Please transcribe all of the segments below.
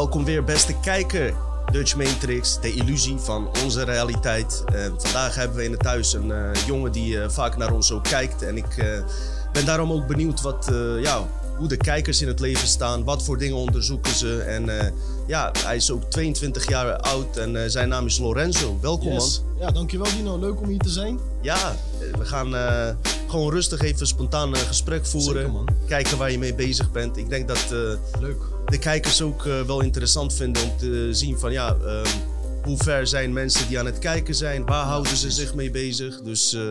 Welkom weer, beste kijker. Dutch Matrix, de illusie van onze realiteit. Uh, vandaag hebben we in het thuis een uh, jongen die uh, vaak naar ons ook kijkt. En ik ben daarom ook benieuwd wat, ja, hoe de kijkers in het leven staan. Wat voor dingen onderzoeken ze. En ja, hij is ook 22 jaar oud en zijn naam is Lorenzo. Welkom yes. man. Ja, dankjewel Dino. Leuk om hier te zijn. Ja, we gaan gewoon rustig even spontaan een gesprek voeren. Zeker, man. Kijken waar je mee bezig bent. Ik denk dat Leuk. De kijkers ook uh, wel interessant vinden om te zien van ja, uh, hoe ver zijn mensen die aan het kijken zijn, waar houden ze zich mee bezig. Dus uh,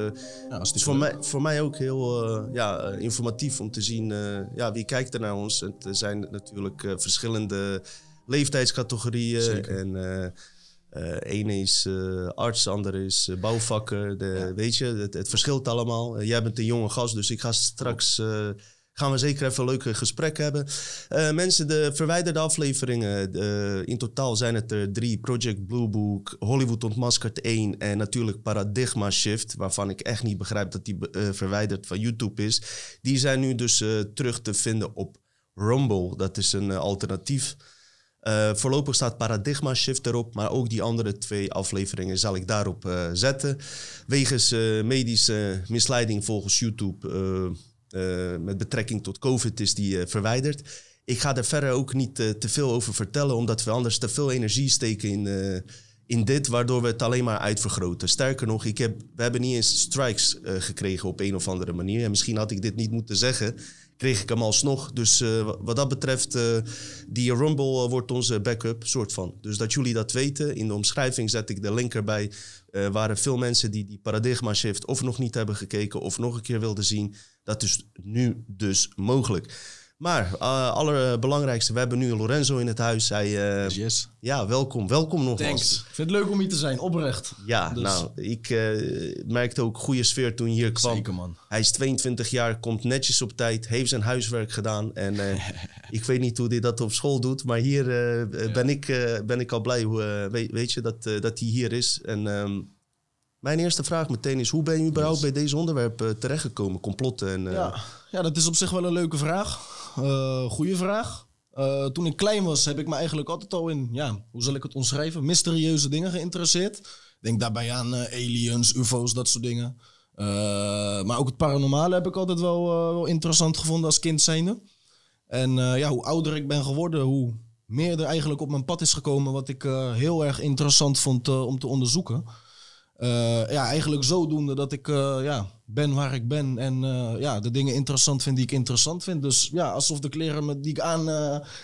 Ja, het is voor mij, voor mij ook heel uh, ja, informatief om te zien ja, wie kijkt er naar ons. Er zijn natuurlijk verschillende leeftijdscategorieën. Zeker. En ene is arts, andere is bouwvakker. De, Ja. Weet je, het, het verschilt allemaal. jij bent een jonge gast, dus ik ga straks gaan we zeker even een leuke gesprek hebben. Uh, mensen, de verwijderde afleveringen. Uh, in totaal zijn het er drie. Project Blue Book, Hollywood Ontmaskerd 1 en natuurlijk Paradigma Shift. Waarvan ik echt niet begrijp dat die uh, verwijderd van YouTube is. Die zijn nu dus terug te vinden op Rumble. Dat is een alternatief. Voorlopig staat Paradigma Shift erop, maar ook die andere twee afleveringen zal ik daarop zetten. Wegens medische misleiding volgens YouTube met betrekking tot COVID is die uh, verwijderd. Ik ga er verder ook niet uh, te veel over vertellen, omdat we anders te veel energie steken in, in dit, waardoor we het alleen maar uitvergroten. Sterker nog, ik heb, we hebben niet eens strikes gekregen op een of andere manier. En misschien had ik dit niet moeten zeggen, kreeg ik hem alsnog. Dus wat dat betreft, die Rumble wordt onze backup, soort van. Dus dat jullie dat weten. In de omschrijving zet ik de link erbij. Er waren veel mensen die die paradigma shift of nog niet hebben gekeken of nog een keer wilden zien. Dat is nu dus mogelijk. Maar uh, allerbelangrijkste, we hebben nu Lorenzo in het huis. Hij, uh, Yes, yes. Ja, welkom. Welkom nogmaals. Thanks. Ik vind het leuk om hier te zijn, oprecht. Ja, Dus- nou, ik uh, merkte ook goede sfeer toen je hier kwam. Zeker, man. Hij is 22 jaar, komt netjes op tijd, heeft zijn huiswerk gedaan. En eh, ik weet niet hoe hij dat op school doet, maar hier eh, ben, ik, eh, ben ik al blij, hoe, eh, weet, weet je, dat, eh, dat hij hier is. En ehm, mijn eerste vraag meteen is, hoe ben je überhaupt bij deze onderwerpen terechtgekomen? Complotten en... eh, Ja, ja, dat is op zich wel een leuke vraag. Uh, goeie vraag. Uh, toen ik klein was, heb ik me eigenlijk altijd al in, ja, hoe zal ik het omschrijven? Mysterieuze dingen geïnteresseerd. Denk daarbij aan aliens, UFO's, dat soort dingen. Maar ook het paranormale heb ik altijd wel, wel interessant gevonden als kind zijnde. En ja, hoe ouder ik ben geworden, hoe meer er eigenlijk op mijn pad is gekomen wat ik heel erg interessant vond om te onderzoeken. Uh, ja, eigenlijk zodoende dat ik uh, ja, ben waar ik ben en uh, ja, de dingen interessant vind die ik interessant vind. Dus ja, alsof de kleren me, die, ik aan,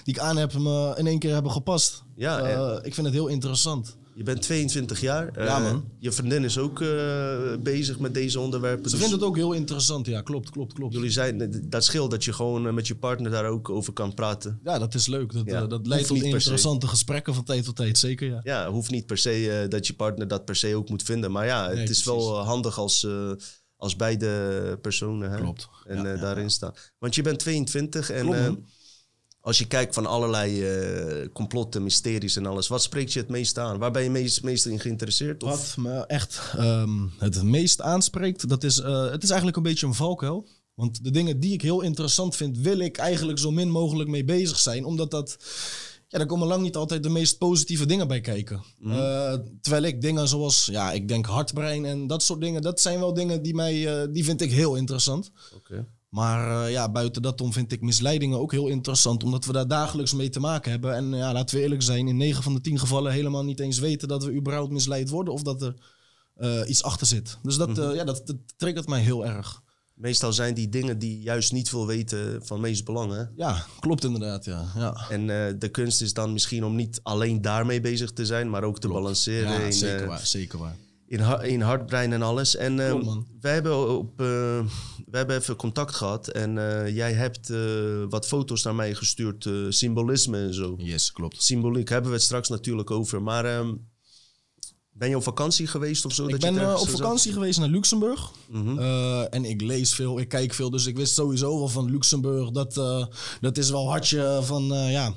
die ik aan heb me in één keer hebben gepast. Ja, en- ik vind het heel interessant. Je bent 22 jaar. Eh, Ja, man. Je vriendin is ook eh, bezig met deze onderwerpen. Ze dus vinden het ook heel interessant, ja, klopt, klopt, klopt. Jullie zijn, dat scheelt dat je gewoon eh, met je partner daar ook over kan praten. Ja, dat is leuk. Dat, Ja, eh, dat leidt tot se. interessante gesprekken van tijd tot tijd, zeker ja. Ja, hoeft niet per se eh, dat je partner dat per se ook moet vinden. Maar ja, het Nee, is wel eh, handig als, eh, als beide personen hè, Klopt. en Ja, eh, daarin staan. Want je bent 22 en Klopt, eh. Als je kijkt van allerlei eh, complotten, mysteries en alles, wat spreekt je het meest aan? Waar ben je meest, meest in geïnteresseerd? Of? Wat me echt ehm, het meest aanspreekt, dat is, eh, het is eigenlijk een beetje een valkuil. Want de dingen die ik heel interessant vind, wil ik eigenlijk zo min mogelijk mee bezig zijn. Omdat dat, ja, daar komen lang niet altijd de meest positieve dingen bij kijken. Eh, terwijl ik dingen zoals, ja, ik denk hartbrein en dat soort dingen, dat zijn wel dingen die mij, die vind ik heel interessant. Oké. Maar eh, ja, buiten dat om vind ik misleidingen ook heel interessant, omdat we daar dagelijks mee te maken hebben. En ja, laten we eerlijk zijn, in 9 van de 10 gevallen helemaal niet eens weten dat we überhaupt misleid worden of dat er eh, iets achter zit. Dus dat, eh, ja, dat, dat triggert mij heel erg. Meestal zijn die dingen die juist niet veel weten van meest belang. Hè? Ja, klopt inderdaad, ja. ja. En eh, de kunst is dan misschien om niet alleen daarmee bezig te zijn, maar ook te balanceren Ja, in, zeker eh, waar, zeker waar. In, in hartbrein en alles. En eh, Klopt, man. wij, hebben op, eh, wij hebben even contact gehad en eh, jij hebt eh, wat foto's naar mij gestuurd, eh, symbolisme en zo. Yes, klopt. Symboliek hebben we het straks natuurlijk over. Maar ehm, ben je op vakantie geweest of zo? Ik dat je ben ergens op vakantie geweest naar Luxemburg. Mhm. En ik lees veel, ik kijk veel. Dus ik wist sowieso wel van Luxemburg. Dat, eh, dat is wel hartje van, eh, ja,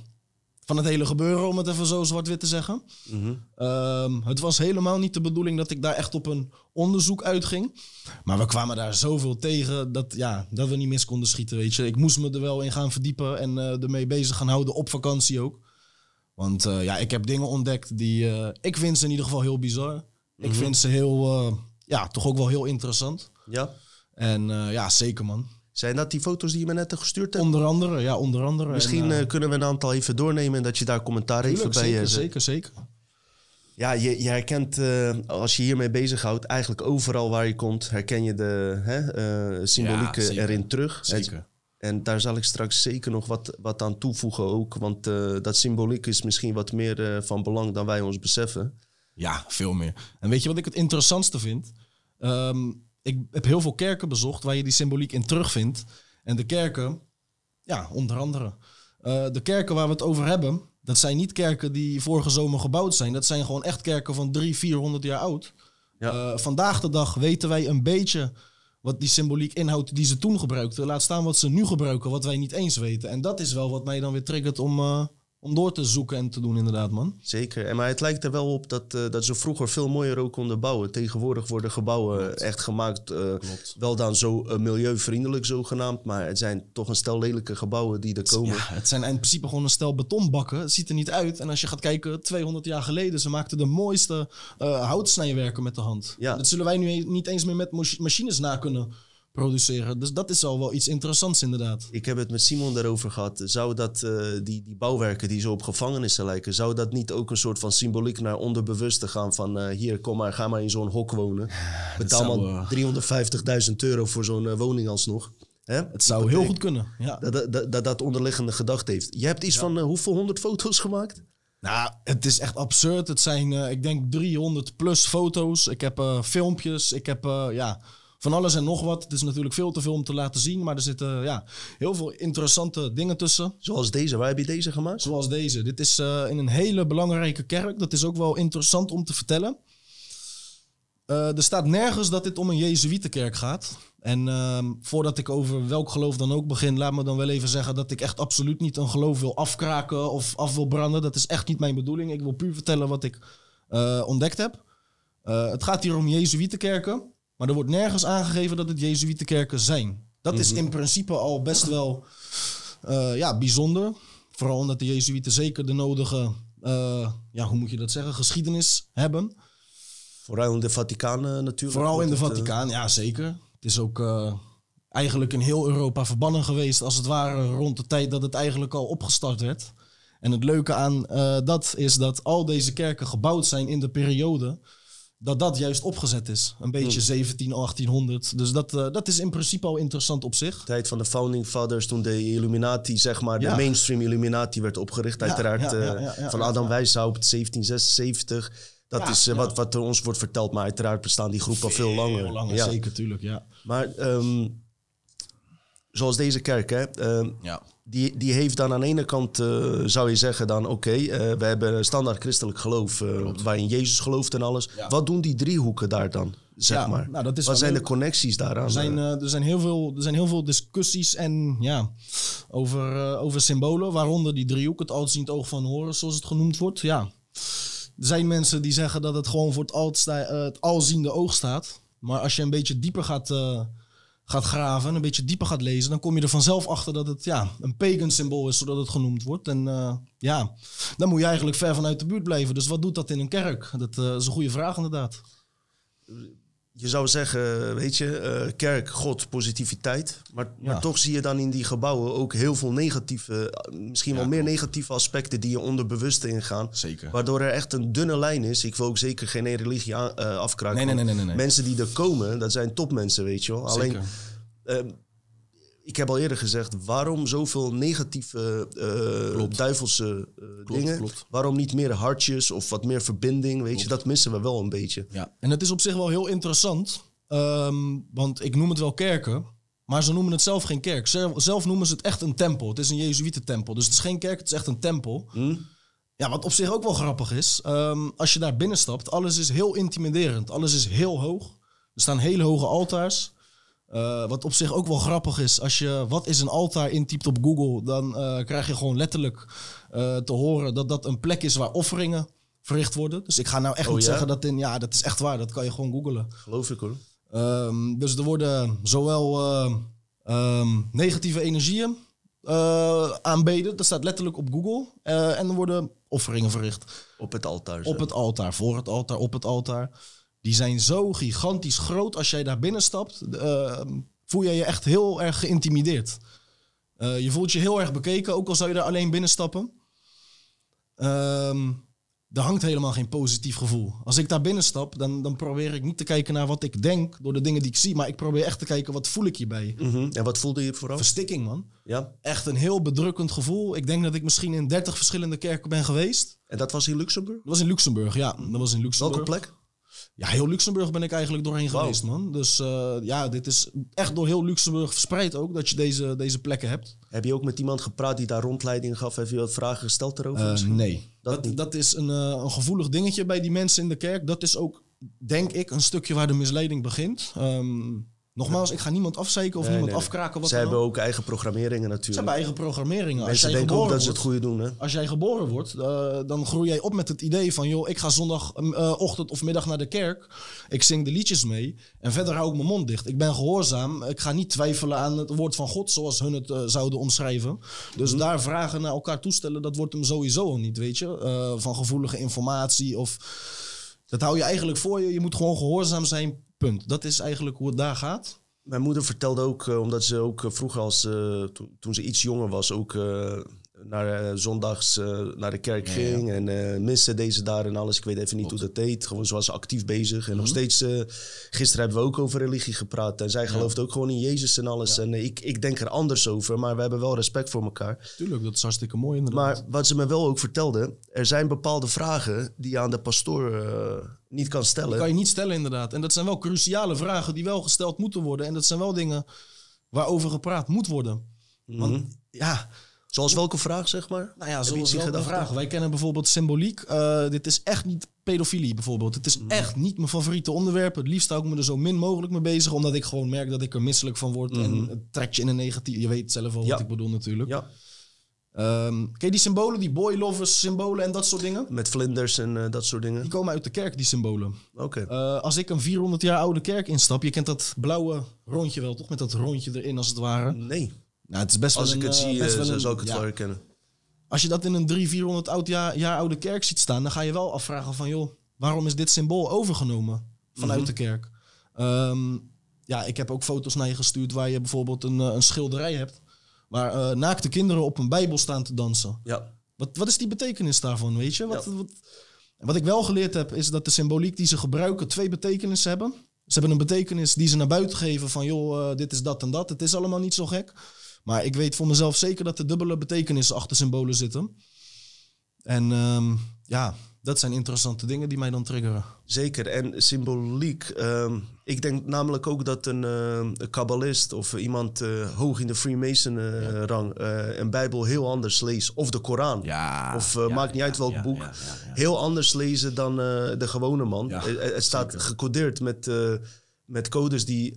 van het hele gebeuren, om het even zo zwart-wit te zeggen. Mhm. Ehm, het was helemaal niet de bedoeling dat ik daar echt op een onderzoek uitging. Maar we kwamen daar zoveel tegen dat, ja, dat we niet mis konden schieten, weet je. Ik moest me er wel in gaan verdiepen en eh, ermee bezig gaan houden op vakantie ook. Want eh, ja, ik heb dingen ontdekt die... eh, ik vind ze in ieder geval heel bizar. Ik Mhm. vind ze heel... ja, toch ook wel heel interessant. Ja. En ja, zeker man. Zijn dat die foto's die je me net gestuurd hebt? Onder andere, ja, onder andere. Misschien En, eh, eh, kunnen we een aantal even doornemen en dat je daar commentaar even bij zeker, eh, zeker, zeker. Ja, je, je herkent, als je hiermee bezighoudt, eigenlijk overal waar je komt, herken je de hè, Ja, zeker. erin terug. Zeker. En daar zal ik straks zeker nog wat, wat aan toevoegen ook. Want dat symboliek is misschien wat meer van belang dan wij ons beseffen. Ja, veel meer. En weet je wat ik het interessantste vind? Ehm, ik heb heel veel kerken bezocht waar je die symboliek in terugvindt. En de kerken, ja, onder andere. eh, de kerken waar we het over hebben, dat zijn niet kerken die vorige zomer gebouwd zijn. Dat zijn gewoon echt kerken van 300, 400 jaar oud. Ja. Eh, vandaag de dag weten wij een beetje wat die symboliek inhoudt die ze toen gebruikten. Laat staan wat ze nu gebruiken, wat wij niet eens weten. En dat is wel wat mij dan weer triggert om, eh, om door te zoeken en te doen, inderdaad, man. Zeker. En, maar het lijkt er wel op dat, eh, dat ze vroeger veel mooier ook konden bouwen. Tegenwoordig worden gebouwen echt gemaakt, eh, wel dan zo eh, milieuvriendelijk zogenaamd. Maar het zijn toch een stel lelijke gebouwen die er komen. Ja, het zijn in principe gewoon een stel betonbakken. Het ziet er niet uit. En als je gaat kijken, 200 jaar geleden, ze maakten de mooiste eh houtsnijwerken met de hand. Ja. Dat zullen wij nu e- niet eens meer met mach- machines na kunnen produceren. Dus dat is al wel iets interessants inderdaad. Ik heb het met Simon daarover gehad. Zou dat, eh, die, die bouwwerken die zo op gevangenissen lijken, zou dat niet ook een soort van symboliek naar onderbewuste gaan van eh, hier, kom maar, ga maar in zo'n hok wonen. Betaal maar eh, 350.000 euro voor zo'n woning alsnog. Hè? Het zou heel goed kunnen. Ja. Dat dat, dat, onderliggende gedachte heeft. Je hebt iets van hoeveel honderd foto's gemaakt? Nou, het is echt absurd. Het zijn, ik denk, 300 plus foto's. Ik heb filmpjes. Ik heb, ja, van alles en nog wat. Het is natuurlijk veel te veel om te laten zien. Maar er zitten, ja, heel veel interessante dingen tussen. Zoals deze. Waar heb je deze gemaakt? Zoals deze. Dit is eh, in een hele belangrijke kerk. Dat is ook wel interessant om te vertellen. Eh, er staat nergens dat dit om een Jezuïetenkerk gaat. En ehm, voordat ik over welk geloof dan ook begin, laat me dan wel even zeggen dat ik echt absoluut niet een geloof wil afkraken of af wil branden. Dat is echt niet mijn bedoeling. Ik wil puur vertellen wat ik eh, ontdekt heb. Het gaat hier om Jezuïetenkerken, maar er wordt nergens aangegeven dat het Jezuïetenkerken zijn. Dat is in principe al best wel eh, ja, bijzonder. Vooral omdat de Jezuïeten zeker de nodige, eh, ja, hoe moet je dat zeggen, geschiedenis hebben. Vooral in de Vaticaan eh, natuurlijk. Vooral in de Vaticaan, ja zeker. Het is ook eigenlijk in heel Europa verbannen geweest, als het ware rond de tijd dat het eigenlijk al opgestart werd. En het leuke aan dat is dat al deze kerken gebouwd zijn in de periode dat dat juist opgezet is. Een beetje 17, 1800. Dus dat, eh, dat is in principe al interessant op zich. tijd van de founding fathers, toen de Illuminati, zeg maar, Ja. de mainstream Illuminati werd opgericht. Ja, Uiteraard ja, ja, eh, ja, ja, van Adam ja. Weishaupt, 1776. Dat Ja, is eh, ja. wat, wat er ons wordt verteld, maar uiteraard bestaan die groepen al veel langer. Heel langer, ja. zeker, tuurlijk, ja. Maar ehm, zoals deze kerk, hè, ehm, ja. Die, die heeft dan aan de ene kant, eh, zou je zeggen dan, oké, eh, we hebben standaard christelijk geloof, eh, waarin Jezus gelooft en alles. Ja. Wat doen die driehoeken daar dan, zeg Ja, maar? nou, dat is Wat zijn de connecties daaraan? Er zijn, er, zijn heel veel, er zijn heel veel discussies en, ja, over, over symbolen, waaronder die driehoek, het alziend oog van Horus, zoals het genoemd wordt. Ja. Er zijn mensen die zeggen dat het gewoon voor het, altsta- het alziende oog staat. Maar als je een beetje dieper gaat, gaat graven, een beetje dieper gaat lezen, dan kom je er vanzelf achter dat het ja, een pagan symbool is, zodat het genoemd wordt. En eh, ja, dan moet je eigenlijk ver vanuit de buurt blijven. Dus wat doet dat in een kerk? Dat eh, is een goede vraag inderdaad. Je zou zeggen, weet je, eh, kerk, God, positiviteit. Maar, maar toch zie je dan in die gebouwen ook heel veel negatieve, misschien wel meer negatieve aspecten die je onderbewust ingaan. Zeker. Waardoor er echt een dunne lijn is. Ik wil ook zeker geen religie aan, eh, afkraken. Nee, nee, nee, nee, nee. Mensen die er komen, dat zijn topmensen, weet je wel. Alleen, Zeker. ehm, ik heb al eerder gezegd, waarom zoveel negatieve, Klopt. duivelse eh, dingen? klopt. Waarom niet meer hartjes of wat meer verbinding? Weet je, dat missen we wel een beetje. Ja, en het is op zich wel heel interessant. ehm, want ik noem het wel kerken. Maar ze noemen het zelf geen kerk. Zelf, zelf noemen ze het echt een tempel. Het is een Jezuïetentempel. Dus het is geen kerk, het is echt een tempel. Hm? Ja, wat op zich ook wel grappig is. ehm, als je daar binnenstapt, alles is heel intimiderend. Alles is heel hoog. Er staan hele hoge altaars. Eh, wat op zich ook wel grappig is, als je wat is een altaar intypt op Google, dan eh, krijg je gewoon letterlijk eh, te horen dat dat een plek is waar offeringen verricht worden. Dus ik ga nou echt Oh niet ja? zeggen dat in, ja, dat is echt waar, dat kan je gewoon googlen. Geloof ik hoor. Ehm, dus er worden zowel ehm, negatieve energieën aanbeden, dat staat letterlijk op Google. En er worden offeringen verricht. Op het altaar. Op het altaar, voor het altaar, op het altaar. Die zijn zo gigantisch groot. Als jij daar binnenstapt, uh, voel je je echt heel erg geïntimideerd. Uh, je voelt je heel erg bekeken, ook al zou je daar alleen binnenstappen. Um, er hangt helemaal geen positief gevoel. Als ik daar binnenstap, dan, dan probeer ik niet te kijken naar wat ik denk door de dingen die ik zie. Maar ik probeer echt te kijken, wat voel ik hierbij? Mm En wat voelde je vooral? Verstikking, man. Ja. Echt een heel bedrukkend gevoel. Ik denk dat ik misschien in 30 verschillende kerken ben geweest. En dat was in Luxemburg? Dat was in Luxemburg, ja. Dat was in Luxemburg. Welke plek? Ja, heel Luxemburg ben ik eigenlijk doorheen geweest, man. Dus uh, ja, dit is echt door heel Luxemburg verspreid ook, dat je deze, deze plekken hebt. Heb je ook met iemand gepraat die daar rondleiding gaf? Heb je wat vragen gesteld erover? Uh, nee. Dat, dat, dat, is een, uh, een gevoelig dingetje bij die mensen in de kerk. Dat is ook, denk ik, een stukje waar de misleiding begint. Um, Nogmaals, ik ga niemand afzeiken of niemand afkraken. Wat Zij hebben ook eigen programmeringen natuurlijk. Ze hebben eigen programmeringen. Mensen als jij denken ook dat ze het goede doen. Hè? Als jij geboren wordt, uh, dan groei jij op met het idee van... joh, ik ga zondagochtend uh, of middag naar de kerk. Ik zing de liedjes mee. En verder hou ik mijn mond dicht. Ik ben gehoorzaam. Ik ga niet twijfelen aan het woord van God, zoals hun het uh, zouden omschrijven. Dus mm. daar vragen naar elkaar toestellen, dat wordt hem sowieso al niet, weet je. van gevoelige informatie of... Dat hou je eigenlijk voor je. Je moet gewoon gehoorzaam zijn Punt. Dat is eigenlijk hoe het daar gaat. Mijn moeder vertelde ook, uh, omdat ze ook uh, vroeger als, to toen ze iets jonger was, ook naar zondags naar de kerk ging. En missen deze daar en alles. Ik weet even niet hoe dat deed. Gewoon ze was actief bezig. En nog mhm. steeds, gisteren hebben we ook over religie gepraat. En zij ja. gelooft ook gewoon in Jezus en alles. En ik, ik denk er anders over, maar we hebben wel respect voor elkaar. Tuurlijk, dat is hartstikke mooi inderdaad. Maar wat ze me wel ook vertelde, er zijn bepaalde vragen die je aan de pastoor niet kan stellen. Kan je niet stellen, inderdaad. En dat zijn wel cruciale vragen die wel gesteld moeten worden. En dat zijn wel dingen waarover gepraat moet worden. Want mhm. ja. Zoals welke vraag, zeg maar? Nou ja, zoals welke vraag. Wij kennen bijvoorbeeld symboliek. Uh, dit is echt niet pedofilie bijvoorbeeld. Het is echt niet mijn favoriete onderwerp. Het liefst hou ik me er zo min mogelijk mee bezig. Omdat ik gewoon merk dat ik er misselijk van word. En mhm. het trekt je in een negatief... Je weet zelf wel wat ik bedoel natuurlijk. Ja. Um, ken je die symbolen, die boy lovers symbolen en dat soort dingen? Met vlinders en uh, dat soort dingen? Die komen uit de kerk, die symbolen. Oké. Okay. Uh, eh, als ik een 400 jaar oude kerk instap, je kent dat blauwe rondje wel, toch? Met dat rondje erin, als het ware. Nee. Nou, het is best als wel ik een, het zie, uh, een, zou ik het ja. wel herkennen. Als je dat in een 300, 400 oud jaar, jaar, oude kerk ziet staan, dan ga je wel afvragen van, joh, waarom is dit symbool overgenomen vanuit -hmm. de kerk? Um, ja, ik heb ook foto's naar je gestuurd waar je bijvoorbeeld een, een schilderij hebt Waar uh, naakte kinderen op een bijbel staan te dansen. Ja. Wat, wat is die betekenis daarvan, weet je? Wat, wat, wat ik wel geleerd heb, is dat de symboliek die ze gebruiken twee betekenissen hebben. Ze hebben een betekenis die ze naar buiten geven van, joh, dit is dat en dat. Het is allemaal niet zo gek. Maar ik weet voor mezelf zeker dat er dubbele betekenissen achter symbolen zitten. En um, ja, dat zijn interessante dingen die mij dan triggeren. Zeker. En symboliek. Um, ik denk namelijk ook dat een, uh, een kabbalist of iemand uh, hoog in de Freemason-rang uh, ja. een Bijbel heel anders leest. Of de Koran. Ja, of ja, maakt niet uit welk boek. Heel anders lezen dan de gewone man. het staat zeker. gecodeerd met, met codes die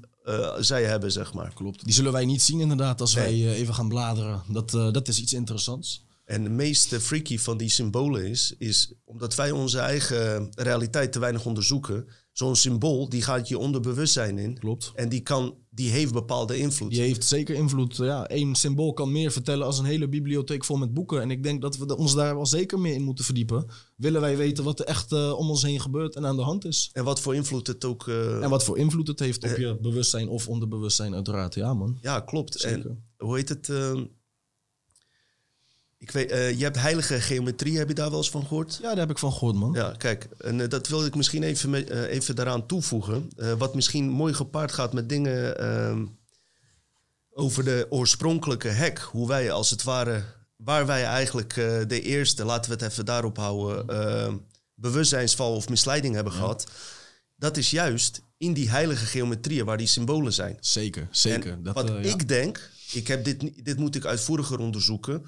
zij hebben, zeg maar. Klopt. Die zullen wij niet zien inderdaad als nee. wij even gaan bladeren. Dat, dat is iets interessants. En het meeste freaky van die symbolen is, is omdat wij onze eigen realiteit te weinig onderzoeken. Zo'n symbool, die gaat je onderbewustzijn in. Klopt. En die, kan, die heeft bepaalde invloed. Die heeft zeker invloed. Ja, één symbool kan meer vertellen als een hele bibliotheek vol met boeken. En ik denk dat we ons daar wel zeker meer in moeten verdiepen. Willen wij weten wat er echt uh, om ons heen gebeurt en aan de hand is. En wat voor invloed het ook... Uh, en wat voor invloed het heeft op uh, je bewustzijn of onderbewustzijn uiteraard. Ja man. Ja, klopt. Zeker. En hoe heet het... Ik weet, uh, je hebt heilige geometrie, heb je daar wel eens van gehoord? Ja, daar heb ik van gehoord, man. Ja, kijk, en uh, dat wil ik misschien even, me, uh, even daaraan toevoegen. wat misschien mooi gepaard gaat met dingen ehm, over de oorspronkelijke hek. Hoe wij als het ware, waar wij eigenlijk de eerste, laten we het even daarop houden, ehm, bewustzijnsval of misleiding hebben ja. gehad. Dat is juist in die heilige geometrieën waar die symbolen zijn. Zeker, zeker. En dat, wat ik denk, ik heb dit, dit moet ik uitvoeriger onderzoeken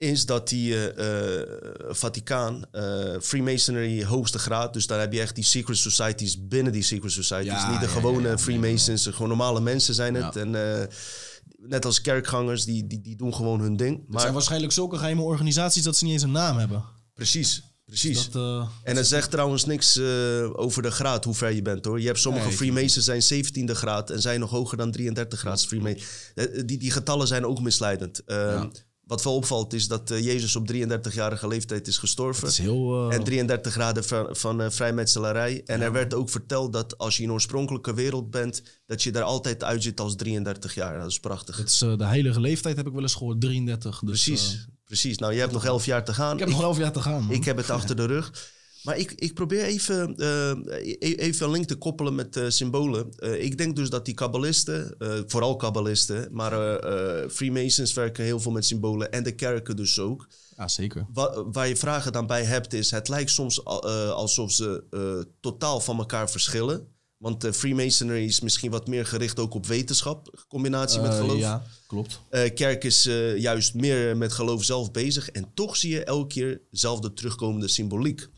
is dat die uh, Vaticaan, uh, Freemasonry hoogste graad, dus daar heb je echt die secret societies binnen die secret societies. Ja, niet de ja, gewone ja, Freemasons, gewoon normale mensen zijn het. En net als kerkgangers, die, die, die doen gewoon hun ding. Het zijn waarschijnlijk zulke geheime organisaties dat ze niet eens een naam hebben. Precies. Precies. Dus dat, en het zegt trouwens niks uh, over de graad, hoe ver je bent hoor. Je hebt sommige nee, Freemasons zijn 17e graad en zijn nog hoger dan 33 graad Freemason. Die, die getallen zijn ook misleidend. Uh, wat wel opvalt is dat eh, Jezus op 33-jarige leeftijd is gestorven. Dat is heel... eh, En 33 graden van, van eh, vrijmetselarij. En Ja. er werd ook verteld dat als je in oorspronkelijke wereld bent, dat je daar altijd uitziet als 33 jaar. Dat is prachtig. het is, de heilige leeftijd heb ik wel eens gehoord, 33. Dus, precies, precies. Nou, je hebt nog 11 jaar te gaan. ik heb nog elf jaar te gaan, man. Ik heb het achter de rug. Maar ik, ik probeer even, eh, e- even een link te koppelen met eh, symbolen. Eh, ik denk dus dat die kabbalisten, eh, vooral kabbalisten, maar eh, eh, Freemasons werken heel veel met symbolen en de kerken dus ook. Ja, zeker. Wa- waar je vragen dan bij hebt is, het lijkt soms al- eh, alsof ze eh, totaal van elkaar verschillen. Want eh, Freemasonry is misschien wat meer gericht ook op wetenschap, in combinatie met Eh, geloof. Ja, klopt. Eh, kerk is eh, juist meer met geloof zelf bezig. En toch zie je elke keer dezelfde terugkomende symboliek.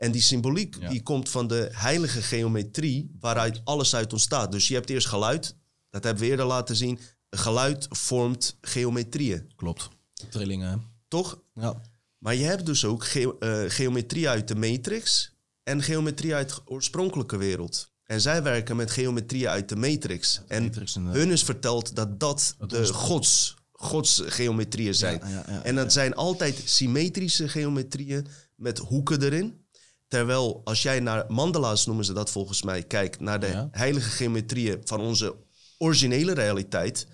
En die symboliek Ja. die komt van de heilige geometrie, waaruit alles uit ontstaat. Dus je hebt eerst geluid, dat hebben we eerder laten zien. Geluid vormt geometrieën, Klopt. Trillingen, toch? Ja. Maar je hebt dus ook ge- eh, geometrie uit de matrix en geometrie uit de oorspronkelijke wereld. En zij werken met geometrie uit de matrix. En Matrix hun is verteld dat dat Het de gods, gods geometrieën zijn. Ja, ja, ja, en dat zijn altijd symmetrische geometrieën met hoeken erin. Terwijl als jij naar mandala's noemen ze dat volgens mij, kijkt naar de Ja. heilige geometrieën van onze originele realiteit,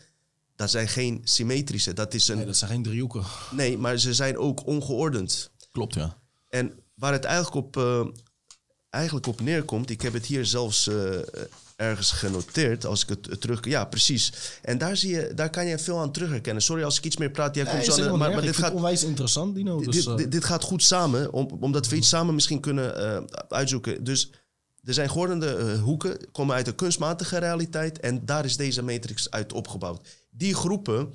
dat zijn geen symmetrische. Dat is een Nee, dat zijn geen driehoeken. Nee, maar ze zijn ook ongeordend. Klopt, ja. En waar het eigenlijk op, eh, eigenlijk op neerkomt, ik heb het hier zelfs eh, ergens genoteerd, als ik het eh, terug... Ja, precies. En daar, zie je, daar kan je veel aan terug herkennen. Sorry als ik iets meer praat, jij Nee, komt zo maar, maar erg. dit gaat, onwijs interessant, Dino. Dus, dit, eh, dit, dit gaat goed samen, om, omdat we iets samen misschien kunnen eh, uitzoeken. Dus er zijn geordende eh, hoeken, komen uit de kunstmatige realiteit en daar is deze matrix uit opgebouwd. Die groepen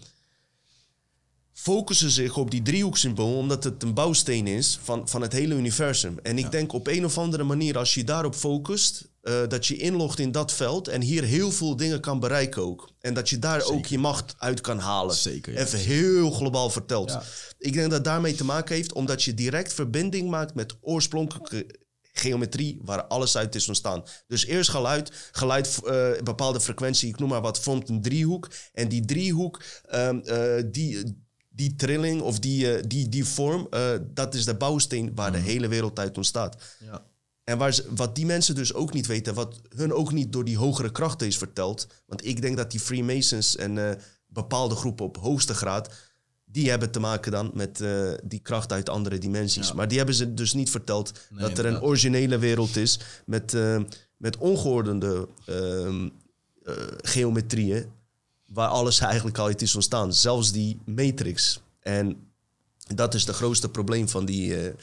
focussen zich op die driehoeksymbool omdat het een bouwsteen is van, van het hele universum. En ik denk op een of andere manier, als je daarop focust, eh, dat je inlogt in dat veld en hier heel veel dingen kan bereiken ook. En dat je daar ook je macht uit kan halen. Zeker, ja. Even heel globaal verteld. Ja. Ik denk dat het daarmee te maken heeft omdat je direct verbinding maakt met oorspronkelijke geometrie waar alles uit is ontstaan. Dus eerst geluid, geluid eh, bepaalde frequentie, ik noem maar wat, vormt een driehoek. En die driehoek, ehm, eh, die, die trilling of die, eh, die, die vorm, eh, dat is de bouwsteen waar de hele wereld uit ontstaat. ja. En waar ze, wat die mensen dus ook niet weten, wat hun ook niet door die hogere krachten is verteld. Want ik denk dat die Freemasons en eh, bepaalde groepen op hoogste graad, die hebben te maken dan met die kracht uit andere dimensies. Ja. Maar die hebben ze dus niet verteld Nee, dat er een originele wereld is met, met ongeordende ehm, eh, geometrieën, waar alles eigenlijk al is ontstaan. Zelfs die matrix. En dat is het grootste probleem van die, eh,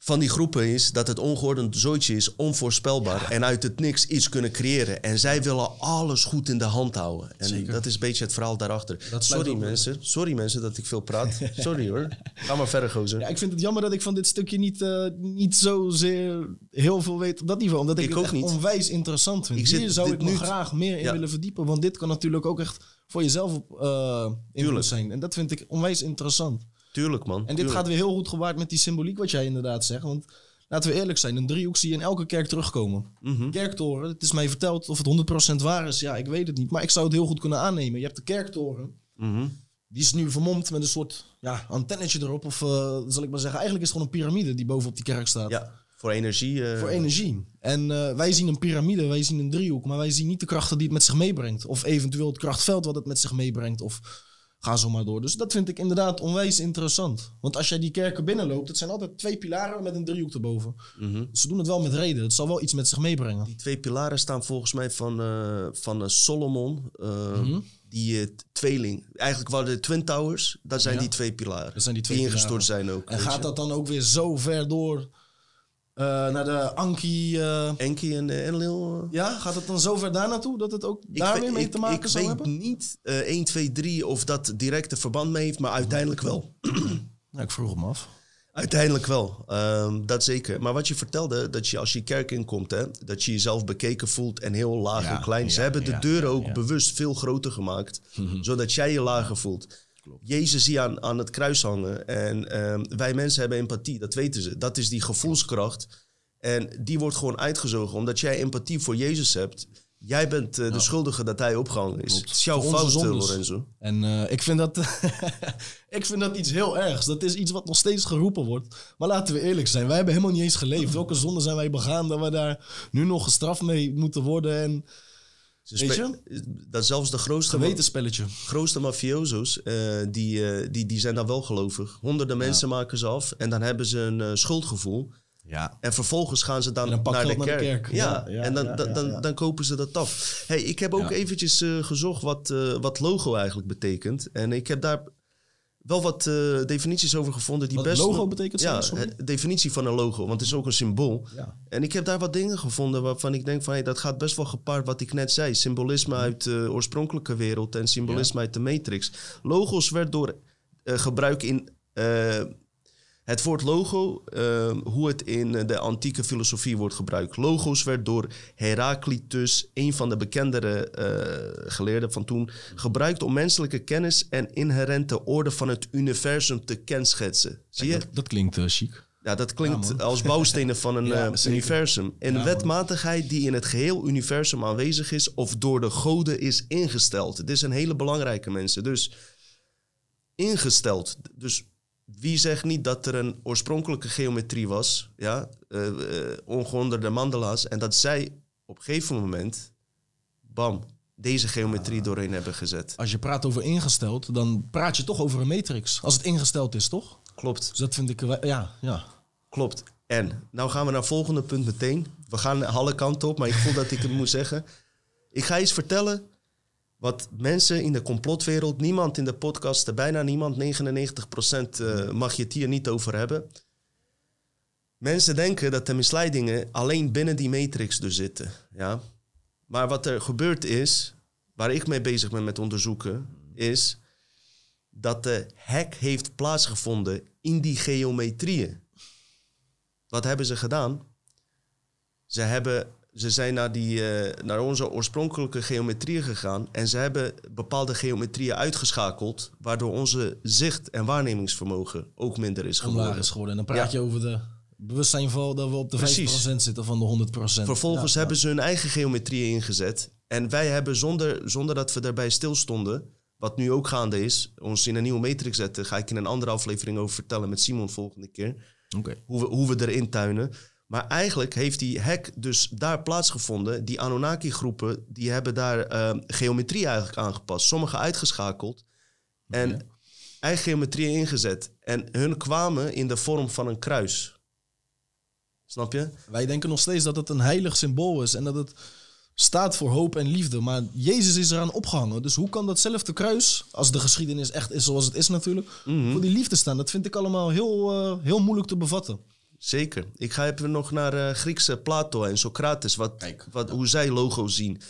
van die groepen is dat het ongeordend zooitje is, onvoorspelbaar. En uit het niks iets kunnen creëren. En zij willen alles goed in de hand houden. En Zeker. dat is een beetje het verhaal daarachter. Dat Sorry mensen, sorry mensen dat ik veel praat. Sorry hoor. Ga maar verder gozer. Ja, ik vind het jammer dat ik van dit stukje niet, eh, niet zozeer heel veel weet op dat niveau. Omdat ik, Ik het ook echt niet. onwijs interessant vind. Ik zit Hier zou ik me nu- graag meer in Ja. willen verdiepen. Want dit kan natuurlijk ook echt voor jezelf op eh Tuurlijk. zijn. En dat vind ik onwijs interessant. Tuurlijk man. En dit tuurlijk. gaat weer heel goed gewaard met die symboliek wat jij inderdaad zegt. Want laten we eerlijk zijn, een driehoek zie je in elke kerk terugkomen. Mhm. Kerktoren, het is mij verteld of het 100% waar is. Ja, ik weet het niet. Maar ik zou het heel goed kunnen aannemen. Je hebt de kerktoren. Mhm. Die is nu vermomd met een soort ja, antennetje erop. Of eh, zal ik maar zeggen, eigenlijk is het gewoon een piramide die bovenop die kerk staat. Ja, voor energie. eh, Voor energie. En eh, wij zien een piramide, wij zien een driehoek. Maar wij zien niet de krachten die het met zich meebrengt. Of eventueel het krachtveld wat het met zich meebrengt. Of ga zo maar door. Dus dat vind ik inderdaad onwijs interessant. Want als jij die kerken binnenloopt, het zijn altijd twee pilaren met een driehoek erboven. mhm. Ze doen het wel met reden. Het zal wel iets met zich meebrengen. Die twee pilaren staan volgens mij van, eh, van eh, Solomon. eh, Mhm. Die tweeling. Eigenlijk waren de Twin Towers. Dat zijn Ja. die twee pilaren. Dat zijn die twee ingestort pilaren. zijn ook. En gaat je. dat dan ook weer zo ver door naar de Anki... eh, Enki en Enlil? eh? ja, gaat het dan zo ver daar naartoe dat het ook Ik daar weet- weer mee ik- te maken ik zou weet hebben? niet eh 1, 2, 3 of dat directe verband mee heeft, maar uiteindelijk wel. Ja, ik vroeg hem af. Uiteindelijk wel, Ehm, dat zeker. Maar wat je vertelde, dat je als je kerk inkomt, hè, dat je jezelf bekeken voelt en heel laag Ja, en klein. Ze ja, hebben de ja, deuren ja, ook ja. bewust veel groter gemaakt, zodat jij je lager voelt. Jezus zie aan, aan het kruis hangen en ehm, wij mensen hebben empathie, dat weten ze. Dat is die gevoelskracht en die wordt gewoon uitgezogen. Omdat jij empathie voor Jezus hebt, Jij bent eh, de schuldige dat hij opgehangen is. Klopt. Het is jouw Voor onze fout, eh. Lorenzo. En eh, ik, vind dat, ik vind dat iets heel ergs. Dat is iets wat nog steeds geroepen wordt. Maar laten we eerlijk zijn. Wij hebben helemaal niet eens geleefd. Welke zonde zijn wij begaan dat we daar nu nog gestraft mee moeten worden? En Ze Weet spe- Dat zelfs de grootste, gewetenspelletje. grootste mafioso's, eh, die, eh, die, die zijn dan wel gelovig. Honderden mensen maken ze af en dan hebben ze een eh, schuldgevoel. Ja. En vervolgens gaan ze dan dan naar, de naar de kerk. kerk. Ja, Ja, ja, en dan, dan, dan, dan kopen ze dat af. Hey, ik heb ook eventjes gezocht wat, wat logo eigenlijk betekent. En ik heb daar wel wat eh, definities over gevonden die Wat best... logo betekent, Ja, sorry? eh, definitie van een logo, want het is ook een symbool. Ja. En ik heb daar wat dingen gevonden waarvan ik denk van... Hey, dat gaat best wel gepaard wat ik net zei. Symbolisme uit de oorspronkelijke wereld en symbolisme uit de Matrix. Logos werd door eh, gebruik in... eh, het woord logo, eh, hoe het in de antieke filosofie wordt gebruikt. Logos werd door Heraclitus, een van de bekendere eh, geleerden van toen, gebruikt om menselijke kennis en inherente orde van het universum te kenschetsen. Zie je? Dat, dat klinkt eh, chic. Ja, dat klinkt Ja, als bouwstenen van een Ja, eh, universum. Ja, man. wetmatigheid die in het geheel universum aanwezig is of door de goden is ingesteld. Dit is een hele belangrijke mensen. Dus ingesteld. Dus wie zegt niet dat er een oorspronkelijke geometrie was, ja, eh, ongehonderde mandala's, en dat zij op een gegeven moment, bam, deze geometrie doorheen hebben gezet. Als je praat over ingesteld, dan praat je toch over een matrix. Als het ingesteld is, toch? Klopt. Dus dat vind ik... Ja, ja. Klopt. En nou gaan we naar het volgende punt meteen. We gaan alle kanten op, maar ik voel dat ik het moet zeggen. Ik ga iets vertellen wat mensen in de complotwereld, niemand in de podcast, bijna niemand, 99% eh, mag je het hier niet over hebben. Mensen denken dat de misleidingen alleen binnen die matrix dus zitten. Ja? Maar wat er gebeurd is, waar ik mee bezig ben met onderzoeken, is dat de hack heeft plaatsgevonden in die geometrieën. Wat hebben ze gedaan? Ze, hebben, ze zijn naar, die, eh, naar onze oorspronkelijke geometrieën gegaan en ze hebben bepaalde geometrieën uitgeschakeld, waardoor onze zicht- en waarnemingsvermogen ook minder is Omlaag geworden. is geworden. En dan praat Ja. je over de bewustzijn van dat we op de Precies. 5% zitten van de 100%. Vervolgens Ja, hebben ze hun eigen geometrieën ingezet. En wij hebben zonder, zonder dat we daarbij stilstonden, wat nu ook gaande is, ons in een nieuwe matrix zetten. Ga ik in een andere aflevering over vertellen met Simon volgende keer. Hoe we, hoe we erin tuinen. Maar eigenlijk heeft die hack dus daar plaatsgevonden. Die Anunnaki-groepen, die hebben daar eh, geometrie eigenlijk aangepast. Sommige uitgeschakeld. En eigen geometrie ingezet. En hun kwamen in de vorm van een kruis. Snap je? Wij denken nog steeds dat het een heilig symbool is en dat het staat voor hoop en liefde. Maar Jezus is eraan opgehangen. Dus hoe kan datzelfde kruis, als de geschiedenis echt is zoals het is natuurlijk, Mhm. voor die liefde staan? Dat vind ik allemaal heel, eh, heel moeilijk te bevatten. Zeker. Ik ga even nog naar eh, Griekse Plato en Socrates, wat, Kijk. wat, hoe zij logo's zien.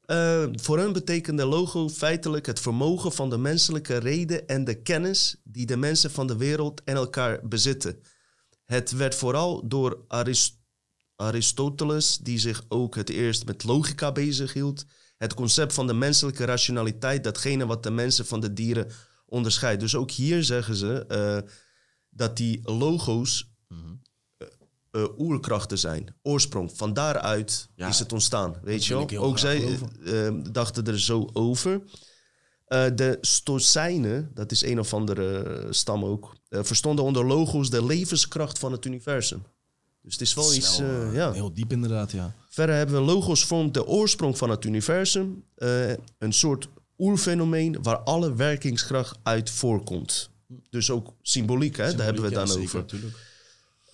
Eh, voor hun betekende logo feitelijk het vermogen van de menselijke reden en de kennis die de mensen van de wereld en elkaar bezitten. Het werd vooral door Aris- Aristoteles, die zich ook het eerst met logica bezighield, het concept van de menselijke rationaliteit, datgene wat de mensen van de dieren onderscheidt. Dus ook hier zeggen ze eh, dat die logo's eh, oerkrachten zijn. Oorsprong. Van daaruit Ja, is het ontstaan. Weet je wel? Ook zij eh, eh, dachten er zo over. De Stocijnen, dat is een of andere stam ook, verstonden onder logo's de levenskracht van het universum. Dus het is wel iets. Snel, ja. Heel diep inderdaad, ja. Verder hebben we logos vormt de oorsprong van het universum. een soort oerfenomeen waar alle werkingskracht uit voorkomt. Dus ook symboliek, hè? daar hebben we het dan over.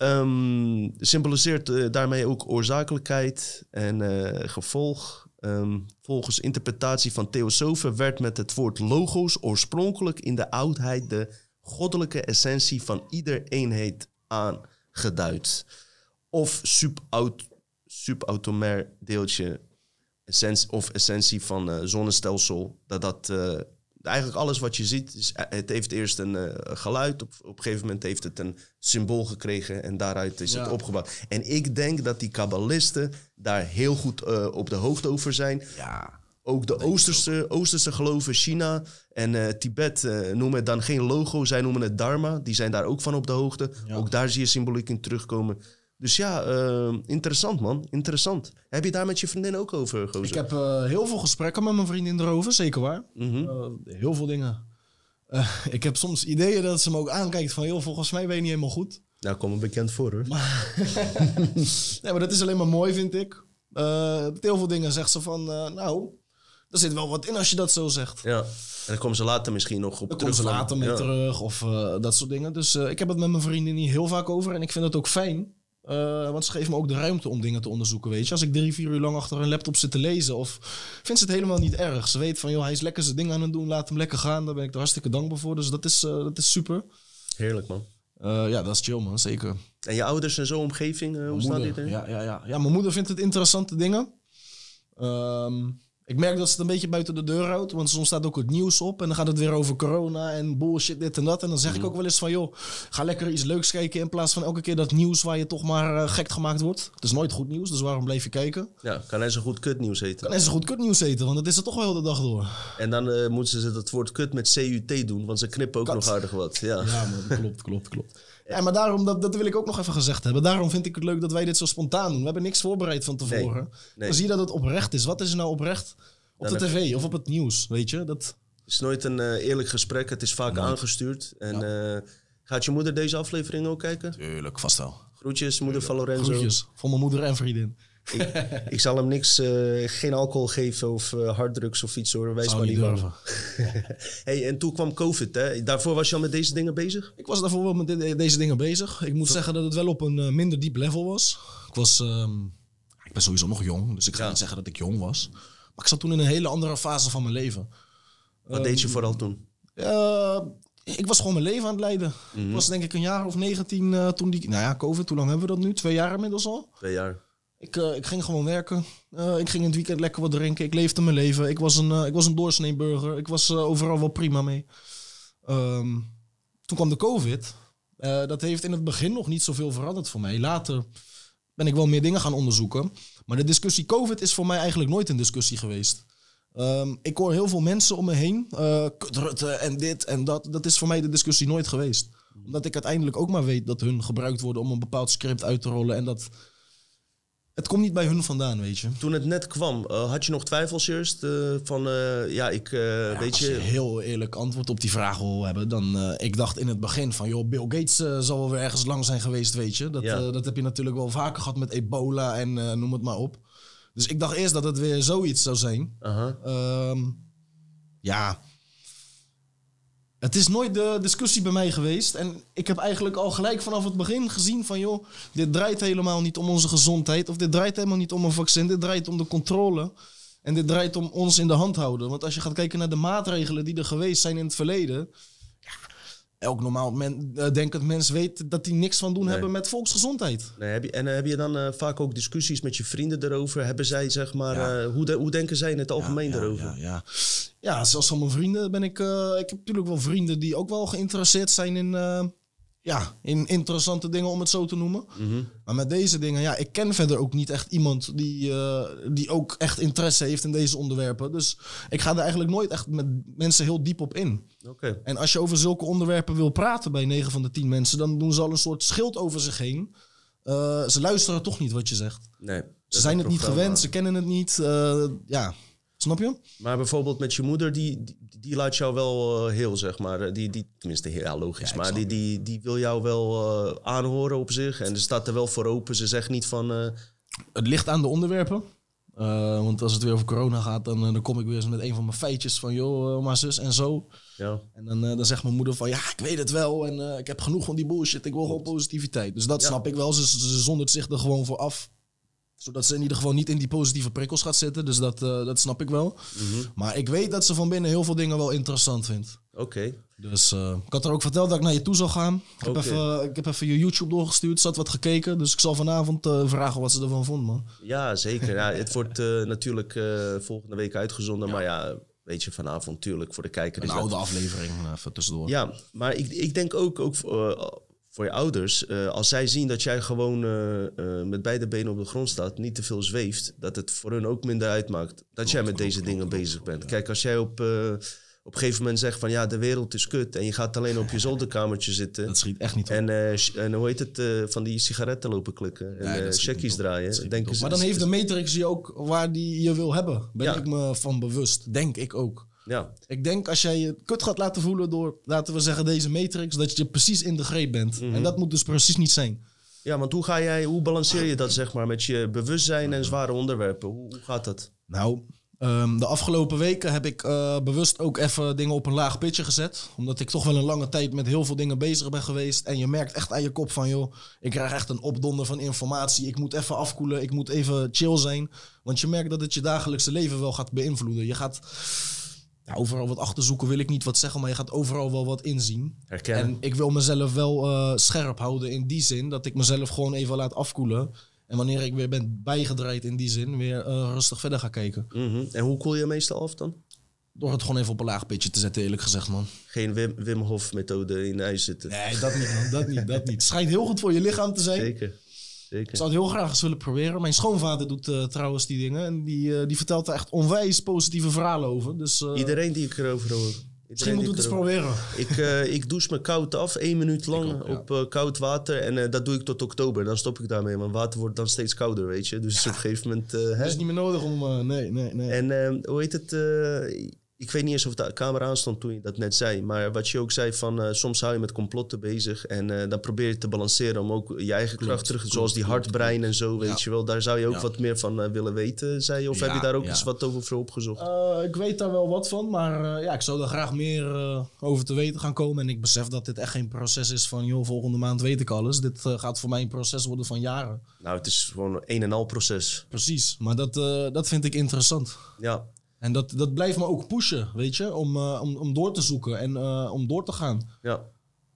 Ehm, symboliseert eh, daarmee ook oorzakelijkheid en eh, gevolg. Ehm, volgens interpretatie van theosofen werd met het woord logos oorspronkelijk in de oudheid de goddelijke essentie van ieder eenheid aangeduid. Of subaut, subatomair deeltje essentie, of essentie van eh, zonnestelsel. Dat dat eigenlijk alles wat je ziet, is, eh, het heeft eerst een eh, geluid. Op, op een gegeven moment heeft het een symbool gekregen en daaruit is het opgebouwd. En ik denk dat die kabbalisten daar heel goed eh, op de hoogte over zijn. Ja. Ook de Oosterse, Oosterse geloven, China en Tibet noemen het dan geen logo, zij noemen het Dharma. Die zijn daar ook van op de hoogte. Ja. Ook daar zie je symboliek in terugkomen. Dus ja, eh, interessant man, interessant. Heb je daar met je vriendin ook over, gozer? Ik heb eh, heel veel gesprekken met mijn vriendin erover, zeker waar. Mhm. Eh, heel veel dingen. Ik heb soms ideeën dat ze me ook aankijkt van... joh, volgens mij ben je niet helemaal goed. Nou, kom me bekend voor hoor. Nee, maar dat is alleen maar mooi, vind ik. Heel veel dingen zegt ze van... nou, er zit wel wat in als je dat zo zegt. Ja. En dan komen ze later misschien nog op Dan terug. komen ze later mee ja. terug of dat soort dingen. Dus ik heb het met mijn vriendin niet heel vaak over. En ik vind het ook fijn. Eh, want ze geeft me ook de ruimte om dingen te onderzoeken, weet je. Als ik drie, vier uur lang achter een laptop zit te lezen... of vindt ze het helemaal niet erg. Ze weet van, joh, hij is lekker zijn ding aan het doen. Laat hem lekker gaan. Daar ben ik er hartstikke dankbaar voor. Dus dat is, eh, dat is super. Heerlijk man. Eh, ja, dat is chill, man. Zeker. En je ouders en zo, omgeving, hoe staat dit er? ja, ja, ja. ja, mijn moeder vindt het interessante dingen. Ehm, ik merk dat ze het een beetje buiten de deur houdt. Want soms staat ook het nieuws op. En dan gaat het weer over corona en bullshit, dit en dat. En dan zeg Mhm. ik ook wel eens van... joh, ga lekker iets leuks kijken... in plaats van elke keer dat nieuws waar je toch maar eh, gek gemaakt wordt. Het is nooit goed nieuws, dus waarom blijf je kijken? Ja, kan hij zo goed kutnieuws eten. Kan eens goed kutnieuws eten, want het is er toch wel de dag door. En dan eh, moeten ze dat woord kut met CUT doen, want ze knippen ook Kat. nog aardig wat. Ja. Ja, klopt, klopt, klopt. Ja, maar daarom, dat, dat wil ik ook nog even gezegd hebben. Daarom vind ik het leuk dat wij dit zo spontaan doen. We hebben niks voorbereid van tevoren. nee. Dan zie je dat het oprecht is. Wat is er nou oprecht op Dan de tv of op het nieuws, weet je? Dat, Het is nooit een eh, eerlijk gesprek, het is vaak aangestuurd. En eh, gaat je moeder deze aflevering ook kijken? Tuurlijk, vast wel. Groetjes, moeder van Lorenzo. Groetjes voor mijn moeder en vriendin. Ik, ik zal hem niks, eh, geen alcohol geven of eh, harddrugs of iets hoor. Wijs Zou maar niet bang. Hey, en toen kwam COVID, hè? Daarvoor was je al met deze dingen bezig? Ik was daarvoor wel met de- deze dingen bezig. Ik moet zeggen dat het wel op een eh, minder diep level was. Ik was... ehm, ik ben sowieso nog jong, dus ik ga Ja. niet zeggen dat ik jong was. Maar ik zat toen in een hele andere fase van mijn leven. Wat deed je vooral toen? Ik was gewoon mijn leven aan het leiden. Mhm. Ik was denk ik een jaar of 19 eh, toen die... Nou ja, COVID, hoe lang hebben we dat nu? Twee jaar inmiddels al. Twee jaar. Ik, eh, ik ging gewoon werken. Eh, ik ging in het weekend lekker wat drinken. Ik leefde mijn leven. Ik was een, eh, ik was een doorsnee burger. Ik was overal wel prima mee. Ehm, toen kwam de COVID. Dat heeft in het begin nog niet zoveel veranderd voor mij. Later ben ik wel meer dingen gaan onderzoeken. Maar de discussie COVID is voor mij eigenlijk nooit een discussie geweest. Ehm, ik hoor heel veel mensen om me heen. en dit en dat. Dat is voor mij de discussie nooit geweest. Omdat ik uiteindelijk ook maar weet dat hun gebruikt worden om een bepaald script uit te rollen. En dat... Het komt niet bij hun vandaan, weet je. Toen het net kwam, eh, had je nog twijfels eerst? eh, van, eh, ja, ik, eh, weet Als je je... heel eerlijk antwoord op die vraag wil hebben, dan ik dacht in het begin van, joh, Bill Gates zal wel weer ergens lang zijn geweest, weet je. Dat, Ja. dat heb je natuurlijk wel vaker gehad met ebola en noem het maar op. Dus ik dacht eerst dat het weer zoiets zou zijn. Ehm, ja. Het is nooit de discussie bij mij geweest. En ik heb eigenlijk al gelijk vanaf het begin gezien van... joh, dit draait helemaal niet om onze gezondheid. Of dit draait helemaal niet om een vaccin. Dit draait om de controle. En dit draait om ons in de hand houden. Want als je gaat kijken naar de maatregelen die er geweest zijn in het verleden... elk normaal men, eh, denkend mens weet dat die niks van doen Nee. hebben met volksgezondheid. Nee, heb je, en heb je dan eh, vaak ook discussies met je vrienden erover? Hebben zij, zeg maar, Ja. eh, hoe, de- hoe denken zij in het algemeen ja, erover? Ja, ja. ja, zelfs van mijn vrienden ben ik... ik heb natuurlijk wel vrienden die ook wel geïnteresseerd zijn in... ja, in interessante dingen om het zo te noemen. Mhm. Maar met deze dingen, ja, ik ken verder ook niet echt iemand die, eh, die ook echt interesse heeft in deze onderwerpen. Dus ik ga er eigenlijk nooit echt met mensen heel diep op in. En als je over zulke onderwerpen wil praten bij 9 van de 10 mensen, dan doen ze al een soort schild over zich heen. Eh, ze luisteren toch niet wat je zegt. Nee. Ze zijn het niet gewend, ze kennen het niet. eh, ja, snap je? Maar bijvoorbeeld met je moeder, die, die, laat jou wel eh, heel, zeg maar. eh, Die, die, tenminste, heel ja, logisch. Ja, maar die, die, die wil jou wel eh, aanhoren op zich. En ze staat er wel voor open. Ze zegt niet van... Het ligt aan de onderwerpen. Want als het weer over corona gaat, dan, dan kom ik weer eens met een van mijn feitjes van... joh, maar zus en zo. ja. En dan, dan zegt mijn moeder van, ja, ik weet het wel. En ik heb genoeg van die bullshit. Ik wil gewoon positiviteit. Dus dat Ja. snap ik wel. Ze, ze zondert zich er gewoon voor af. Zodat ze in ieder geval niet in die positieve prikkels gaat zitten. Dus dat, eh, dat snap ik wel. Mhm. Maar ik weet dat ze van binnen heel veel dingen wel interessant vindt. Oké. Dus eh, ik had er ook verteld dat ik naar je toe zou gaan. Ik, heb, even, ik heb even je YouTube doorgestuurd, zat wat gekeken. Dus ik zal vanavond eh, vragen wat ze ervan vond, man. Ja, zeker. Ja, het wordt eh, natuurlijk eh, volgende week uitgezonden. Maar ja, weet je, vanavond natuurlijk voor de kijker. Een is dat- oude aflevering, eh, even tussendoor. Ja, maar ik, ik denk ook, ook voor, je ouders, eh, als zij zien dat jij gewoon eh, eh, met beide benen op de grond staat, niet te veel zweeft, dat het voor hun ook minder uitmaakt dat jij met klopt, deze klopt, dingen bezig bent. ja. Kijk, als jij op, op een gegeven moment zegt van ja, de wereld is kut. En je gaat alleen op je zolderkamertje zitten. Dat schiet echt niet op. En, en hoe heet het, van die sigaretten lopen klikken. En schiet checkies draaien. Denken ze, maar dan heeft de Matrix je ook waar die je wil hebben. Ben Ja. ik me van bewust. Denk ik ook. Ja, Ik denk als jij je kut gaat laten voelen door, laten we zeggen, deze Matrix, dat je precies in de greep bent. Mhm. En dat moet dus precies niet zijn. ja, want hoe ga jij, hoe balanceer je dat zeg maar met je bewustzijn en zware onderwerpen? Hoe, hoe gaat dat? Nou, ehm, de afgelopen weken heb ik eh, bewust ook even dingen op een laag pitje gezet. Omdat ik toch wel een lange tijd met heel veel dingen bezig ben geweest. En je merkt echt aan je kop van, joh, ik krijg echt een opdonder van informatie. Ik moet even afkoelen, ik moet even chill zijn. Want je merkt dat het je dagelijkse leven wel gaat beïnvloeden. Je gaat ja, overal wat achterzoeken, wil ik niet wat zeggen, maar je gaat overal wel wat inzien. Herkennen. En ik wil mezelf wel eh, scherp houden in die zin, dat ik mezelf gewoon even laat afkoelen. En wanneer ik weer ben bijgedraaid in die zin, weer eh, rustig verder ga kijken. Mhm. En hoe koel je meestal af dan? Door het gewoon even op een laag pitje te zetten, eerlijk gezegd, man. Geen Wim, Wim Hof methode in de ijs zitten. Nee, dat niet, man. Dat niet, dat niet. Het schijnt heel goed voor je lichaam te zijn. Zeker. Ik zou het heel graag eens willen proberen. Mijn schoonvader doet eh, trouwens die dingen. En die, eh, die vertelt er echt onwijs positieve verhalen over. Dus eh, Iedereen die ik erover hoor. misschien we ik het eens proberen. Ik, ik douche me koud af, één minuut lang ook, ja. op koud water. En dat doe ik tot oktober. Dan stop ik daarmee, want water wordt dan steeds kouder, weet je. Dus op een gegeven moment... hè? Dat is niet meer nodig om... nee, nee, nee. En hoe heet het? Ik weet niet eens of de camera aanstond toen je dat net zei. Maar wat je ook zei van eh, soms hou je met complotten bezig. En eh, dan probeer je te balanceren om ook je eigen kracht terug... klopt, zoals die klopt, hartbrein en zo, weet Ja. je wel. Daar zou je ook Ja. wat meer van eh, willen weten, zei je. Of heb je daar ook ja. eens wat over voor opgezocht? Eh, ik weet daar wel wat van, maar eh, ja, ik zou daar graag meer eh, over te weten gaan komen. En ik besef dat dit echt geen proces is van, joh, volgende maand weet ik alles. Dit eh, gaat voor mij een proces worden van jaren. Nou, het is gewoon een en al proces. Precies, maar dat, eh, dat vind ik interessant. Ja, En dat, dat blijft me ook pushen, weet je, om, eh, om, om door te zoeken en eh, om door te gaan. ja.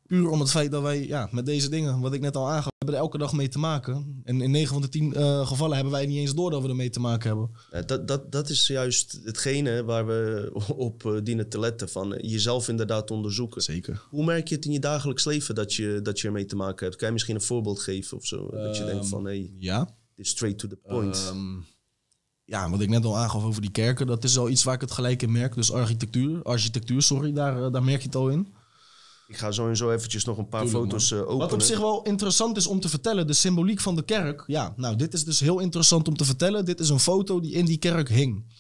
Puur om het feit dat wij ja, met deze dingen, wat ik net al aangaf, hebben er elke dag mee te maken. En in 9 van de 10 eh, gevallen hebben wij niet eens door dat we ermee te maken hebben. Ja, dat, dat, dat is juist hetgene waar we op dienen te letten. Van jezelf inderdaad onderzoeken. Zeker. Hoe merk je het in je dagelijks leven dat je, dat je ermee te maken hebt? Kan je misschien een voorbeeld geven of zo? dat je denkt van, hey, Ja. straight to the point. Ehm, ja, wat ik net al aangaf over die kerken, dat is al iets waar ik het gelijk in merk. Dus architectuur, architectuur, sorry, daar, eh, daar merk je het al in. Ik ga zo en zo eventjes nog een paar Tuurlijk, foto's eh, openen. Wat op zich wel interessant is om te vertellen, de symboliek van de kerk. Ja, nou, dit is dus heel interessant om te vertellen. Dit is een foto die in die kerk hing.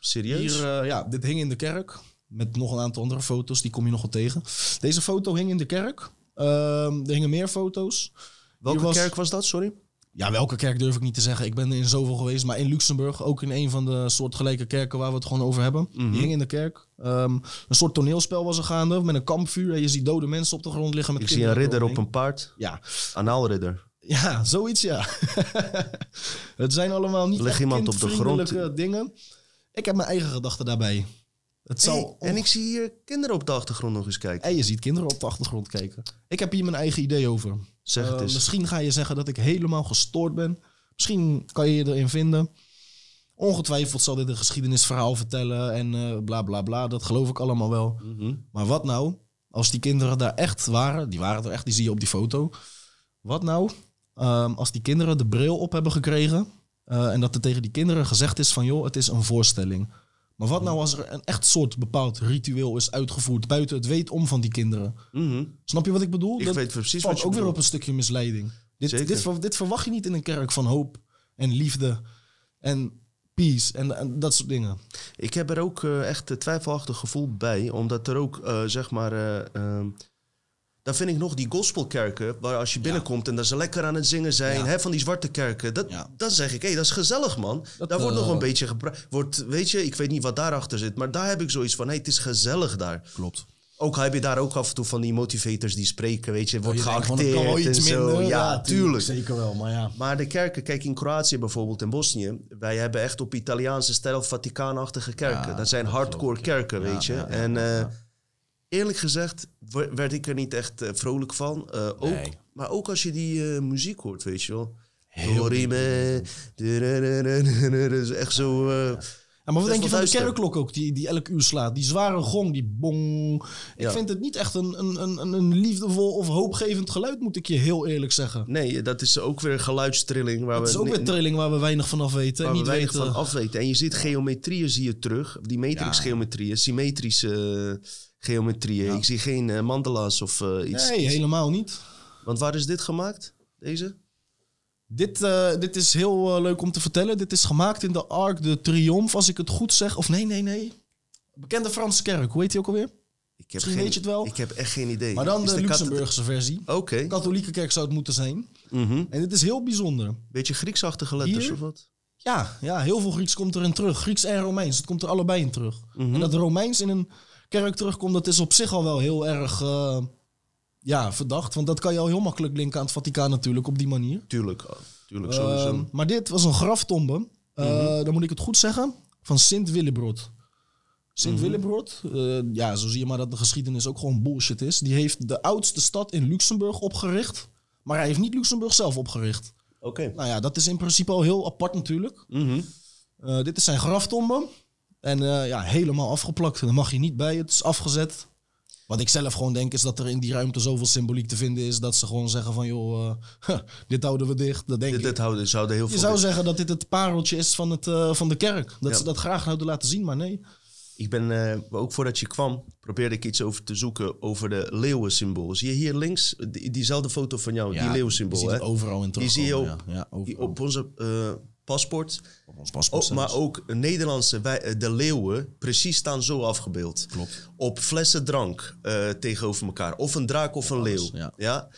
Serieus? Hier, eh, ja, dit hing in de kerk. Met nog een aantal andere foto's, die kom je nog wel tegen. Deze foto hing in de kerk. Ehm, er hingen meer foto's. Welke was- kerk was dat, sorry? Ja, welke kerk durf ik niet te zeggen. Ik ben er in zoveel geweest. Maar in Luxemburg, ook in een van de soortgelijke kerken waar we het gewoon over hebben. Mhm. Die hing in de kerk. Ehm, een soort toneelspel was er gaande met een kampvuur. En je ziet dode mensen op de grond liggen met Ik zie een ridder op een paard. Ja, Anaalridder. ja, zoiets ja. het zijn allemaal niet echt iemand op de grond? dingen. Ik heb mijn eigen gedachten daarbij. Het zal en ik zie hier kinderen op de achtergrond nog eens kijken. En je ziet kinderen op de achtergrond kijken. Ik heb hier mijn eigen idee over. Zeg het Eh, eens. Misschien ga je zeggen dat ik helemaal gestoord ben. Misschien kan je je erin vinden. Ongetwijfeld zal dit een geschiedenisverhaal vertellen en eh, bla bla bla. Dat geloof ik allemaal wel. Mhm. Maar wat nou als die kinderen daar echt waren? Die waren er echt, die zie je op die foto. Wat nou ehm, als die kinderen de bril op hebben gekregen eh, en dat er tegen die kinderen gezegd is van joh, het is een voorstelling. Maar wat nou als er een echt soort bepaald ritueel is uitgevoerd buiten het weet om van die kinderen? Mhm. Snap je wat ik bedoel? Ik dat weet precies wat je ook weer op een stukje misleiding. Dit, dit, dit verwacht je niet in een kerk van hoop en liefde en peace en, en dat soort dingen. Ik heb er ook eh, echt een twijfelachtig gevoel bij. Omdat er ook, eh, zeg maar... eh, daar vind ik nog die gospelkerken, waar als je binnenkomt en dat ze lekker aan het zingen zijn, hè, van die zwarte kerken. Dat. Dan zeg ik, hé, dat is gezellig, man. Dat, daar wordt eh, nog een beetje gebruikt. Wordt, weet je, ik weet niet wat daarachter zit, maar daar heb ik zoiets van, hé, het is gezellig daar. Klopt. Ook heb je daar ook af en toe van die motivators die spreken, weet je, wordt Je denkt van, geacteerd en zo. minder. ja, tuurlijk. Zeker wel, maar ja. Maar de kerken, kijk in Kroatië bijvoorbeeld, in Bosnië, wij hebben echt op Italiaanse stijl Vaticaanachtige kerken. Ja, dat zijn dat hardcore kerken, weet je. ja, en eh. Eerlijk gezegd werd ik er niet echt eh, vrolijk van. Eh, ook, Nee. Maar ook als je die eh, muziek hoort, weet je wel. Dorime, dat is echt zo... Ja, maar wat denk je van de kerkklok ook, die, die elk uur slaat? Die zware gong, die bong. Ik Ja. vind het niet echt een, een, een, een liefdevol of hoopgevend geluid, moet ik je heel eerlijk zeggen. Nee, dat is ook weer geluidstrilling waar Het is ook weer trilling waar we weinig van af weten. waar en we weinig weten. van afweten. En je ziet geometrieën zie je terug. Die matrix-geometrieën, symmetrische geometrieën. Ik zie geen eh, mandala's of eh, iets. Nee, helemaal niet. Want waar is dit gemaakt? Deze? Dit, eh, dit is heel leuk om te vertellen. Dit is gemaakt in de Arc de Triomphe, als ik het goed zeg. Of nee, nee, nee. Bekende Franse kerk, hoe heet die ook alweer? Ik heb Misschien weet je het wel. Ik heb echt geen idee. Maar dan Is de, kathed- Luxemburgse versie. Oké. Katholieke kerk zou het moeten zijn. Mhm. En dit is heel bijzonder. Beetje Grieksachtige letters Hier? of wat? Ja, ja, heel veel Grieks komt erin terug. Grieks en Romeins, het komt er allebei in terug. Mhm. En dat Romeins in een kerk terugkomt, dat is op zich al wel heel erg eh, ja, verdacht. Want dat kan je al heel makkelijk linken aan het Vaticaan natuurlijk, op die manier. Tuurlijk. oh, Tuurlijk, sowieso. Ehm, maar dit was een graftombe, eh, dan moet ik het goed zeggen, van Sint Willebrod. Sint Willebrod, eh, ja, zo zie je maar dat de geschiedenis ook gewoon bullshit is. Die heeft de oudste stad in Luxemburg opgericht. Maar hij heeft niet Luxemburg zelf opgericht. Oké. Nou ja, dat is in principe al heel apart natuurlijk. Mhm. Eh, dit is zijn graftombe. En eh, ja, helemaal afgeplakt. Daar mag je niet bij. Het is afgezet. Wat ik zelf gewoon denk is dat er in die ruimte zoveel symboliek te vinden is... dat ze gewoon zeggen van, joh, eh, dit houden we dicht. Dat denk Dit, ik. dit houden, zouden heel Je veel... zou zeggen dat dit het pareltje is van, het, eh, van de kerk. Dat Ja. ze dat graag zouden laten zien, maar nee. Ik ben, ook voordat je kwam, probeerde ik iets over te zoeken over de leeuwensymbool. Zie je hier links, die, diezelfde foto van jou, die leeuwensymbool, Je hè? ziet het overal in Die zie je op, Ja, die op onze paspoort. Op ons paspoort Oh, maar ook Nederlandse, wij, eh, de leeuwen, precies staan zo afgebeeld. Klopt. Op flessen drank eh, tegenover elkaar. Of een draak of een leeuw. ja. Ja.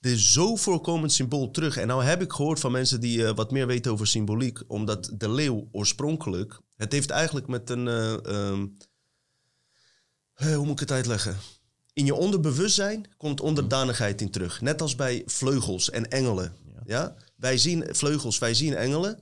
Dit is zo voorkomend symbool terug. En nou heb ik gehoord van mensen die eh, wat meer weten over symboliek. Omdat de leeuw oorspronkelijk... Het heeft eigenlijk met een... eh, ehm, eh, hoe moet ik het uitleggen? In je onderbewustzijn komt onderdanigheid in terug. Net als bij vleugels en engelen. Ja. Wij zien vleugels, wij zien engelen.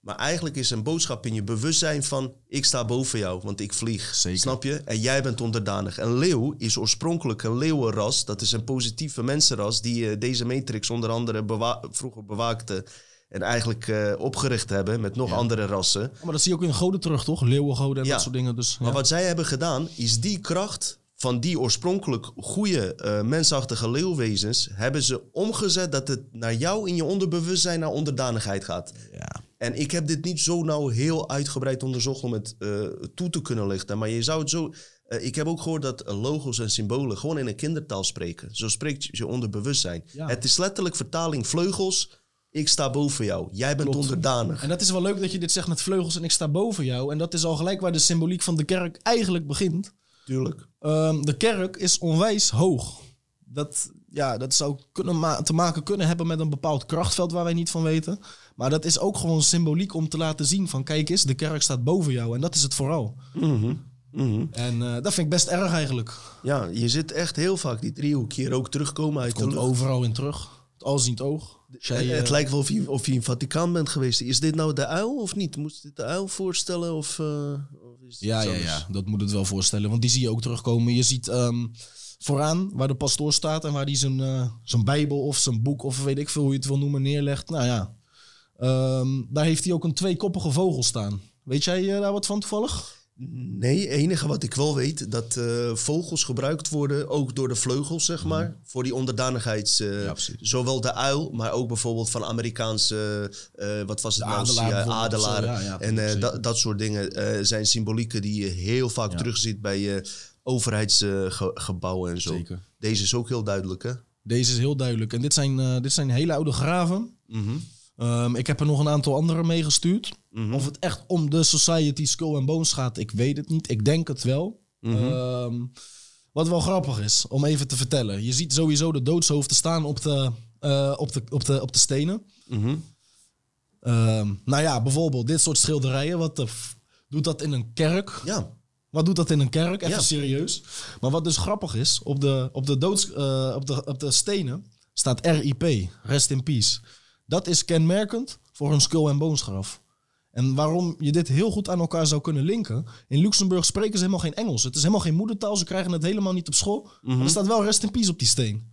Maar eigenlijk is een boodschap in je bewustzijn van... ik sta boven jou, want ik vlieg. Zeker. Snap je? En jij bent onderdanig. Een leeuw is oorspronkelijk een leeuwenras. Dat is een positieve mensenras... die eh, deze matrix onder andere bewa- vroeger bewaakte... en eigenlijk eh, opgericht hebben met nog andere rassen. Maar dat zie je ook in goden terug, toch? Leeuwengoden en Ja. dat soort dingen. Dus, Maar wat zij hebben gedaan, is die kracht van die oorspronkelijk goede eh, mensachtige leeuwwezens... hebben ze omgezet dat het naar jou in je onderbewustzijn naar onderdanigheid gaat. ja. En ik heb dit niet zo nou heel uitgebreid onderzocht om het eh, toe te kunnen lichten. Maar je zou het zo... eh, ik heb ook gehoord dat logos en symbolen gewoon in een kindertaal spreken. Zo spreekt je onderbewustzijn. Ja. Het is letterlijk vertaling vleugels. Ik sta boven jou. Jij bent Klopt. onderdanig. En dat is wel leuk dat je dit zegt met vleugels en ik sta boven jou. En dat is al gelijk waar de symboliek van de kerk eigenlijk begint. Tuurlijk. Ehm, de kerk is onwijs hoog. Dat, ja, dat zou kunnen ma- te maken kunnen hebben met een bepaald krachtveld waar wij niet van weten. Maar dat is ook gewoon symboliek om te laten zien van kijk eens, de kerk staat boven jou. En dat is het vooral. Mhm. Mhm. En eh, dat vind ik best erg eigenlijk. Ja, je zit echt heel vaak die driehoek hier ook terugkomen uit Komt overal in terug. Het oog. Als jij, Het, eh, het lijkt wel of je, of je in Vaticaan bent geweest. Is dit nou de uil of niet? Moest dit de uil voorstellen? Of, eh, of is het Ja, ja, ja, dat moet het wel voorstellen. Want die zie je ook terugkomen. Je ziet ehm, vooraan waar de pastoor staat en waar hij zijn, eh, zijn bijbel of zijn boek of weet ik veel hoe je het wil noemen neerlegt. Nou ja, Ehm, daar heeft hij ook een tweekoppige vogel staan. Weet jij eh, daar wat van toevallig? Nee, enige wat ik wel weet, dat eh, vogels gebruikt worden, ook door de vleugels, zeg maar, voor die onderdanigheids... eh, Ja, zowel de uil, maar ook bijvoorbeeld van Amerikaanse, eh, wat was het De nou? adelaar Ja, bijvoorbeeld, adelaren. zo, ja, ja, en dat, dat soort dingen zijn symbolieken die je heel vaak terugziet bij overheidsgebouwen en zo. Zeker. Deze is ook heel duidelijk, hè? Deze is heel duidelijk. En dit zijn, dit zijn hele oude graven. Mhm. Ehm, ik heb er nog een aantal andere meegestuurd. Mhm. Of het echt om de Society Skull and Bones gaat, ik weet het niet. Ik denk het wel. Mhm. Ehm, wat wel grappig is, om even te vertellen. Je ziet sowieso de doodshoofden staan op de, eh, op de, op de, op de stenen. Mhm. Ehm, nou ja, bijvoorbeeld dit soort schilderijen. Wat de doet dat in een kerk? Ja. Wat doet dat in een kerk? Even Ja. serieus. Maar wat dus grappig is, op de, op de, doods, eh, op de, op de stenen staat RIP, Rest in Peace. Dat is kenmerkend voor een skull- en bones graf. En waarom je dit heel goed aan elkaar zou kunnen linken. In Luxemburg spreken ze helemaal geen Engels. Het is helemaal geen moedertaal. Ze krijgen het helemaal niet op school. Maar er staat wel Rest in Peace op die steen.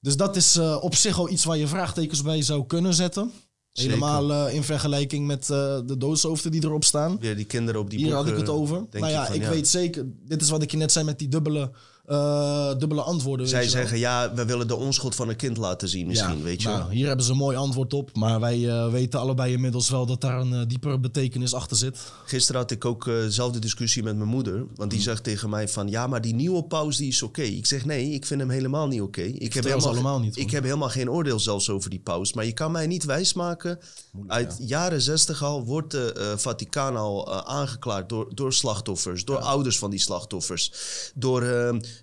Dus dat is eh, op zich al iets waar je vraagtekens bij zou kunnen zetten. Zeker. Helemaal eh, in vergelijking met eh, de doodshoofden die erop staan. Weer die kinderen op die Hier had ik het over. Nou ja, van, ik weet zeker, dit is wat ik je net zei met die dubbele, eh, dubbele antwoorden. Zij zeggen, ja, we willen de onschuld van een kind laten zien misschien, Ja, weet je nou, hier hebben ze een mooi antwoord op. Maar wij eh, weten allebei inmiddels wel dat daar een eh, diepere betekenis achter zit. Gisteren had ik ook dezelfde discussie met mijn moeder. Want Mm. die zegt tegen mij van... Ja, maar die nieuwe paus die is oké. Ik zeg nee, ik vind hem helemaal niet oké. Ik, heb helemaal, allemaal niet, ik hoor. heb helemaal geen oordeel zelfs over die paus. Maar je kan mij niet wijsmaken... Uit jaren zestig al wordt de Vaticaan al aangeklaard door, door slachtoffers. Door ouders van die slachtoffers. Door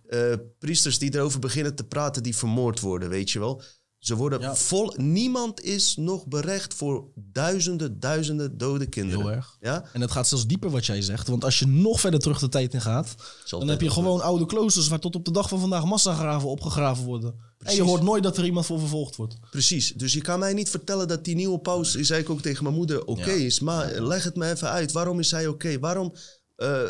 eh, priesters die erover beginnen te praten die vermoord worden, weet je wel. Ze worden Ja. vol... Niemand is nog berecht voor duizenden, duizenden dode kinderen. Heel erg. Ja? En het gaat zelfs dieper wat jij zegt. Want als je nog verder terug de tijd in gaat... Zal dan heb je gewoon oude kloosters... waar tot op de dag van vandaag massagraven opgegraven worden. En je hoort nooit dat er iemand voor vervolgd wordt. Precies. Dus je kan mij niet vertellen dat die nieuwe paus, die zei ik ook tegen mijn moeder, oké Ja. is. Maar leg het me even uit. Waarom is hij oké? Waarom eh,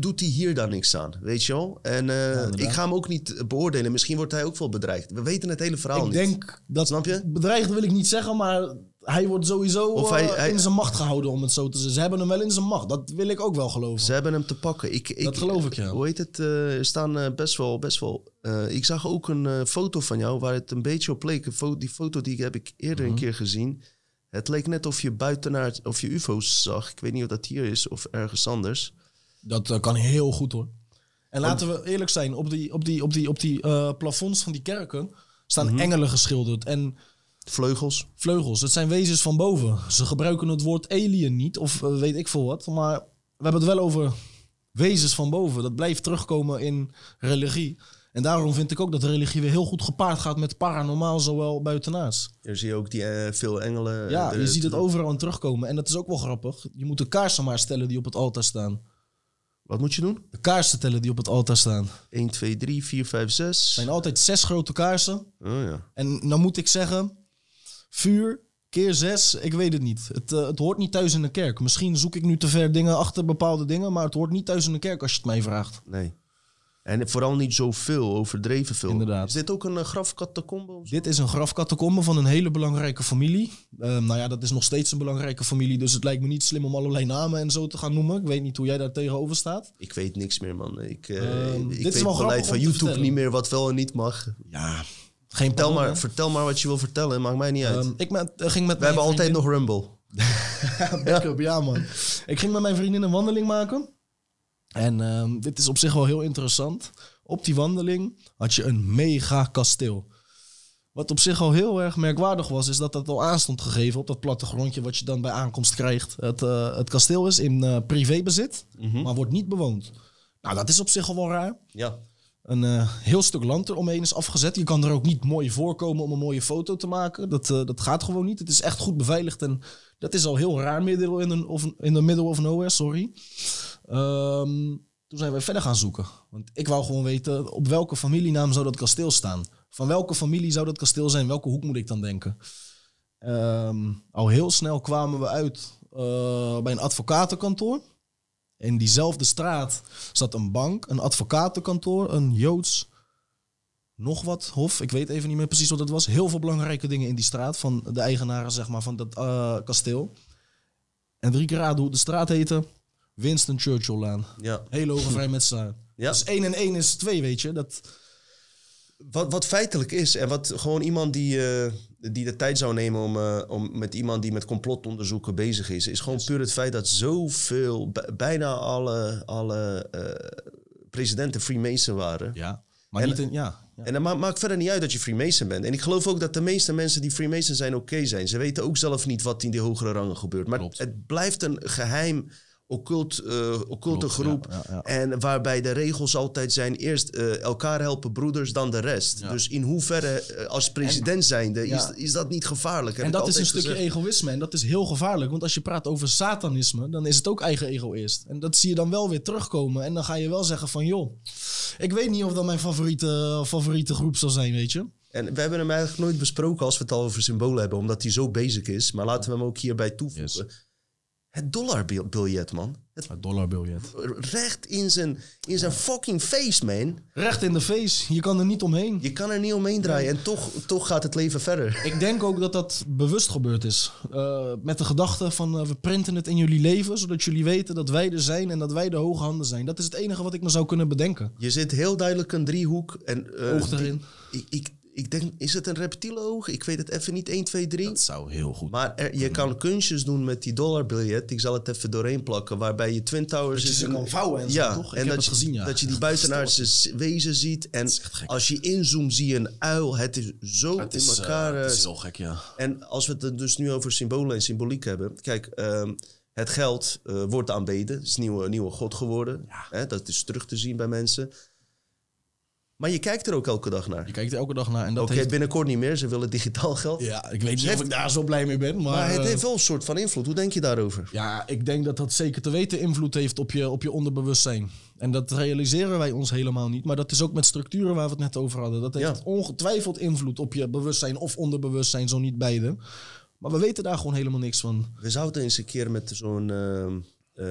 doet hij hier dan niks aan? Weet je wel? En eh, ik ga hem ook niet beoordelen. Misschien wordt hij ook wel bedreigd. We weten het hele verhaal ik niet. denk dat... Snap je? Bedreigd wil ik niet zeggen, maar... Hij wordt sowieso Of eh, hij- hij- in zijn macht gehouden, om het zo te zeggen. Ze hebben hem wel in zijn macht. Dat wil ik ook wel geloven. Ze hebben hem te pakken. Ik, ik, Dat geloof ik, ja. Hoe heet het? eh, er staan eh, best wel... Best wel eh, ik zag ook een eh, foto van jou waar het een beetje op leek. Die foto die heb ik eerder Mhm. een keer gezien. Het leek net of je buitenaard, of je ufo's zag. Ik weet niet of dat hier is of ergens anders. Dat eh, kan heel goed hoor. En laten we eerlijk zijn, op die, op die, op die, op die eh, plafonds van die kerken staan Mhm. engelen geschilderd en Vleugels. vleugels. Het zijn wezens van boven. Ze gebruiken het woord alien niet, of eh, weet ik veel wat. Maar we hebben het wel over wezens van boven. Dat blijft terugkomen in religie. En daarom vind ik ook dat religie weer heel goed gepaard gaat met paranormaal, zowel buitenaars. Hier zie je ook die, veel engelen. Ja, je ziet het overal terugkomen. En dat is ook wel grappig. Je moet de kaarsen maar stellen die op het altaar staan. Wat moet je doen? De kaarsen tellen die op het altaar staan. 1, 2, 3, 4, 5, 6. Het zijn altijd zes grote kaarsen. Oh ja. En nou moet ik zeggen, vuur keer zes, ik weet het niet. Het, eh, het hoort niet thuis in de kerk. Misschien zoek ik nu te ver dingen achter bepaalde dingen, maar het hoort niet thuis in de kerk als je het mij vraagt. Nee. En vooral niet zoveel, overdreven veel. Inderdaad. Is dit ook een uh? Dit is een grafcatacombe van een hele belangrijke familie. Eh, nou ja, dat is nog steeds een belangrijke familie, dus het lijkt me niet slim om allerlei namen en zo te gaan noemen. Ik weet niet hoe jij daar tegenover staat. Ik weet niks meer, man. Ik, Ehm, ik dit is weet wel beleid van YouTube niet meer wat wel en niet mag. Ja, geen Vertel maar, hè. vertel maar wat je wil vertellen, maakt mij niet uit. Ehm, ik met, eh, ging met We hebben altijd nog Rumble. Backup, ja man. Ik ging met mijn vriendin een wandeling maken. En ehm, dit is op zich wel heel interessant. Op die wandeling had je een mega kasteel. Wat op zich al heel erg merkwaardig was, is dat dat al aanstond gegeven op dat plattegrondje wat je dan bij aankomst krijgt. Het, eh, het kasteel is in eh, privébezit, maar wordt niet bewoond. Nou, dat is op zich al wel raar. Ja. Een eh, heel stuk land eromheen is afgezet. Je kan er ook niet mooi voorkomen om een mooie foto te maken. Dat, dat gaat gewoon niet. Het is echt goed beveiligd en dat is al heel raar middel in, een, of, in de middle of nowhere, sorry. Ehm, toen zijn we verder gaan zoeken. Want ik wou gewoon weten op welke familienaam zou dat kasteel staan. Van welke familie zou dat kasteel zijn? Welke hoek moet ik dan denken? Ehm, al heel snel kwamen we uit eh, bij een advocatenkantoor. In diezelfde straat zat een bank, een advocatenkantoor, een Joods nog wat hof. Ik weet even niet meer precies wat het was. Heel veel belangrijke dingen in die straat van de eigenaren zeg maar, van dat eh, kasteel. En drie keer raden hoe de straat heette. Winston Churchill Laan. ja. Hele hoge vrijmetselaar. Ja. Dus één en één is twee, weet je. Dat, Wat, wat feitelijk is, en wat gewoon iemand die, eh, die de tijd zou nemen om, eh, om met iemand die met complotonderzoeken bezig is, is gewoon puur het feit dat zoveel, bijna alle, alle eh, presidenten Freemason waren. ja. Maar En- niet in, ja. ja. En dat ma- maakt verder niet uit dat je Freemason bent. En ik geloof ook dat de meeste mensen die Freemason zijn oké zijn. Ze weten ook zelf niet wat in die hogere rangen gebeurt. Maar Klopt. het blijft een geheim occult, eh, occulte Klopt, groep. ja, ja, ja. En waarbij de regels altijd zijn: eerst eh, elkaar helpen broeders, dan de rest. Dus in hoeverre, eh, als president zijnde, is, is dat niet gevaarlijk? En dat is een stukje gezegd. egoïsme. En dat is heel gevaarlijk. Want als je praat over satanisme, dan is het ook eigen ego eerst. En dat zie je dan wel weer terugkomen. En dan ga je wel zeggen van, joh, ik weet niet of dat mijn favoriete, favoriete groep zal zijn, weet je. En we hebben hem eigenlijk nooit besproken als we het al over symbolen hebben, omdat hij zo basic is. Maar laten we hem ook hierbij toevoegen. Het dollarbiljet, man. Het Het dollarbiljet. recht in zijn, in zijn fucking face, man. Recht in de face. Je kan er niet omheen. Je kan er niet omheen draaien en toch, toch gaat het leven verder. Ik denk ook dat dat bewust gebeurd is. Eh, met de gedachte van eh, we printen het in jullie leven, zodat jullie weten dat wij er zijn en dat wij de hoge handen zijn. Dat is het enige wat ik me zou kunnen bedenken. Je zit heel duidelijk een driehoek. En, eh, Oog erin. die- ik, ik, ik denk, is het een reptiele oog? Ik weet het even niet, 1, 2, 3. Dat zou heel goed. Maar er- je kan kunstjes doen met die dollarbiljet. Ik zal het even doorheen plakken. Waarbij je Twin Towers... je is ze een- kan vouwen en zo, ja, toch? Ik en heb dat, het je, gezien, ja. dat je die buitenaardse wezen ziet. En als je inzoomt zie je een uil. Het is zo het in is, elkaar... eh, het eh, is heel gek, ja. En als we het dus nu over symbolen en symboliek hebben. Kijk, ehm, het geld eh, wordt aanbeden. Het is nieuwe, nieuwe god geworden. Hè, dat is terug te zien bij mensen. Maar je kijkt er ook elke dag naar. Je kijkt er elke dag naar en dat Oké, heeft... binnenkort niet meer. Ze willen digitaal geld. Ja, ik weet niet heeft- of ik daar zo blij mee ben, maar... Maar het eh, heeft wel een soort van invloed. Hoe denk je daarover? Ja, ik denk dat dat zeker te weten invloed heeft op je, op je onderbewustzijn. En dat realiseren wij ons helemaal niet. Maar dat is ook met structuren waar we het net over hadden. Dat heeft Ja. ongetwijfeld invloed op je bewustzijn of onderbewustzijn, zo niet beide. Maar we weten daar gewoon helemaal niks van. We zouden eens een keer met zo'n ehm, eh,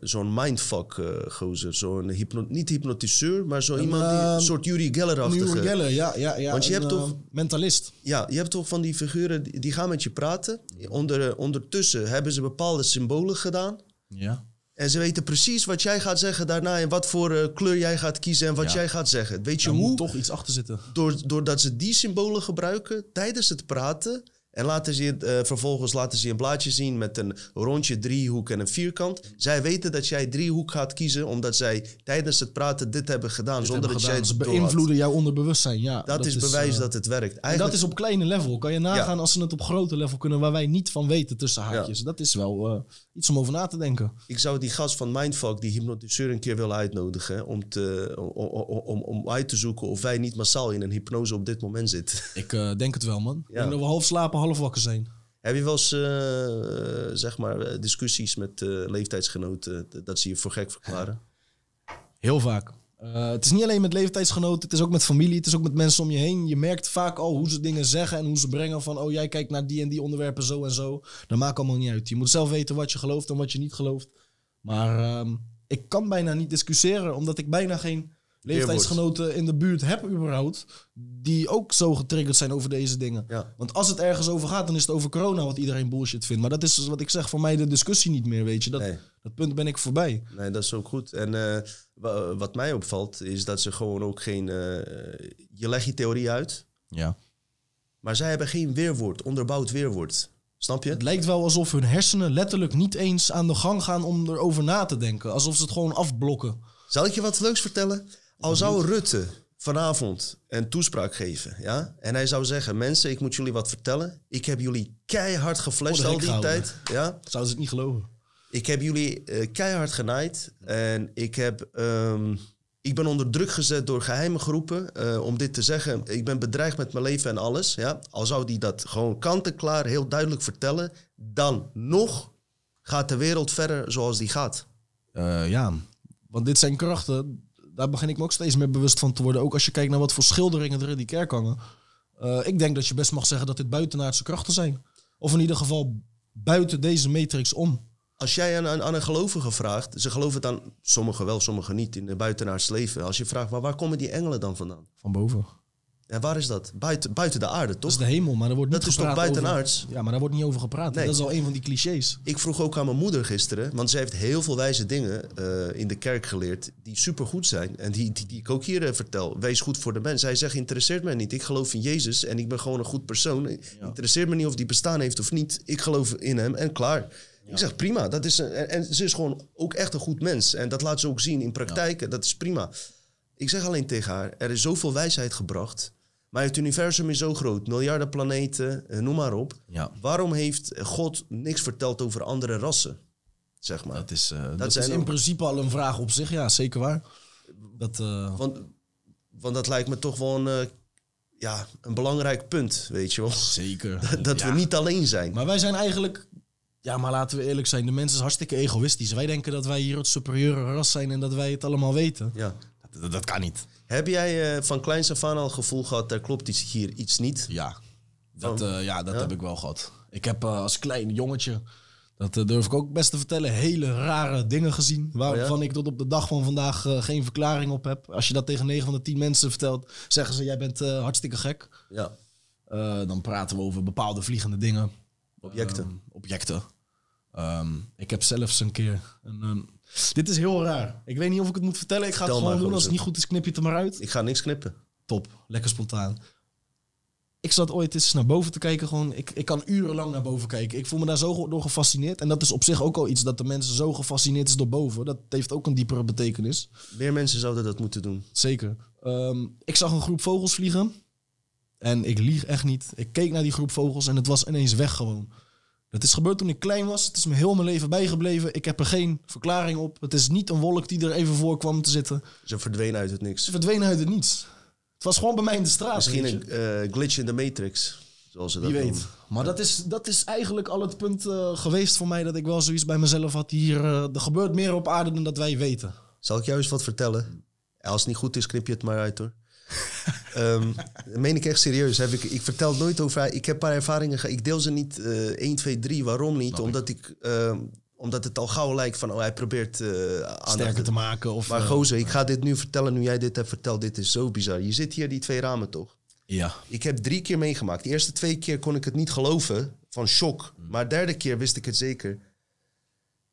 zo'n mindfuck eh, gozer. Zo'n hypno niet hypnotiseur, maar zo iemand die ehm, een soort Yuri Geller-achtige... Nieuwe Geller, ja, ja, ja. Want je een, hebt toch- eh, mentalist. Ja, je hebt toch van die figuren, die, die gaan met je praten. Onder, ondertussen hebben ze bepaalde symbolen gedaan. Ja. En ze weten precies wat jij gaat zeggen daarna en wat voor eh, kleur jij gaat kiezen en wat Ja. jij gaat zeggen. Weet je hoe? moet toch iets achter zitten. Door, doordat ze die symbolen gebruiken tijdens het praten. En laten ze, eh, vervolgens laten ze een blaadje zien met een rondje, driehoek en een vierkant. Zij weten dat jij driehoek gaat kiezen, omdat zij tijdens het praten dit hebben gedaan. zonder Hebben dat jij gedaan. het Ze beïnvloeden jouw onderbewustzijn, ja. Dat, is bewijs eh, dat het werkt. En dat is op kleine level. Kan je nagaan als ze het op grote level kunnen waar wij niet van weten tussen haakjes. Dat is wel eh, iets om over na te denken. Ik zou die gast van Mindfuck, die hypnotiseur, een keer willen uitnodigen. Om, te, om, om, uit te zoeken of wij niet massaal in een hypnose op dit moment zitten. Ik denk het wel, man. Ik Ja. denk dat we half slapen, half wakker zijn. Heb je wel eens eh, zeg maar, eh, discussies met eh, leeftijdsgenoten dat ze je voor gek verklaren? Heel vaak. Het is niet alleen met leeftijdsgenoten, het is ook met familie, het is ook met mensen om je heen. Je merkt vaak al hoe ze dingen zeggen en hoe ze brengen van... oh, jij kijkt naar die en die onderwerpen zo en zo. Dat maakt allemaal niet uit. Je moet zelf weten wat je gelooft en wat je niet gelooft. Maar ehm, ik kan bijna niet discussiëren, omdat ik bijna geen leeftijdsgenoten in de buurt heb überhaupt... die ook zo getriggerd zijn over deze dingen. Ja. Want als het ergens over gaat, dan is het over corona wat iedereen bullshit vindt. Maar dat is dus wat ik zeg, voor mij de discussie niet meer, weet je. Dat, Nee. dat punt ben ik voorbij. Nee, dat is ook goed. En eh, wa- wat mij opvalt, is dat ze gewoon ook geen... eh, je legt je theorie uit, Ja. maar zij hebben geen weerwoord, onderbouwd weerwoord. Snap je? Het lijkt wel alsof hun hersenen letterlijk niet eens aan de gang gaan om erover na te denken. Alsof ze het gewoon afblokken. Zal ik je wat leuks vertellen? Al zou Rutte vanavond een toespraak geven, ja? En hij zou zeggen, mensen, ik moet jullie wat vertellen. Ik heb jullie keihard geflasht de al die tijd, ja? Zouden ze het niet geloven? Ik heb jullie eh, keihard genaaid en ik, heb, ehm, ik ben onder druk gezet door geheime groepen eh, om dit te zeggen. Ik ben bedreigd met mijn leven en alles. Ja? Al zou die dat gewoon kant-en-klaar heel duidelijk vertellen, dan nog gaat de wereld verder zoals die gaat. Eh, ja, want dit zijn krachten. Daar begin ik me ook steeds meer bewust van te worden. Ook als je kijkt naar wat voor schilderingen er in die kerk hangen. Eh, ik denk dat je best mag zeggen dat dit buitenaardse krachten zijn. Of in ieder geval buiten deze matrix om. Als jij aan, aan, aan een gelovige vraagt, ze geloven dan, sommigen wel, sommigen niet, in de buitenaards leven. Als je vraagt, maar waar komen die engelen dan vandaan? Van boven. En waar is dat? Buiten, buiten de aarde, Dat toch? is de hemel, maar daar wordt niet Dat is toch buitenaards? Over, ja, maar daar wordt niet over gepraat. Nee. Dat is al een van die clichés. Ik vroeg ook aan mijn moeder gisteren, want zij heeft heel veel wijze dingen eh, in de kerk geleerd die supergoed zijn. En die, die, die ik ook hier eh, vertel. Wees goed voor de mens. Zij zegt, interesseert mij niet. Ik geloof in Jezus en ik ben gewoon een goed persoon. Interesseert me niet of die bestaan heeft of niet. Ik geloof in hem en klaar. Ik zeg, prima. Dat is een, en, ze is gewoon ook echt een goed mens. En dat laat ze ook zien in praktijk. Dat is prima. Ik zeg alleen tegen haar, er is zoveel wijsheid gebracht. Maar het universum is zo groot. Miljarden planeten, eh, noem maar op. Ja. Waarom heeft God niks verteld over andere rassen? Zeg maar. Dat is, eh, dat zijn is in ook- principe al een vraag op zich. Ja, zeker waar. Dat, eh, Want, want dat lijkt me toch wel een, ja, een belangrijk punt, weet je wel. zeker. Dat Ja. we niet alleen zijn. Maar wij zijn eigenlijk... Ja, maar laten we eerlijk zijn. De mens is hartstikke egoïstisch. Wij denken dat wij hier het superieure ras zijn en dat wij het allemaal weten. Ja. Dat, dat kan niet. Heb jij eh, van kleins af aan al het gevoel gehad, er klopt iets hier iets niet? Ja, dat, Van- eh, ja, dat Ja? heb ik wel gehad. Ik heb eh, als klein jongetje, Dat durf ik ook best te vertellen. Hele rare dingen gezien. Waarvan ik tot op de dag van vandaag geen verklaring op heb. Als je dat tegen 9 van de 10 mensen vertelt, zeggen ze: Jij bent hartstikke gek. Ja. Dan praten we over bepaalde vliegende dingen. Objecten. Ehm, objecten. Ehm, ik heb zelfs een keer. Een, een- dit is heel raar. Ik weet niet of ik het moet vertellen. Ik ga het gewoon doen. Als het niet goed is, knip je het er maar uit. Ik ga niks knippen. Top. Lekker spontaan. Ik zat ooit eens naar boven te kijken. Gewoon, ik, ik kan urenlang naar boven kijken. Ik voel me daar zo door gefascineerd. En dat is op zich ook al iets dat de mensen zo gefascineerd is door boven. Dat heeft ook een diepere betekenis. Meer mensen zouden dat moeten doen. Zeker. Ehm, ik zag een groep vogels vliegen. En ik lieg echt niet. Ik keek naar die groep vogels en het was ineens weg gewoon. Het is gebeurd toen ik klein was. Het is me heel mijn leven bijgebleven. Ik heb er geen verklaring op. Het is niet een wolk die er even voor kwam te zitten. Ze verdwenen uit het Ze niks. verdwenen uit het niets. Het was gewoon bij mij in de straat. Misschien een eh, glitch in de matrix. Zoals ze dat Wie weet. noemen. Maar dat is, dat is eigenlijk al het punt eh, geweest voor mij dat ik wel zoiets bij mezelf had. Hier, eh, er gebeurt meer op aarde dan dat wij weten. Zal ik jou eens wat vertellen? Als het niet goed is, knip je het maar uit hoor. Dat meen ik echt serieus. Heb ik, ik vertel nooit over. Ik heb een paar ervaringen. ge- Ik deel ze niet eh 1, 2, 3. Waarom niet? Omdat, ik, ehm, omdat het al gauw lijkt van... Oh, hij probeert eh Sterker te maken. Of, Maar eh, gozer, ik ga dit nu vertellen. Nu jij dit hebt verteld, dit is zo bizar. Je zit hier die twee ramen toch? ja. Ik heb drie keer meegemaakt. De eerste twee keer kon ik het niet geloven. Van shock. Hmm. Maar de derde keer wist ik het zeker.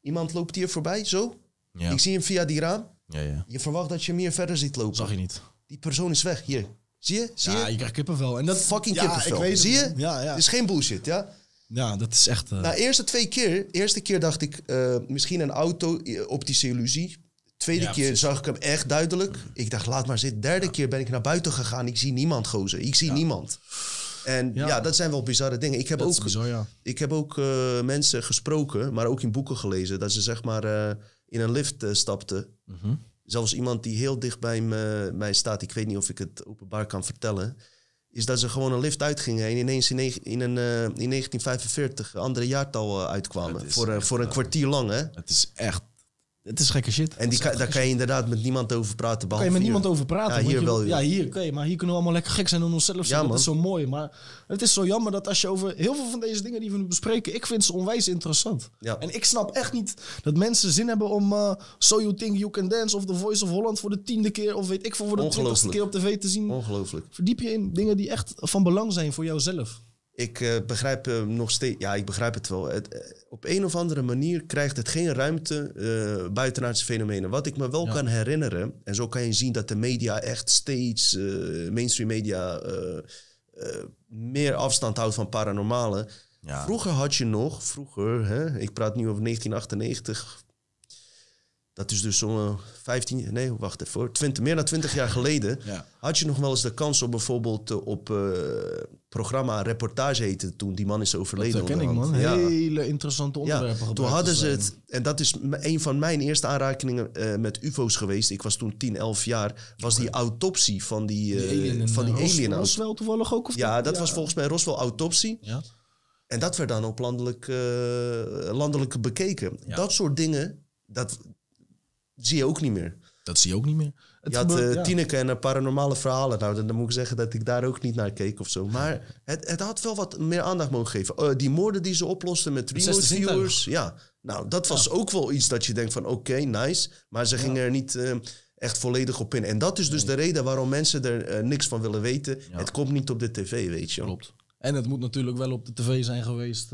Iemand loopt hier voorbij, zo. Ja. Ik zie hem via die raam. ja, ja. Je verwacht dat je hem hier verder ziet lopen. Zag je niet. Die persoon is weg. Hier. Zie je? Zie Ja, je? je krijgt kippenvel. En dat, Fucking ja, kippenvel. Ik weet het. Zie je? Ja, ja. Het is geen bullshit, ja? ja, dat is echt... eh, Nou, eerste twee keer. Eerste keer dacht ik eh, misschien een auto, eh, optische illusie. Tweede Ja, keer precies. zag ik hem echt duidelijk. Ik dacht, laat maar zitten. Derde keer ben ik naar buiten gegaan. Ik zie niemand, gozer. Ik zie niemand. En ja. Dat zijn wel bizarre dingen. Ik heb dat ook, bizar, ja. ik heb ook mensen gesproken, maar ook in boeken gelezen. Dat ze zeg maar in een lift stapten. Mhm. Zelfs iemand die heel dicht bij me, mij staat. Ik weet niet of ik het openbaar kan vertellen. Is dat ze gewoon een lift uitgingen en ineens in, negen- in, een, eh, in 1945 een andere jaartal eh, uitkwamen. Voor, een- echt, voor een eh, kwartier lang, hè? Het is echt... Het is gekke shit. En die, kan- daar kan je inderdaad met niemand over praten. Kan je met hier. niemand over praten? Ja, hier je- wel. Ja, hier, oké. maar hier kunnen we allemaal lekker gek zijn en onszelf zijn. Ja, dat is zo mooi. Maar het is zo jammer dat als je over heel veel van deze dingen die we nu bespreken... Ik vind ze onwijs interessant. Ja. En ik snap echt niet dat mensen zin hebben om... eh so You Think You Can Dance of The Voice of Holland voor de tiende keer... of weet ik veel, voor de twintigste keer op tv te zien. Ongelooflijk. Verdiep je in dingen die echt van belang zijn voor jouzelf. Ik eh, begrijp eh, nog steeds, ja, ik begrijp het wel. Het, eh, op een of andere manier krijgt het geen ruimte buitenaardse fenomenen. Wat ik me wel kan herinneren, en zo kan je zien dat de media echt steeds, mainstream media, meer afstand houdt van paranormale. Ja. Vroeger had je nog, vroeger, hè, ik praat nu over 1998. Dat is dus zo'n 15, nee, wacht even hoor. 20, meer dan 20 jaar geleden Ja. had je nog wel eens de kans om bijvoorbeeld eh, op eh, programma Reportage heette toen die man is overleden. Dat ken ik, man. Ja. Hele interessante onderwerpen. Ja, toen hadden ze het, en dat is een van mijn eerste aanrakingen eh, met UFO's geweest. Ik was toen 10, 11 jaar. Was die autopsie van die, Die eh, alien in, van die eh, Ros- alien. Roswell toevallig ook? Of ja, dat was volgens mij Roswell autopsie. Ja. En dat werd dan op landelijk, eh, landelijk bekeken. Dat soort dingen, dat zie je ook niet meer. Dat zie je ook niet meer. Het Je had gebeurt- eh. Tineke en paranormale verhalen. Nou, dan, dan moet ik zeggen dat ik daar ook niet naar keek of zo. Maar het, het had wel wat meer aandacht mogen geven. Eh, die moorden die ze oplosten met remote viewers. Ja, nou, dat was ook wel iets dat je denkt van oké, nice. Maar ze gingen er niet eh, echt volledig op in. En dat is dus de reden waarom mensen er eh, niks van willen weten. Het komt niet op de tv, weet je. Klopt. En het moet natuurlijk wel op de tv zijn geweest.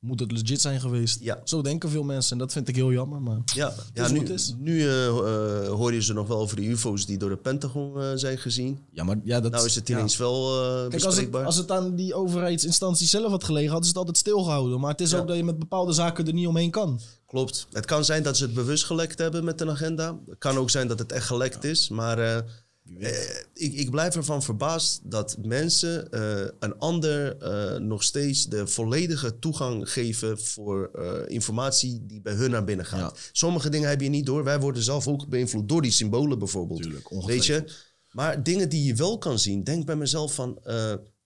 Moet het legit zijn geweest. Ja. Zo denken veel mensen. En dat vind ik heel jammer. Maar Ja, ja nu, het is. nu eh, eh, hoor je ze nog wel over de UFO's die door de Pentagon eh, zijn gezien. ja, maar ja, dat Nou is het ja. ineens wel eh Kijk, als het, bespreekbaar. als het aan die overheidsinstantie zelf had gelegen, hadden ze het altijd stilgehouden. Maar het is Ja. ook dat je met bepaalde zaken er niet omheen kan. Klopt. Het kan zijn dat ze het bewust gelekt hebben met een agenda. Het kan ook zijn dat het echt gelekt is. Maar eh, ik, ik blijf ervan verbaasd dat mensen eh, een ander eh, nog steeds de volledige toegang geven voor informatie die bij hun naar binnen gaat. Ja. Sommige dingen heb je niet door. Wij worden zelf ook beïnvloed door die symbolen bijvoorbeeld. Tuurlijk, Weet je? Maar dingen die je wel kan zien, denk bij mezelf van...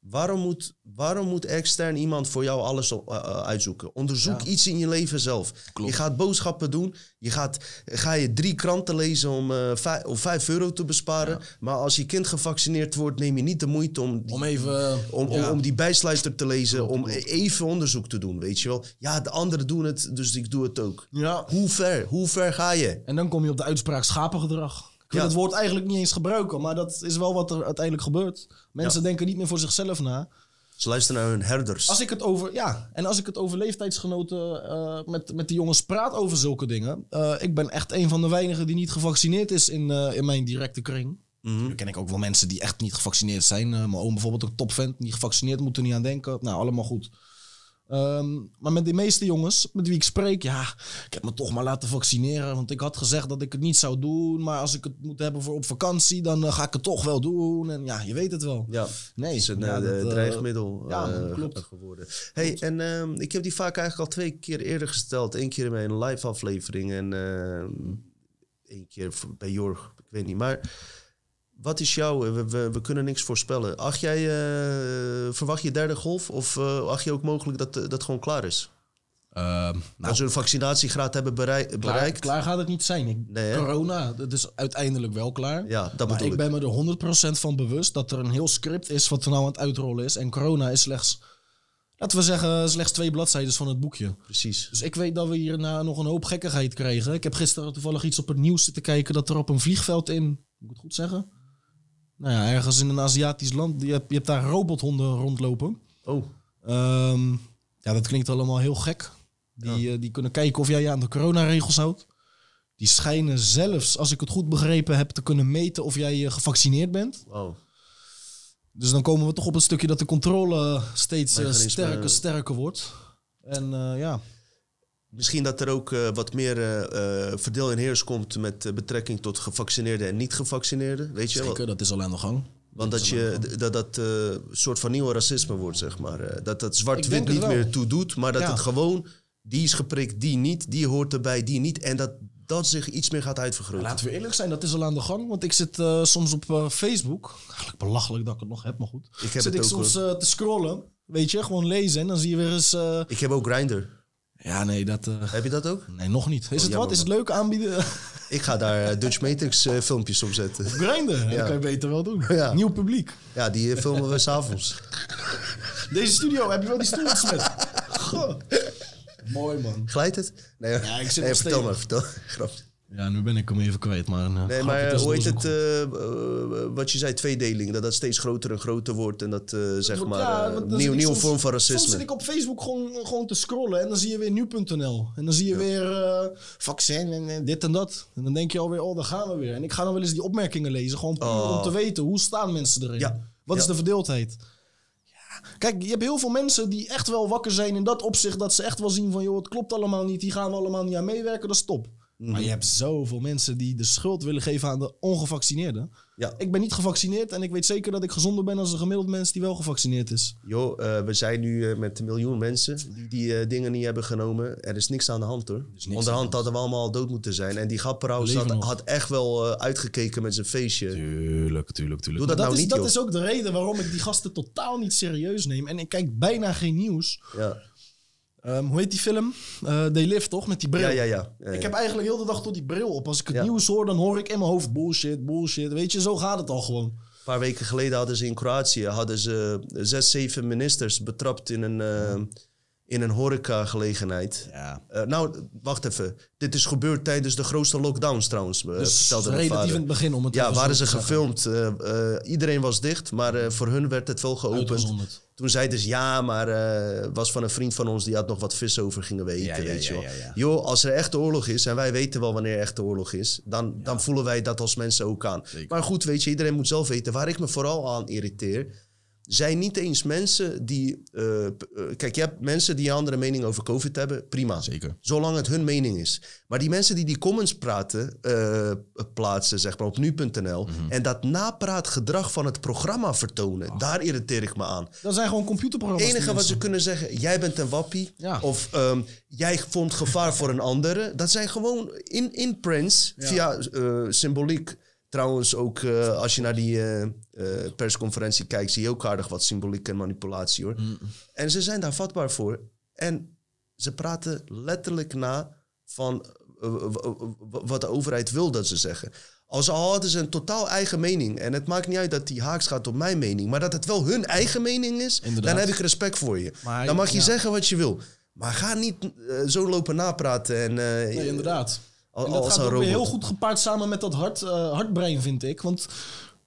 Waarom moet, waarom moet extern iemand voor jou alles op- eh, eh, uitzoeken? Onderzoek Ja. iets in je leven zelf. Klopt. Je gaat boodschappen doen. Je gaat, ga je drie kranten lezen om, eh vijf, om vijf euro te besparen. Maar als je kind gevaccineerd wordt, neem je niet de moeite om die, Om even... om, om, die bijsluiter te lezen. Klopt, om klopt. even onderzoek te doen, weet je wel. Ja, de anderen doen het, dus ik doe het ook. Ja. Hoe ver? Hoe ver ga je? En dan kom je op de uitspraak schapengedrag. Ik wil Ja. het woord eigenlijk niet eens gebruiken, maar dat is wel wat er uiteindelijk gebeurt. Mensen Ja. denken niet meer voor zichzelf na. Ze luisteren naar hun herders. Als ik het over, ja, en als ik het over leeftijdsgenoten eh, met, met die jongens praat over zulke dingen. eh, ik ben echt een van de weinigen die niet gevaccineerd is in, eh, in mijn directe kring. Nu ken ik ook wel mensen die echt niet gevaccineerd zijn. Mijn oom bijvoorbeeld, een topvent, niet gevaccineerd, moet er niet aan denken. Nou, allemaal goed. Ehm, maar met de meeste jongens met wie ik spreek, ja, ik heb me toch maar laten vaccineren. Want ik had gezegd dat ik het niet zou doen. Maar als ik het moet hebben voor op vakantie, dan eh, ga ik het toch wel doen. En ja, je weet het wel. Ja, Nee, het is een ja, eh, dat, eh, dreigmiddel ja, klopt. geworden. Hey, en ehm, ik heb die vaak eigenlijk al twee keer eerder gesteld. Eén keer in mijn live aflevering en ehm, één keer bij Jorg. Ik weet niet, maar wat is jouw... We, we, we kunnen niks voorspellen. Acht jij, eh, verwacht je derde golf? Of eh, acht je ook mogelijk dat eh, dat gewoon klaar is? Ehm, nou, Als we een vaccinatiegraad hebben bereikt? klaar gaat het niet zijn. Ik, Nee, hè? corona, dat is uiteindelijk wel klaar. Ja, dat maar ik ik. ben me er 100% van bewust dat er een heel script is wat er nou aan het uitrollen is. En corona is slechts, laten we zeggen, slechts twee bladzijden van het boekje. Precies. Dus ik weet dat we hierna nog een hoop gekkigheid krijgen. Ik heb gisteren toevallig iets op het nieuws zitten kijken dat er op een vliegveld in, moet ik het goed zeggen? Nou ja, ergens in een Aziatisch land, je hebt, je hebt daar robothonden rondlopen. Oh, Ehm, ja, dat klinkt allemaal heel gek. Die, eh, die kunnen kijken of jij je aan de coronaregels houdt. Die schijnen zelfs, als ik het goed begrepen heb, te kunnen meten of jij eh, gevaccineerd bent. wow. Dus dan komen we toch op het stukje dat de controle steeds eh, sterker, sterker wordt. En ja, Misschien dat er ook eh, wat meer eh, eh, verdeel en heers komt met betrekking tot gevaccineerden en niet-gevaccineerden. Weet je wel? zeker, dat is al aan de gang. Want dat je d- dat dat eh, een soort van nieuwe racisme wordt, zeg maar. Eh, dat dat zwart-wit niet wel. meer toe doet, maar dat Ja. het gewoon die is geprikt, die niet, die hoort erbij, die niet. En dat dat zich iets meer gaat uitvergroten. Laten we eerlijk zijn, dat is al aan de gang. Want ik zit eh, soms op eh, Facebook. Eigenlijk belachelijk dat ik het nog heb, maar goed. Ik heb zit het ik ook, soms te scrollen. Weet je, gewoon lezen. En dan zie je weer eens... eh, Ik heb ook Grindr. Ja, nee, dat... eh, Heb je dat ook? nee, nog niet. Is het Oh, jammer, wat? Is het leuk aanbieden? Ik ga daar eh, Dutch Matrix eh, filmpjes op zetten. Grinden. Dat kan je beter wel doen. Ja. Nieuw publiek. Ja, die filmen we s'avonds. Deze studio, heb je wel die stoeltjes met? Goh. Mooi, man. Glijdt het? Nee, Ja, ik zit nee vertel maar. Vertel. Grapje. Ja, nu ben ik hem even kwijt, maar... eh, Nee, maar eh, het hoe heet het? eh, wat je zei, tweedeling. Dat dat steeds groter en groter wordt. En dat, eh, zeg maar, nieuw, nieuwe soms- vorm van Soms zit racisme. ik op Facebook gewoon, gewoon te scrollen en dan zie je weer nu.nl. En dan zie je weer eh, vaccin en, en dit en dat. En dan denk je alweer, oh, daar gaan we weer. En ik ga dan wel eens die opmerkingen lezen, gewoon puur Oh. om te weten, hoe staan mensen erin? Ja. Wat is de verdeeldheid? Ja. Kijk, je hebt heel veel mensen die echt wel wakker zijn in dat opzicht, dat ze echt wel zien van, joh, het klopt allemaal niet, hier gaan we allemaal niet aan meewerken, dat is top. Mhm. Maar je hebt zoveel mensen die de schuld willen geven aan de ongevaccineerden. Ja. Ik ben niet gevaccineerd en ik weet zeker dat ik gezonder ben als een gemiddeld mens die wel gevaccineerd is. Joh, eh, we zijn nu eh, met een miljoen mensen die die eh, dingen niet hebben genomen. Er is niks aan de hand hoor. Onderhand de hadden we allemaal al dood moeten zijn. En die leven had, had echt wel uitgekeken met zijn feestje. Tuurlijk, tuurlijk, tuurlijk. Doe dat nou is, niet, dat joh. is ook de reden waarom ik die gasten totaal niet serieus neem. En ik kijk bijna geen nieuws. Ja, Ehm, hoe heet die film? Eh They Live, toch? Met die bril. ja, ja. ja. Ja, Ik heb eigenlijk heel de dag tot die bril op. Als ik het nieuws hoor, dan hoor ik in mijn hoofd bullshit, bullshit. Weet je, zo gaat het al gewoon. Een paar weken geleden hadden ze in Kroatië hadden ze zes, zeven ministers betrapt in een, eh, in een horecagelegenheid. Ja. Eh, nou, wacht even. Dit is gebeurd tijdens de grootste lockdowns trouwens. Dus vertelde mijn relatief vader. in het begin om het Ja, waren ze gefilmd. eh, iedereen was dicht, maar voor hun werd het wel geopend. Toen zeiden ze ja, maar was van een vriend van ons die had nog wat vis over gingen we eten. Ja, ja, weet je ja, wel. ja, ja. Joh, als er echte oorlog is en wij weten wel wanneer echte oorlog is, dan, dan voelen wij dat als mensen ook aan. Zeker. Maar goed, weet je, iedereen moet zelf weten. Waar ik me vooral aan irriteer, zijn niet eens mensen die. eh, eh, kijk, je hebt mensen die een andere mening over COVID hebben, prima. Zeker. Zolang het hun mening is. Maar die mensen die die comments praten, eh, plaatsen zeg maar op nu.nl Mhm. en dat napraatgedrag van het programma vertonen, daar irriteer ik me aan. Dat zijn gewoon computerprogramma's. Het enige wat ze kunnen zeggen, jij bent een wappie. Ja. Of ehm, jij vond gevaar voor een andere. Dat zijn gewoon in, in prints, Ja. via eh, symboliek Trouwens, ook eh, als je naar die eh, eh, persconferentie kijkt, zie je ook aardig wat symboliek en manipulatie hoor. En ze zijn daar vatbaar voor. En ze praten letterlijk na van wat de overheid wil dat ze zeggen. Als al hadden ze een totaal eigen mening. En het maakt niet uit dat die haaks gaat op mijn mening. Maar dat het wel hun eigen mening is. Inderdaad. Dan heb ik respect voor je. Maar dan mag je ja. zeggen wat je wil. Maar ga niet zo lopen napraten. En, Nee, inderdaad. Al- En dat als gaat ook heel goed gepaard samen met dat hart, eh, hartbrein, vind ik. Want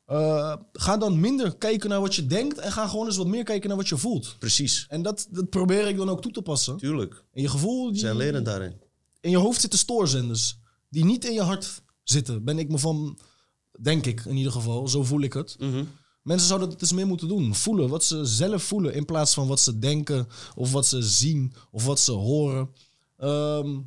eh, ga dan minder kijken naar wat je denkt en ga gewoon eens wat meer kijken naar wat je voelt. Precies. En dat, dat probeer ik dan ook toe te passen. Tuurlijk. En je gevoel, die, zijn lerend daarin. in je hoofd zitten stoorzenders. Die niet in je hart zitten. Ben ik me van, denk ik in ieder geval, zo voel ik het. Mhm. Mensen zouden het eens meer moeten doen. Voelen wat ze zelf voelen in plaats van wat ze denken of wat ze zien of wat ze horen. Ehm,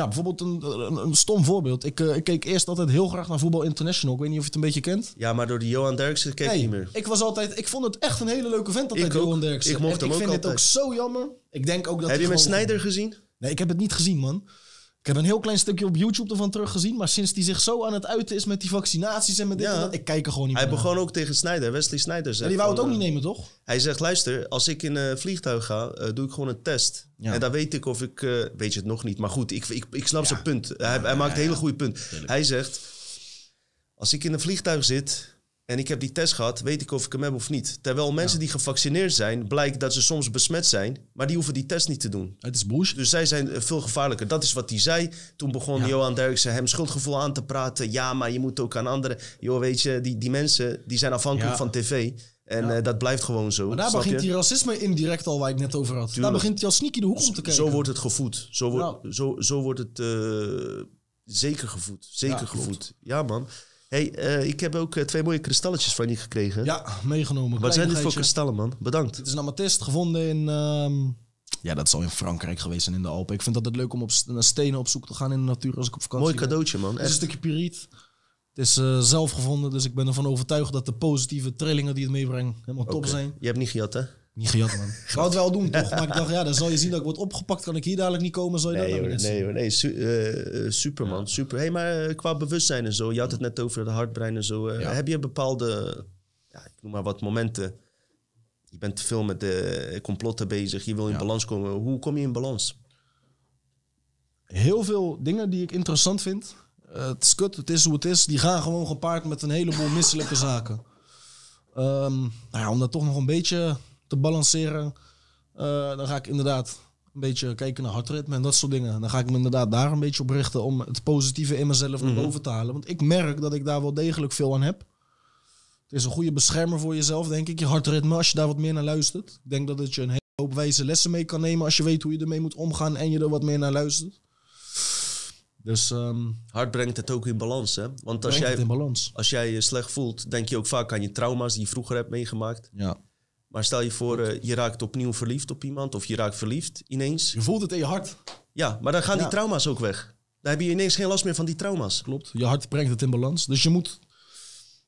ja, bijvoorbeeld een, een, een stom voorbeeld. Ik, eh, ik keek eerst altijd heel graag naar Voetbal International. Ik weet niet of je het een beetje kent. Ja, maar door die Johan Derksen kijk ik Nee, niet meer. ik was altijd, ik vond het echt een hele leuke vent altijd, Ik ook. Johan Derksen. Ik mocht En hem ik ook vind het ook zo jammer. Ik denk ook dat Heb je met gewoon- Snijder gezien? Nee, ik heb het niet gezien, man. Ik heb een heel klein stukje op YouTube ervan teruggezien. Maar sinds hij zich zo aan het uiten is met die vaccinaties en met dit Ja. en dat, ik kijk er gewoon niet Hij meer naar. begon ook tegen Snijder, Wesley Snijder. Ja, zegt die wou het ook niet eh, nemen, toch? Hij zegt, luister, als ik in een vliegtuig ga, eh, doe ik gewoon een test. Ja. En dan weet ik of ik... eh, weet je het nog niet, maar goed, ik, ik, ik snap zijn punt. Hij, hij maakt een hele goede punt. Hij zegt, als ik in een vliegtuig zit en ik heb die test gehad, weet ik of ik hem heb of niet. Terwijl mensen die gevaccineerd zijn, blijkt dat ze soms besmet zijn, maar die hoeven die test niet te doen. Het is bullshit. Dus zij zijn eh, veel gevaarlijker. Dat is wat hij zei. Toen begon Ja. Johan Derksen hem schuldgevoel aan te praten. Ja, maar je moet ook aan anderen. Joh, weet je, die, die mensen die zijn afhankelijk Ja. van tv. En eh, dat blijft gewoon zo. Maar daar begint je? die racisme indirect al waar ik net over had. Daar begint hij al sneaky de hoek om te kijken. Zo wordt het gevoed. Zo, wordt Ja. zo, zo wordt het eh, zeker gevoed. Zeker Ja, klopt. gevoed. Ja, man. Hey, eh, ik heb ook eh, twee mooie kristalletjes van je gekregen. Ja, meegenomen. Wat zijn dit voor kristallen, man? Bedankt. Het is een amethyst gevonden in... ehm, ja, dat is al in Frankrijk geweest en in de Alpen. Ik vind het altijd leuk om op naar stenen op zoek te gaan in de natuur als ik op vakantie Mooi ben. cadeautje, man. Het is een stukje piriet. Het is eh, zelf gevonden, dus ik ben ervan overtuigd dat de positieve trillingen die het meebrengt helemaal top zijn. Je hebt niet gejat, hè? Niet gejat, man. Ik wou het wel doen, toch? Maar ik dacht, ja, dan zal je zien dat ik word opgepakt. Kan ik hier dadelijk niet komen, zal je Nee, dat hoor, nee, hoor, nee. Su- eh, eh, super, man. Super. hey, maar eh, qua bewustzijn en zo. Je had het net over de hartbrein en zo. Ja. Heb je bepaalde, ja, ik noem maar wat momenten. Je bent te veel met de complotten bezig. Je wil in Ja. balans komen. Hoe kom je in balans? Heel veel dingen die ik interessant vind. Eh, het is kut, het is hoe het is. Die gaan gewoon gepaard met een heleboel misselijke zaken. Ehm, nou ja, om dat toch nog een beetje te balanceren, eh, dan ga ik inderdaad een beetje kijken naar hartritme en dat soort dingen. Dan ga ik me inderdaad daar een beetje op richten om het positieve in mezelf naar boven te halen. Want ik merk dat ik daar wel degelijk veel aan heb. Het is een goede beschermer voor jezelf, denk ik. Je hartritme, als je daar wat meer naar luistert. Ik denk dat het je een hele hoop wijze lessen mee kan nemen als je weet hoe je ermee moet omgaan en je er wat meer naar luistert. Dus ehm Hart brengt het ook in balans, hè? Want als brengt het jij, in balans. als jij je slecht voelt, denk je ook vaak aan je trauma's die je vroeger hebt meegemaakt. Ja. Maar stel je voor, eh, je raakt opnieuw verliefd op iemand. Of je raakt verliefd ineens. Je voelt het in je hart. Ja, maar dan gaan die trauma's ook weg. Dan heb je ineens geen last meer van die trauma's. Klopt. Je hart brengt het in balans. Dus je moet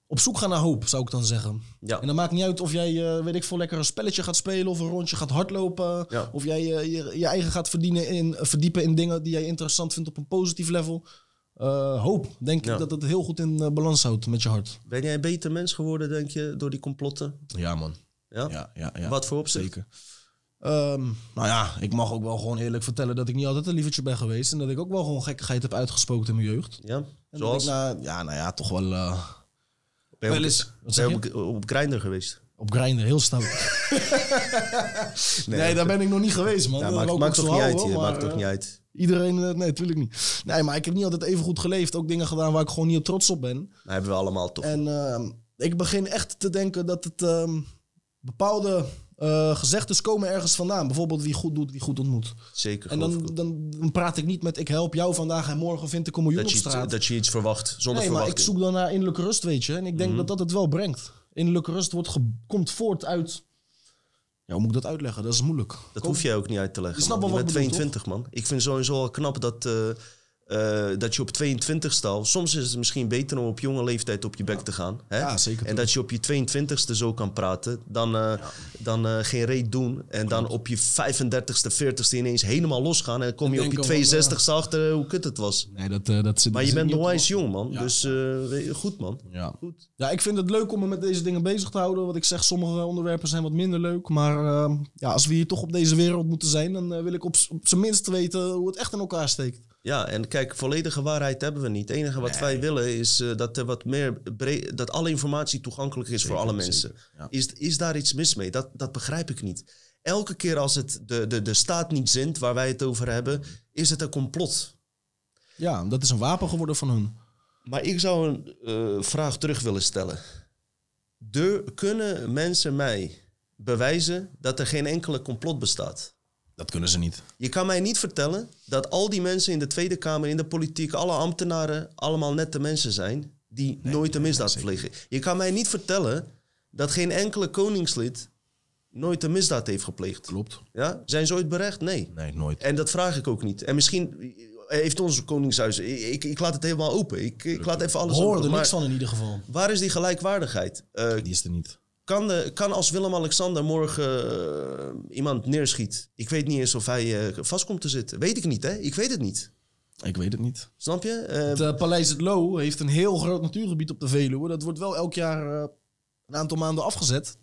op zoek gaan naar hoop, zou ik dan zeggen. Ja. En dan maakt niet uit of jij, eh, weet ik veel, lekker een spelletje gaat spelen of een rondje gaat hardlopen. Ja. Of jij eh, je, je eigen gaat verdienen in, verdiepen in dingen die jij interessant vindt op een positief level. Eh, hoop, denk Ja. ik dat het heel goed in balans houdt met je hart. Ben jij een beter mens geworden, denk je, door die complotten? Ja, man. Ja? Ja, ja, ja. Wat voor opzicht? Zeker. Ehm, nou ja, ik mag ook wel gewoon eerlijk vertellen dat ik niet altijd een lievertje ben geweest. En dat ik ook wel gewoon gekkigheid heb uitgesproken in mijn jeugd. Ja? En dat Zoals? ik na, ja, nou ja, toch wel eh, ben je wel op, eens- ben je op, op Grindr geweest? op grinder, heel stout. nee, daar ben ik nog niet geweest, man. Ja, maakt, maakt toch niet uit maar, Maakt toch eh, niet uit. Iedereen, eh, nee, natuurlijk niet. Nee, maar ik heb niet altijd even goed geleefd. Ook dingen gedaan waar ik gewoon niet trots op ben. Dat hebben we allemaal toch. En ehm, ik begin echt te denken dat het ehm, bepaalde eh gezegdes komen ergens vandaan. Bijvoorbeeld wie goed doet, wie goed ontmoet. Zeker. En dan, dan, dan praat ik niet met ik help jou vandaag en morgen vind ik een miljoen dat, op je, straat. iets- dat je iets verwacht, zonder nee, maar ik zoek dan naar innerlijke rust, weet je. En ik denk Mhm. dat dat het wel brengt. Innerlijke rust wordt komt voort uit... Ja, hoe moet ik dat uitleggen? Dat is moeilijk. Dat Kom- hoef jij ook niet uit te leggen. Je snapt man. wel Je wat ik bedoel, 22, man. Ik vind sowieso al knap dat, eh, eh, dat je op 22ste al... Soms is het misschien beter om op jonge leeftijd op je bek te gaan. Hè? Ja, zeker En toch. dat je op je 22ste zo kan praten. Dan, eh, dan eh, geen reet doen. En dan op je 35ste, 40ste ineens helemaal losgaan. En dan kom je op je denken van, 62ste achter hoe kut het was. Nee, dat, dat zit Maar je bent nog wijs jong, man. Dus goed, man. Ja. Goed. ja, ik vind het leuk om me met deze dingen bezig te houden. Wat ik zeg, sommige onderwerpen zijn wat minder leuk. Maar ja, als we hier toch op deze wereld moeten zijn, dan wil ik op, op zijn minst weten hoe het echt in elkaar steekt. Ja, en kijk, volledige waarheid hebben we niet. Het enige wat wij willen is eh, dat er wat meer dat alle informatie toegankelijk is voor alle mensen. ja. Is, is daar iets mis mee? Dat, dat begrijp ik niet. Elke keer als het de, de, de staat niet zint waar wij het over hebben, is het een complot. Ja, dat is een wapen geworden van hun. Maar ik zou een eh, vraag terug willen stellen. De, kunnen mensen mij bewijzen dat er geen enkele complot bestaat? Dat kunnen ze niet. Je kan mij niet vertellen dat al die mensen in de Tweede Kamer, in de politiek, alle ambtenaren, allemaal nette mensen zijn die nooit een misdaad plegen. Je kan mij niet vertellen dat geen enkele koningslid nooit een misdaad heeft gepleegd. Klopt. Ja? Zijn ze ooit berecht? Nee. Nee, nooit. En dat vraag ik ook niet. En misschien heeft ons koningshuis... Ik, ik, ik laat het helemaal open. Ik, ik laat even alles We open. er Maar niks van in ieder geval. waar is die gelijkwaardigheid? Eh, Die is er niet. Kan, de, kan als Willem-Alexander morgen eh, iemand neerschiet... Ik weet niet eens of hij eh, vast komt te zitten. Weet ik niet, hè? Ik weet het niet. Ik weet het niet. Snap je? Eh, Het Paleis het Loo heeft een heel groot natuurgebied op de Veluwe. Dat wordt wel elk jaar een aantal maanden afgezet.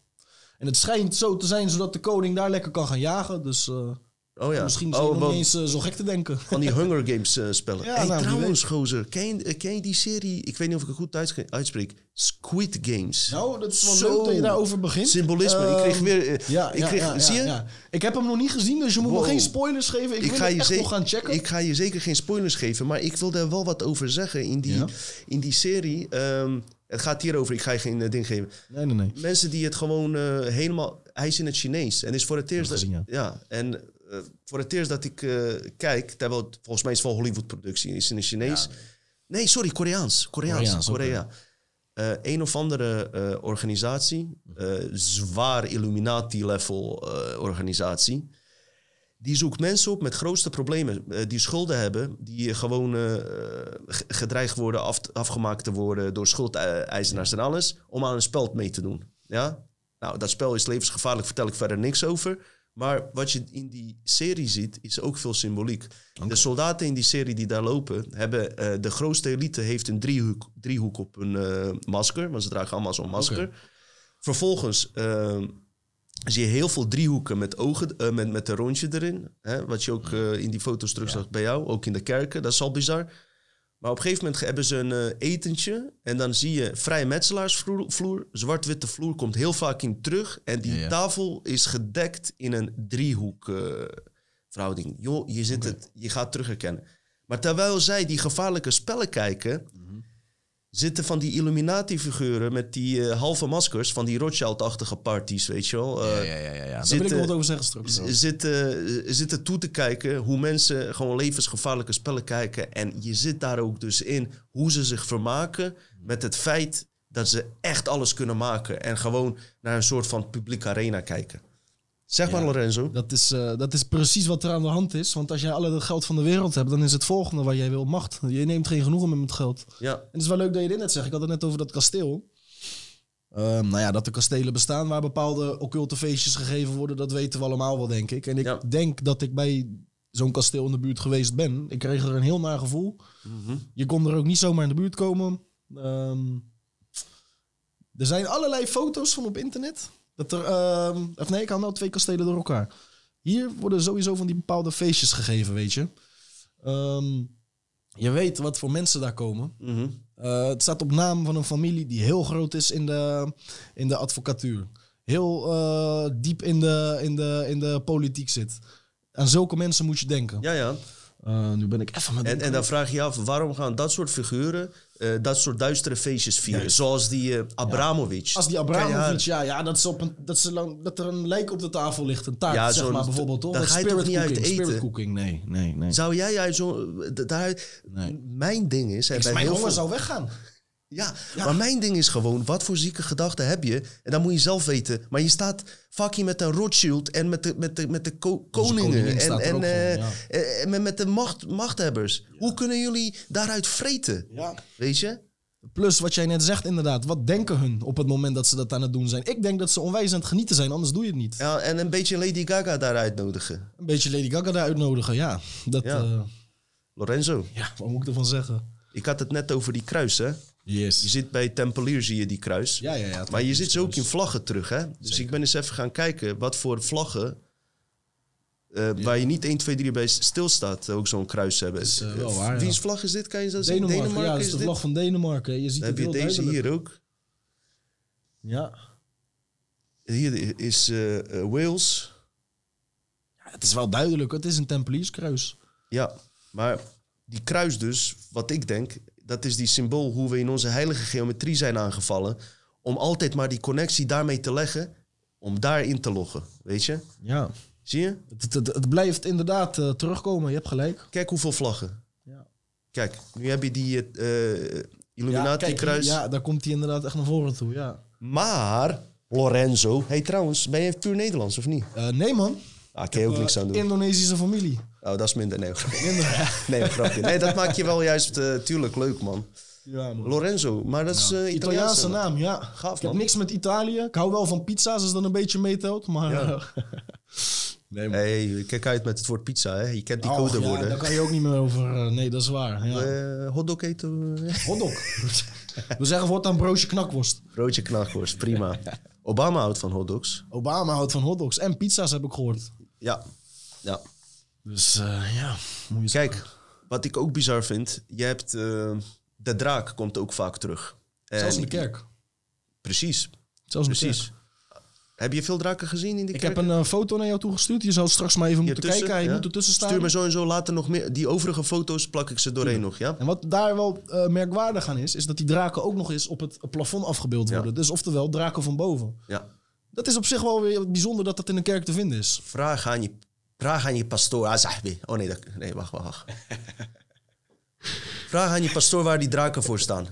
En het schijnt zo te zijn zodat de koning daar lekker kan gaan jagen. Dus eh, oh ja. misschien is oh, het nog niet eens eh, zo gek te denken. Van die Hunger Games eh, spellen. Ja, hey, nou, trouwens, gozer. Ken je, eh, ken je die serie... Ik weet niet of ik het goed uitspreek. Squid Games. Nou, dat is wel Zo. leuk dat je daarover begint. Symbolisme. ik kreeg Ehm, weer... Ja, ik ja, kreeg, ja, zie je? Ik heb hem nog niet gezien, dus je moet Wow. me geen spoilers geven. Ik, Ik wil ga, je echt nog gaan checken. ik ga je zeker geen spoilers geven, maar ik wil daar wel wat over zeggen in die, in die serie. Ehm, het gaat hierover, ik ga je geen ding geven. Nee, nee, nee. Mensen die het gewoon helemaal... Hij is in het Chinees en is voor het eerst... gezien, ja. en eh, voor het eerst dat ik eh, kijk, terwijl het volgens mij is het wel Hollywood-productie, is in het Chinees. Nee, sorry, Koreaans. Koreaans. Korea. Eh, een of andere eh, organisatie, eh, zwaar Illuminati-level eh, organisatie, die zoekt mensen op met grootste problemen, die schulden hebben, die gewoon eh, gedreigd worden af, afgemaakt te worden door schuldeisenaars en alles, om aan een spel mee te doen. Ja? Nou, dat spel is levensgevaarlijk, vertel ik verder niks over. Maar wat je in die serie ziet, is ook veel symboliek. De soldaten in die serie die daar lopen, hebben eh, de grootste elite heeft een driehoek, driehoek op hun eh, masker, want ze dragen allemaal zo'n masker. Vervolgens eh, zie je heel veel driehoeken met ogen, eh, met, met een rondje erin. Hè, wat je ook in die foto's terug zag bij jou, ook in de kerken. Dat is al bizar. Maar op een gegeven moment hebben ze een eh, etentje. En dan zie je vrij metselaarsvloer. vloer, Zwart-witte vloer komt heel vaak in terug. En die Ja, ja. tafel is gedekt in een driehoek eh, verhouding. Joh, je, zit het, je gaat terug herkennen. Maar terwijl zij die gevaarlijke spellen kijken... zitten van die Illuminati-figuren met die eh, halve maskers... van die Rothschild-achtige parties, weet je wel. Ja, Eh, ja, ja, ja, ja. Daar zit, wil ik wel wat over zeggen straks. Zitten, eh, zitten toe te kijken hoe mensen gewoon levensgevaarlijke spellen kijken. En je zit daar ook dus in hoe ze zich vermaken met het feit dat ze echt alles kunnen maken. En gewoon naar een soort van publieke arena kijken. Zeg maar Lorenzo. Dat is, eh, dat is precies wat er aan de hand is. Want als jij alle het geld van de wereld hebt, dan is het volgende wat jij wil macht. Je neemt geen genoegen met geld. Ja, En het is wel leuk dat je dit net zegt. Ik had het net over dat kasteel. Ehm, nou ja, dat er kastelen bestaan waar bepaalde occulte feestjes gegeven worden, dat weten we allemaal wel, denk ik. En ik Ja. denk dat ik bij zo'n kasteel in de buurt geweest ben. Ik kreeg er een heel naar gevoel. Je kon er ook niet zomaar in de buurt komen. Ehm, er zijn allerlei foto's van op internet. Dat er, ehm, of nee, ik haal nou twee kastelen door elkaar. Hier worden sowieso van die bepaalde feestjes gegeven, weet je. Ehm, je weet wat voor mensen daar komen. Mhm. Eh, het staat op naam van een familie die heel groot is in de, in de advocatuur. Heel eh, diep in de, in, de, in de politiek zit. Aan zulke mensen moet je denken. ja, ja. Eh, nu ben ik even met En, en dan vraag je je af, waarom gaan dat soort figuren eh, dat soort duistere feestjes vieren? Zoals die eh Abramovic. Als die? Abramovic, ja, ja dat, is op een, dat, lang, dat er een lijk op de tafel ligt. Een taart, Ja, zeg maar bijvoorbeeld, toch? daar Met ga je toch niet uit eten? Cooking, nee, nee, nee. Zou jij uit zo'n... d- Daar, Nee. Mijn ding is... hè, Ik- bij mijn honger veel- zou weggaan. Ja, maar mijn ding is gewoon, wat voor zieke gedachten heb je? En dan moet je zelf weten. Maar je staat fucking met een Rothschild en met de, met de, met de ko- koningen en, en, ook gewoon, ja. en met, met de macht, machthebbers. Hoe kunnen jullie daaruit vreten? Ja. Weet je? Plus wat jij net zegt inderdaad. Wat denken hun op het moment dat ze dat aan het doen zijn? Ik denk dat ze onwijs aan het genieten zijn, anders doe je het niet. Ja, en een beetje Lady Gaga daar uitnodigen. Een beetje Lady Gaga daar uitnodigen, ja. Dat. Lorenzo, ja, wat moet ik ervan zeggen? ik had het net over die kruis, hè? Je Yes. zit bij Tempelier, zie je die kruis. Ja, ja, ja. Maar je zit ze ook in vlaggen terug, hè? Dus ik ben eens even gaan kijken wat voor vlaggen... eh, Waar je niet 1, 2, 3 bij stilstaat, ook zo'n kruis hebben. is, eh, wel waar. Wiens vlag is dit? Kan je dat zien? Denemarken, ja, dat is de dit? vlag van Denemarken. Je ziet Dan heb je deze duidelijk. hier ook. Ja. Hier is eh, eh, Wales. ja, het is wel duidelijk. Het is een Tempelierskruis. Ja, maar die kruis dus, wat ik denk, dat is die symbool hoe we in onze heilige geometrie zijn aangevallen. Om altijd maar die connectie daarmee te leggen, om daarin te loggen. Weet je? Ja. Zie je? Het, het, het blijft inderdaad eh, terugkomen. Je hebt gelijk. Kijk hoeveel vlaggen. Ja. Kijk, nu heb je die Ja, Illuminati-kruis. Ja, daar komt hij inderdaad echt naar voren toe. Ja. Maar, Lorenzo, hey trouwens, ben je puur Nederlands of niet? Nee, man. Ah, kan je ook niks aan doen. Indonesische familie. Oh, dat is minder. Nee, Minder. nee grapje. Nee, dat maakt je wel juist eh, tuurlijk leuk, man. ja, man. Lorenzo, maar dat is eh Italiaanse naam, ja. Gaaf, ik heb man. niks met Italië. Ik hou wel van pizza's, als dat een beetje meetelt. Maar... Ja. nee, Hey, kijk uit met het woord pizza, hè. Je kent die Och, codewoorden. ja, daar kan je ook niet meer over. eh, nee, dat is waar. Ja. Hotdog eten, Hotdog. We zeggen voortaan broodje knakworst. broodje knakworst, prima. Obama houdt van hotdogs. Obama houdt van hotdogs en pizza's, heb ik gehoord. Ja, ja. Dus eh, ja, moet je Kijk, wat ik ook bizar vind, je hebt eh, de draak komt ook vaak terug. En Zelfs in de kerk. Precies, Zelfs in de precies. kerk. Heb je veel draken gezien in die Ik kerk? heb een eh, foto naar jou toegestuurd. Je zou straks maar even moeten kijken. Ja? moet ertussen staan. Stuur me zo en zo later nog meer. Die overige foto's plak ik ze doorheen nog, ja? En wat daar wel merkwaardig aan is, is dat die draken ook nog eens op het plafond afgebeeld Ja. worden. Dus oftewel draken van boven. Ja. Dat is op zich wel weer bijzonder dat dat in een kerk te vinden is. Vraag aan je, vraag aan je pastoor. Ah, sahbi. Oh nee, dat, nee, wacht, wacht. wacht. vraag aan je pastoor waar die draken voor staan.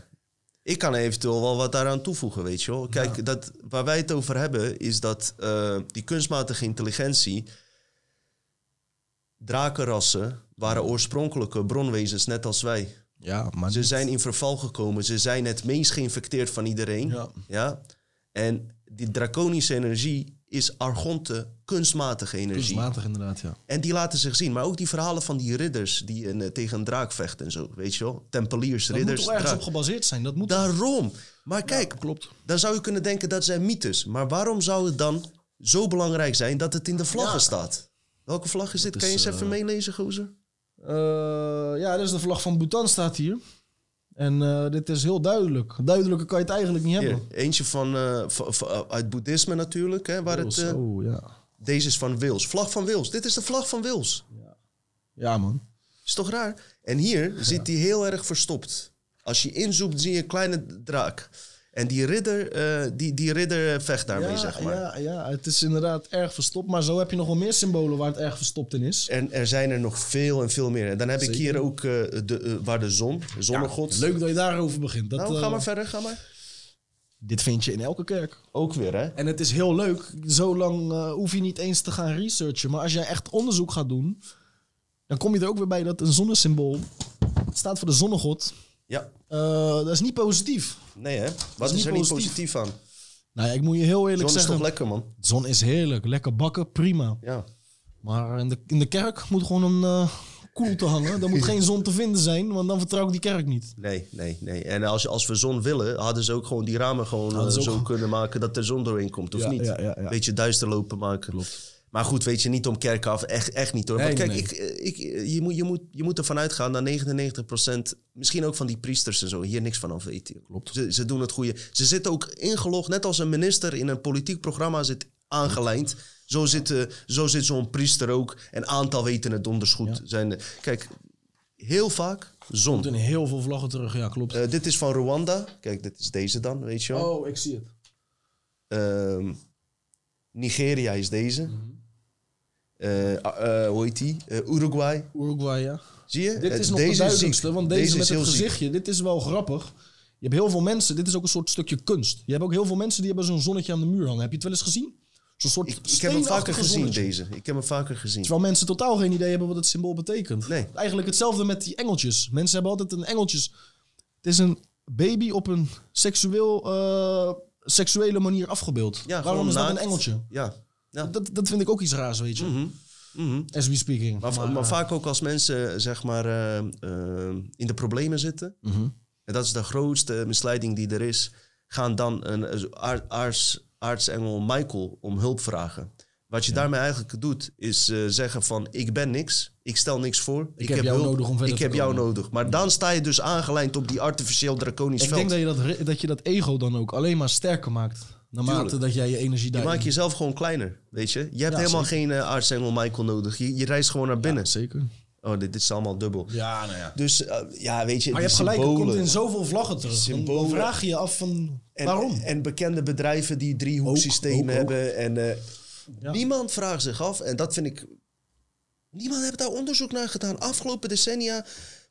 Ik kan eventueel wel wat daaraan toevoegen, weet je wel. Kijk, dat, waar wij het over hebben, is dat eh, die kunstmatige intelligentie... Drakenrassen waren oorspronkelijke bronwezens, net als wij. Ja, maar Ze zijn in verval gekomen. Ze zijn het meest geïnfecteerd van iedereen. Ja. Ja? En die draconische energie is argonte, kunstmatige energie. kunstmatig inderdaad, ja. En die laten zich zien. Maar ook die verhalen van die ridders die een, eh, tegen een draak vechten en zo. Weet je wel? Tempeliers, Dat moet ridders. toch ergens draak. op gebaseerd zijn? Dat moet Daarom. Maar kijk, klopt. dan zou je kunnen denken dat zijn mythes. Maar waarom zou het dan zo belangrijk zijn dat het in de vlaggen Ja. staat? Welke vlag is dit? is, kan je eens eh, even meelezen, gozer? Eh, ja, dit is de vlag van Bhutan staat hier. En eh, dit is heel duidelijk. Duidelijker kan je het eigenlijk niet Hier, hebben. eentje van, van- uit boeddhisme natuurlijk. Hè, waar het, Zo, ja. Deze is van Wils. Vlag van Wils. Dit is de vlag van Wils. Ja, man. Is toch raar? En hier zit die heel erg verstopt. Als je inzoekt, zie je een kleine draak. En die ridder, eh, die, die ridder vecht daarmee, Ja, zeg maar. ja, ja, het is inderdaad erg verstopt. Maar zo heb je nog wel meer symbolen waar het erg verstopt in is. En er zijn er nog veel en veel meer. En dan heb ik hier ook eh, de, eh, waar de zon, de zonnegod. Leuk dat je daarover begint. Dat, nou, ga maar verder, ga maar. Dit vind je in elke kerk. Ook weer, hè? En het is heel leuk. Zo lang eh, hoef je niet eens te gaan researchen. Maar als jij echt onderzoek gaat doen, dan kom je er ook weer bij dat een zonnesymbool het staat voor de zonnegod. Ja. Eh, dat is niet positief. Nee, hè? Wat is, er niet positief. aan? Nou ja, ik moet je heel eerlijk Zon is zeggen. toch lekker, man? de zon is heerlijk. Lekker bakken, prima. Ja. Maar in de, in de kerk moet gewoon een eh koelte hangen. Er moet geen zon te vinden zijn, want dan vertrouw ik die kerk niet. Nee, nee, nee. En als, als we zon willen, hadden ze ook gewoon die ramen gewoon eh, ook zo kunnen maken dat er zon doorheen komt, of Ja, niet? ja, ja, ja. Beetje duister lopen maken. Klopt. Maar goed, weet je, niet om kerken af. Echt, echt niet hoor. Nee, Want kijk, nee, Ik, ik, je, moet, je, moet, je moet ervan uitgaan dat 99%, misschien ook van die priesters en zo, hier niks van af weten. Klopt. Ze, ze doen het goede. Ze zitten ook ingelogd, net als een minister in een politiek programma zit aangelijnd. Zo zit, eh, zo zit zo'n priester ook. Een aantal weten het donders goed. Zijn, kijk, heel vaak zon. In heel veel vlaggen terug, ja, klopt. Eh, dit is van Rwanda. Kijk, dit is deze dan, weet je wel. oh, ik zie het. Ehm, Nigeria is deze. Mhm. Eh, eh, hoe heet die? Eh, Uruguay. Uruguay, ja. Zie je? Dit Eh, is nog de is duidelijkste, want deze, met het heel ziek. gezichtje, dit is wel grappig. Je hebt heel veel mensen, dit is ook een soort stukje kunst. Je hebt ook heel veel mensen die hebben zo'n zonnetje aan de muur hangen. Heb je het wel eens gezien? Zo'n soort Ik, ik heb hem vaker gezien, zonnetje. deze. Ik heb hem vaker gezien. Terwijl mensen totaal geen idee hebben wat het symbool betekent. Nee. Eigenlijk hetzelfde met die engeltjes. Mensen hebben altijd een engeltjes. Het is een baby op een seksueel, eh, seksuele manier afgebeeld. Ja, Waarom is dat naakt. een engeltje? Ja. Ja. Dat, dat vind ik ook iets raars, weet je. Mhm. As we speaking. Maar, maar, vaak ook als mensen zeg maar, eh, eh, in de problemen zitten. Mhm. En dat is de grootste misleiding die er is. Gaan dan een aarts, aartsengel Michael om hulp vragen. Wat je daarmee eigenlijk doet, is eh, zeggen van ik ben niks. Ik stel niks voor. Ik, heb jou nodig om verder Ik te heb jou nodig. Maar dan sta je dus aangelijnd op die artificieel draconisch Ik veld. denk dat je dat, dat je dat ego dan ook alleen maar sterker maakt. Naarmate Tuurlijk. dat jij je energie je daarin... maakt jezelf gewoon kleiner, weet je. Je hebt Ja, helemaal zeker. geen eh, aartsengel Michael nodig. Je, je reist gewoon naar binnen. Zeker. Oh, dit, dit is allemaal dubbel. Ja, nou ja. Dus eh, ja, weet je, Maar je hebt gelijk, het komt in zoveel vlaggen terug. Dan- Dan vraag je je af van, En, waarom? En bekende bedrijven die driehoeksystemen hebben. En eh, Ja. niemand vraagt zich af. En dat vind ik... Niemand heeft daar onderzoek naar gedaan. Afgelopen decennia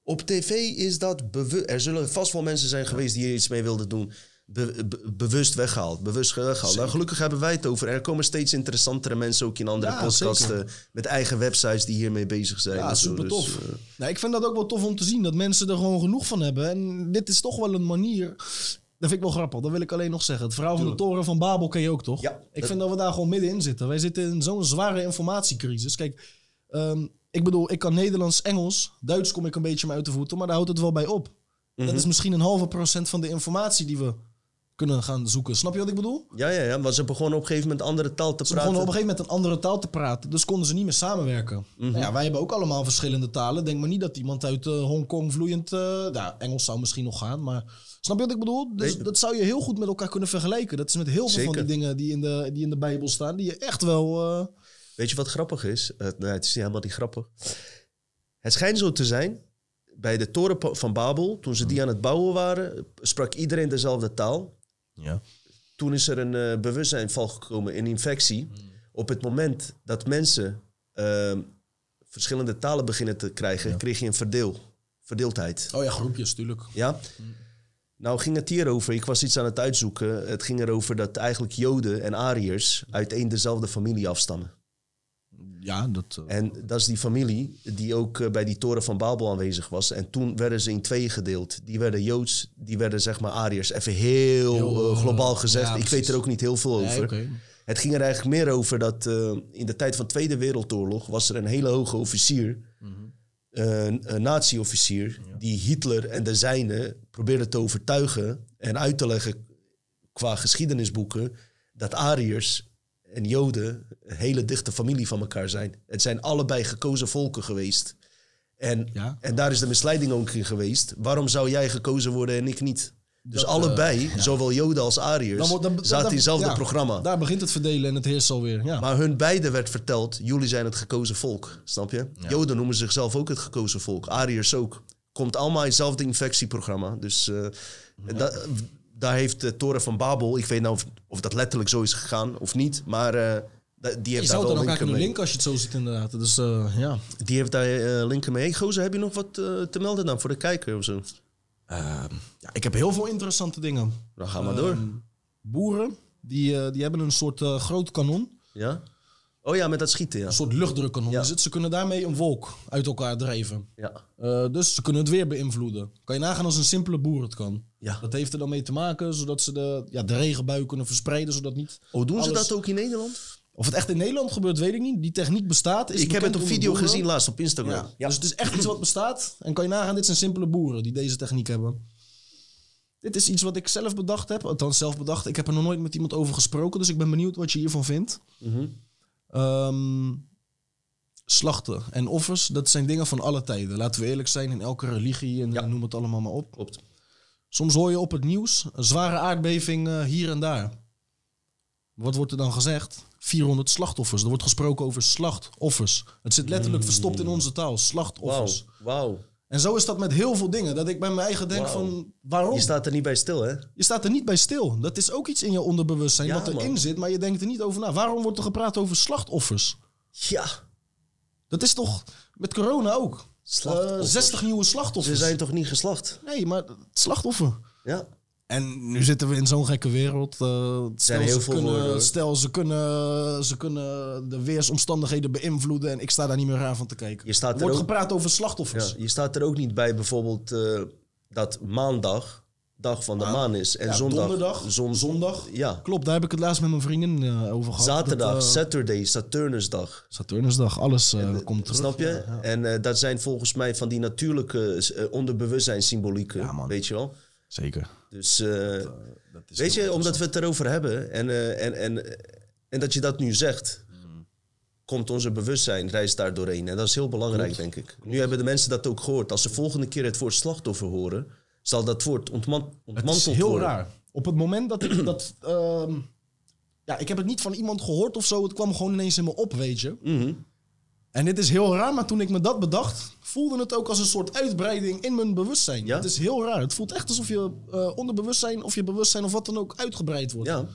op tv is dat bewust... Er zullen vast wel mensen zijn geweest die hier iets mee wilden doen. Be- be- bewust weggehaald. Bewust weggehaald. Nou, gelukkig hebben wij het over. Er komen steeds interessantere mensen ook in andere Ja, zeker. eh, met eigen websites die hiermee bezig zijn. Ja, zo. super Dus, tof. eh, nou, ik vind dat ook wel tof om te zien. Dat mensen er gewoon genoeg van hebben. En dit is toch wel een manier... Dat vind ik wel grappig. Dat wil ik alleen nog zeggen. Het verhaal van de toren van Babel ken je ook, toch? Ja, Ik dat- vind dat we daar gewoon middenin zitten. Wij zitten in zo'n zware informatiecrisis. Kijk, ehm, ik bedoel, ik kan Nederlands, Engels. Duits kom ik een beetje mee uit de voeten. Maar daar houdt het wel bij op. Dat Mhm. is misschien een halve procent van de informatie die we kunnen gaan zoeken. Snap je wat ik bedoel? ja, ja, ja. Want ze begonnen op een gegeven moment andere taal te Ze praten. begonnen op een gegeven moment een andere taal te praten. Dus konden ze niet meer samenwerken. Mhm. Nou ja, wij hebben ook allemaal verschillende talen. Denk maar niet dat iemand uit eh, Hongkong vloeiend... eh nou, Engels zou misschien nog gaan, maar... Snap je wat ik bedoel? Dus Nee. dat zou je heel goed met elkaar kunnen vergelijken. Dat is met heel veel van die dingen die in, de, die in de Bijbel staan... die je echt wel... eh, Weet je wat grappig is? Het is niet helemaal niet grappig. Het schijnt zo te zijn, bij de toren van Babel, toen ze die aan het bouwen waren, sprak iedereen dezelfde taal. Ja. Toen is er een eh, bewustzijnval gekomen, een infectie. Op het moment dat mensen ehm, verschillende talen beginnen te krijgen, kreeg je een verdeel, verdeeldheid. Oh ja, groepjes, tuurlijk. Ja? Nou ging het hierover, ik was iets aan het uitzoeken. Het ging erover dat eigenlijk Joden en Ariërs uit één dezelfde familie afstammen. Ja, dat... eh, En dat is die familie die ook eh, bij die toren van Babel aanwezig was. En toen werden ze in tweeën gedeeld. Die werden Joods, die werden zeg maar Ariërs. Even heel, Heel, eh, globaal gezegd. ja, ik weet er ook niet heel veel nee, over. Het ging er eigenlijk meer over dat in de tijd van de Tweede Wereldoorlog... was er een hele hoge officier, Mhm. een, een nazi-officier... die Hitler en de zijnen probeerde te overtuigen en uit te leggen qua geschiedenisboeken... dat Ariërs en Joden een hele dichte familie van elkaar zijn. Het zijn allebei gekozen volken geweest. En, Ja. en daar is de misleiding ook in geweest. Waarom zou jij gekozen worden en ik niet? Dus Dat, allebei, zowel Joden als Ariërs, Dan wordt- dan- dan- zaten in hetzelfde ja, programma. Daar begint het verdelen en het heerst alweer. Ja. Maar hun beiden werd verteld, jullie zijn het gekozen volk. Snap je? Joden noemen zichzelf ook het gekozen volk. Ariërs ook. Komt allemaal in hetzelfde infectieprogramma. Dus eh, da- daar heeft de Toren van Babel... Ik weet nou of, of dat letterlijk zo is gegaan of niet. Maar eh, da- die je heeft zou daar wel elkaar linken kunnen mee. linken als je het zo ziet inderdaad. Dus eh, ja. Die heeft daar eh, linken mee. Hey, Gozer, heb je nog wat eh, te melden dan voor de kijker of zo? Ehm, ja, ik heb heel veel interessante dingen. Dan gaan we door. Ehm, boeren, die, eh, die hebben een soort eh, groot kanon. Ja? Oh ja, met dat schieten, ja. Een soort luchtdrukkanon. Ja. is het. Ze kunnen daarmee een wolk uit elkaar drijven. Ja. Eh, dus ze kunnen het weer beïnvloeden. Kan je nagaan als een simpele boer het kan. Ja. Dat heeft er dan mee te maken, zodat ze de, ja, de regenbui kunnen verspreiden, zodat niet... Oh, doen ze dat ook in Nederland? Of het echt in Nederland gebeurt, weet ik niet. Die techniek bestaat. Is Ik heb het op video gezien laatst op Instagram. Ja. Ja. Dus het is echt iets wat bestaat. En kan je nagaan, dit zijn simpele boeren die deze techniek hebben. Dit is iets wat ik zelf bedacht heb. Althans, zelf bedacht. Ik heb er nog nooit met iemand over gesproken. Dus ik ben benieuwd wat je hiervan vindt. Mhm. Ehm, slachten en offers, dat zijn dingen van alle tijden. Laten we eerlijk zijn, in elke religie en Ja. noem het allemaal maar op. Klopt. Soms hoor je op het nieuws een zware aardbeving hier en daar. Wat wordt er dan gezegd? 400 slachtoffers. Er wordt gesproken over slachtoffers. Het zit letterlijk verstopt in onze taal. Slachtoffers. Wauw. En zo is dat met heel veel dingen. Dat ik bij mijn eigen denk van, waarom? Je staat er niet bij stil, hè? Je staat er niet bij stil. Dat is ook iets in je onderbewustzijn Ja, wat erin man. zit, maar je denkt er niet over na. Waarom wordt er gepraat over slachtoffers? Ja. Dat is toch met corona ook. Slachtoffers. Eh, 60 nieuwe Ze slachtoffers. zijn toch niet geslacht? Nee, maar slachtoffer. Ja. En nu zitten we in zo'n gekke wereld. eh, stel, heel ze veel kunnen, woorden, stel ze kunnen, ze kunnen de weersomstandigheden beïnvloeden en ik sta daar niet meer aan van te kijken. Je staat er wordt ook- gepraat over slachtoffers. Ja, je staat er ook niet bij bijvoorbeeld eh, dat maandag dag van de maan is. En Ja, zondag. donderdag, zon- zondag. Ja. Klopt, daar heb ik het laatst met mijn vriendin eh, over gehad. Zaterdag, Dat, Saturday, Saturnusdag. Saturnusdag, alles komt terug. Snap je? Ja. En dat zijn volgens mij van die natuurlijke onderbewustzijnssymbolieken. Ja, man. weet je wel? Zeker. Dus eh, Dat is weet je, omdat we het erover hebben en, eh, en, en, en dat je dat nu zegt, Mm. komt onze bewustzijn reist daar doorheen. En dat is heel belangrijk, denk ik. Nu hebben de mensen dat ook gehoord. Als ze volgende keer het woord slachtoffer horen, zal dat woord ontman Het ontmanteld is heel worden. raar. Op het moment dat ik dat... ehm, ja, ik heb het niet van iemand gehoord of zo. Het kwam gewoon ineens in me op, weet je. Mhm. En dit is heel raar, maar toen ik me dat bedacht... voelde het ook als een soort uitbreiding in mijn bewustzijn. Ja? Het is heel raar. Het voelt echt alsof je eh, onderbewustzijn of je bewustzijn of wat dan ook uitgebreid wordt. Ja,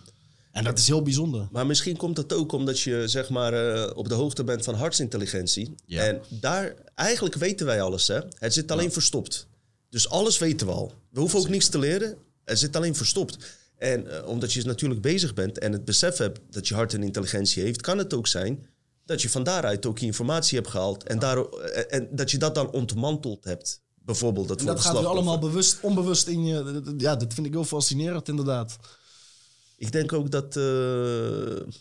En dat is heel bijzonder. maar misschien komt dat ook omdat je zeg maar eh, op de hoogte bent van hartsintelligentie. Ja. En daar, eigenlijk weten wij alles, hè. Het zit alleen verstopt. Dus alles weten we al. We hoeven ook niks te leren. Het zit alleen verstopt. En eh, omdat je natuurlijk bezig bent en het besef hebt dat je hart en intelligentie heeft, kan het ook zijn dat je van daaruit ook informatie hebt gehaald en, daar, eh, en dat je dat dan ontmanteld hebt. Bijvoorbeeld dat En dat gaat weer slachtoffer. allemaal bewust, onbewust in je... Ja, dat vind ik heel fascinerend, inderdaad. Ik denk ook dat eh,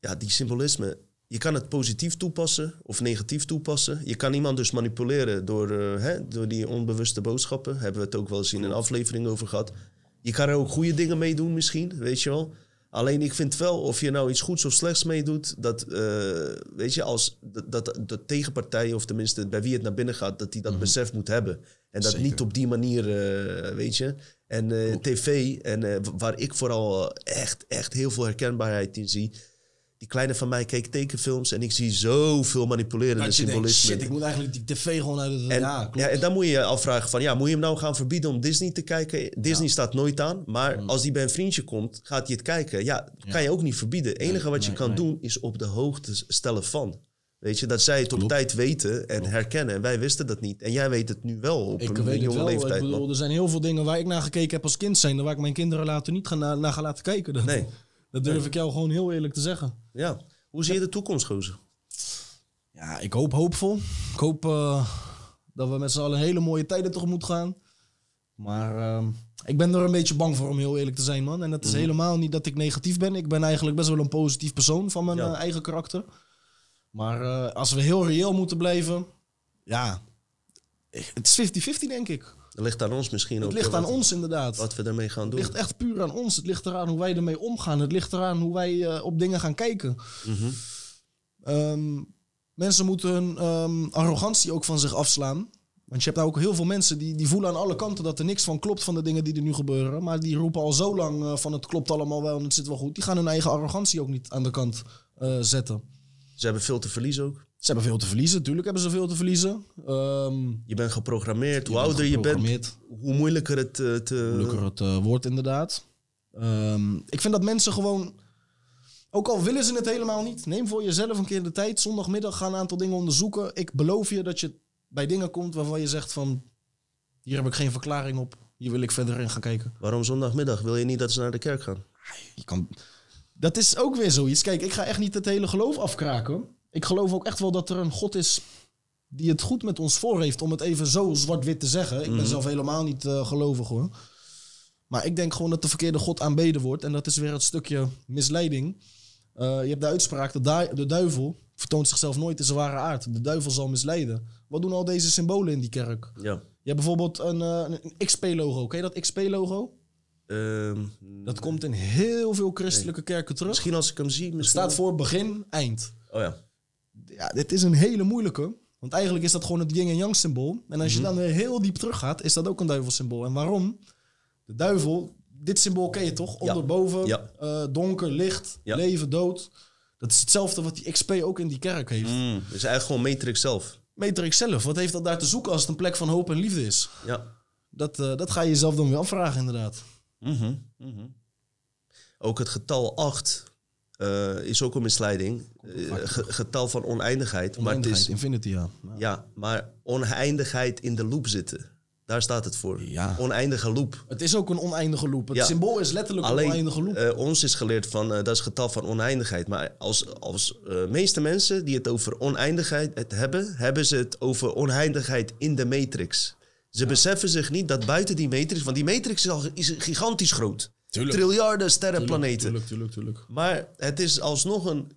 ja, die symbolisme. Je kan het positief toepassen of negatief toepassen. Je kan iemand dus manipuleren door, eh, hè, door die onbewuste boodschappen. Hebben we het ook wel eens in een aflevering over gehad. Je kan er ook goede dingen mee doen misschien, weet je wel. Alleen ik vind wel, of je nou iets goeds of slechts meedoet, dat, eh, weet je, als dat, dat de tegenpartij, of tenminste bij wie het naar binnen gaat, dat die dat besef moet hebben. En dat Zeker. niet op die manier, eh, weet je. En eh, tv, en waar ik vooral echt, echt heel veel herkenbaarheid in zie. Die kleine van mij keek tekenfilms en ik zie zoveel manipulerende Dat denkt, symbolisme. shit, ik moet eigenlijk die tv gewoon uit het... En, ja, ja, en dan moet je je afvragen van, ja, moet je hem nou gaan verbieden om Disney te kijken? Disney staat nooit aan, maar Mm. als die bij een vriendje komt, gaat hij het kijken. Ja, kan je ook niet verbieden. Het enige wat je kan nee. doen, is op de hoogte stellen van. Weet je, dat zij het op tijd weten en herkennen. En wij wisten dat niet. En jij weet het nu wel op Ik een weet jonge wel. leeftijd. ik bedoel, er zijn heel veel dingen waar ik naar gekeken heb als kind zijn... waar ik mijn kinderen later niet ga na, naar ga laten kijken. Dat, Nee, dat durf ik jou gewoon heel eerlijk te zeggen. ja. Hoe zie je de toekomst, gozer? Ja, ik hoop hoopvol. Ik hoop eh, dat we met z'n allen hele mooie tijden tegemoet gaan. Maar ehm, ik ben er een beetje bang voor om heel eerlijk te zijn, man. En dat is helemaal niet dat ik negatief ben. Ik ben eigenlijk best wel een positief persoon van mijn Ja. eh, eigen karakter. Maar eh, als we heel reëel moeten blijven, ja, het is 50-50 denk ik. Dat ligt aan ons misschien ook. Het ligt aan wat, ons inderdaad. Wat we daarmee gaan Het doen. ligt echt puur aan ons. Het ligt eraan hoe wij ermee omgaan. Het ligt eraan hoe wij eh, op dingen gaan kijken. Mhm. Ehm, mensen moeten hun ehm, arrogantie ook van zich afslaan. Want je hebt nou ook heel veel mensen die, die voelen aan alle kanten dat er niks van klopt van de dingen die er nu gebeuren. Maar die roepen al zo lang eh, van het klopt allemaal wel en het zit wel goed. Die gaan hun eigen arrogantie ook niet aan de kant eh, zetten. Ze hebben veel te verliezen ook. Ze hebben veel te verliezen. Tuurlijk hebben ze veel te verliezen. Ehm, Je bent geprogrammeerd. Hoe ouder je bent, hoe moeilijker het te... moeilijker het eh, woord inderdaad. Ehm, ik vind dat mensen gewoon, ook al willen ze het helemaal niet, neem voor jezelf een keer de tijd. Zondagmiddag ga een aantal dingen onderzoeken. Ik beloof je dat je bij dingen komt waarvan je zegt van, hier heb ik geen verklaring op. Hier wil ik verder in gaan kijken. Waarom zondagmiddag? Wil je niet dat ze naar de kerk gaan? Je kan... Dat is ook weer zoiets. Kijk, ik ga echt niet het hele geloof afkraken. Ik geloof ook echt wel dat er een God is die het goed met ons voor heeft. Om het even zo zwart-wit te zeggen. Ik ben zelf helemaal niet eh, gelovig hoor. Maar ik denk gewoon dat de verkeerde God aanbeden wordt. En dat is weer het stukje misleiding. Eh, je hebt de uitspraak, de, du- de duivel vertoont zichzelf nooit in zijn ware aard. De duivel zal misleiden. Wat doen al deze symbolen in die kerk? Ja. Je hebt bijvoorbeeld een, eh, een XP-logo. Ken je dat XP-logo? Ehm, Dat komt in heel veel christelijke kerken terug. misschien als ik hem zie. Het staat voor begin, eind. Oh ja. Ja, dit is een hele moeilijke. Want eigenlijk is dat gewoon het yin en yang symbool. En als je dan weer heel diep teruggaat, is dat ook een duivelsymbool. En waarom? De duivel, dit symbool ken je toch? Onderboven, Ja. eh, donker, licht, leven, dood. Dat is hetzelfde wat die XP ook in die kerk heeft. Mm, is eigenlijk gewoon Matrix zelf. Matrix zelf, wat heeft dat daar te zoeken als het een plek van hoop en liefde is? Ja. Dat, eh, dat ga je jezelf dan weer afvragen inderdaad. Mhm, mhm. Ook het getal 8 eh, is ook een misleiding. Eh, ge- getal van oneindigheid. Maar het Oneindigheid, is, infinity, ja. Ja. ja, maar oneindigheid in de loop zitten. Daar staat het voor. Ja. Oneindige loop. Het is ook een oneindige loop. Het Ja. symbool is letterlijk een oneindige loop. eh, ons is geleerd van dat is getal van oneindigheid. Maar als, als meeste mensen die het over oneindigheid het hebben, hebben ze het over oneindigheid in de matrix. Ze beseffen zich niet dat buiten die matrix, want die matrix is al is gigantisch groot. Tuurlijk. Triljarden sterrenplaneten. Tuurlijk, tuurlijk, tuurlijk. Maar het is alsnog een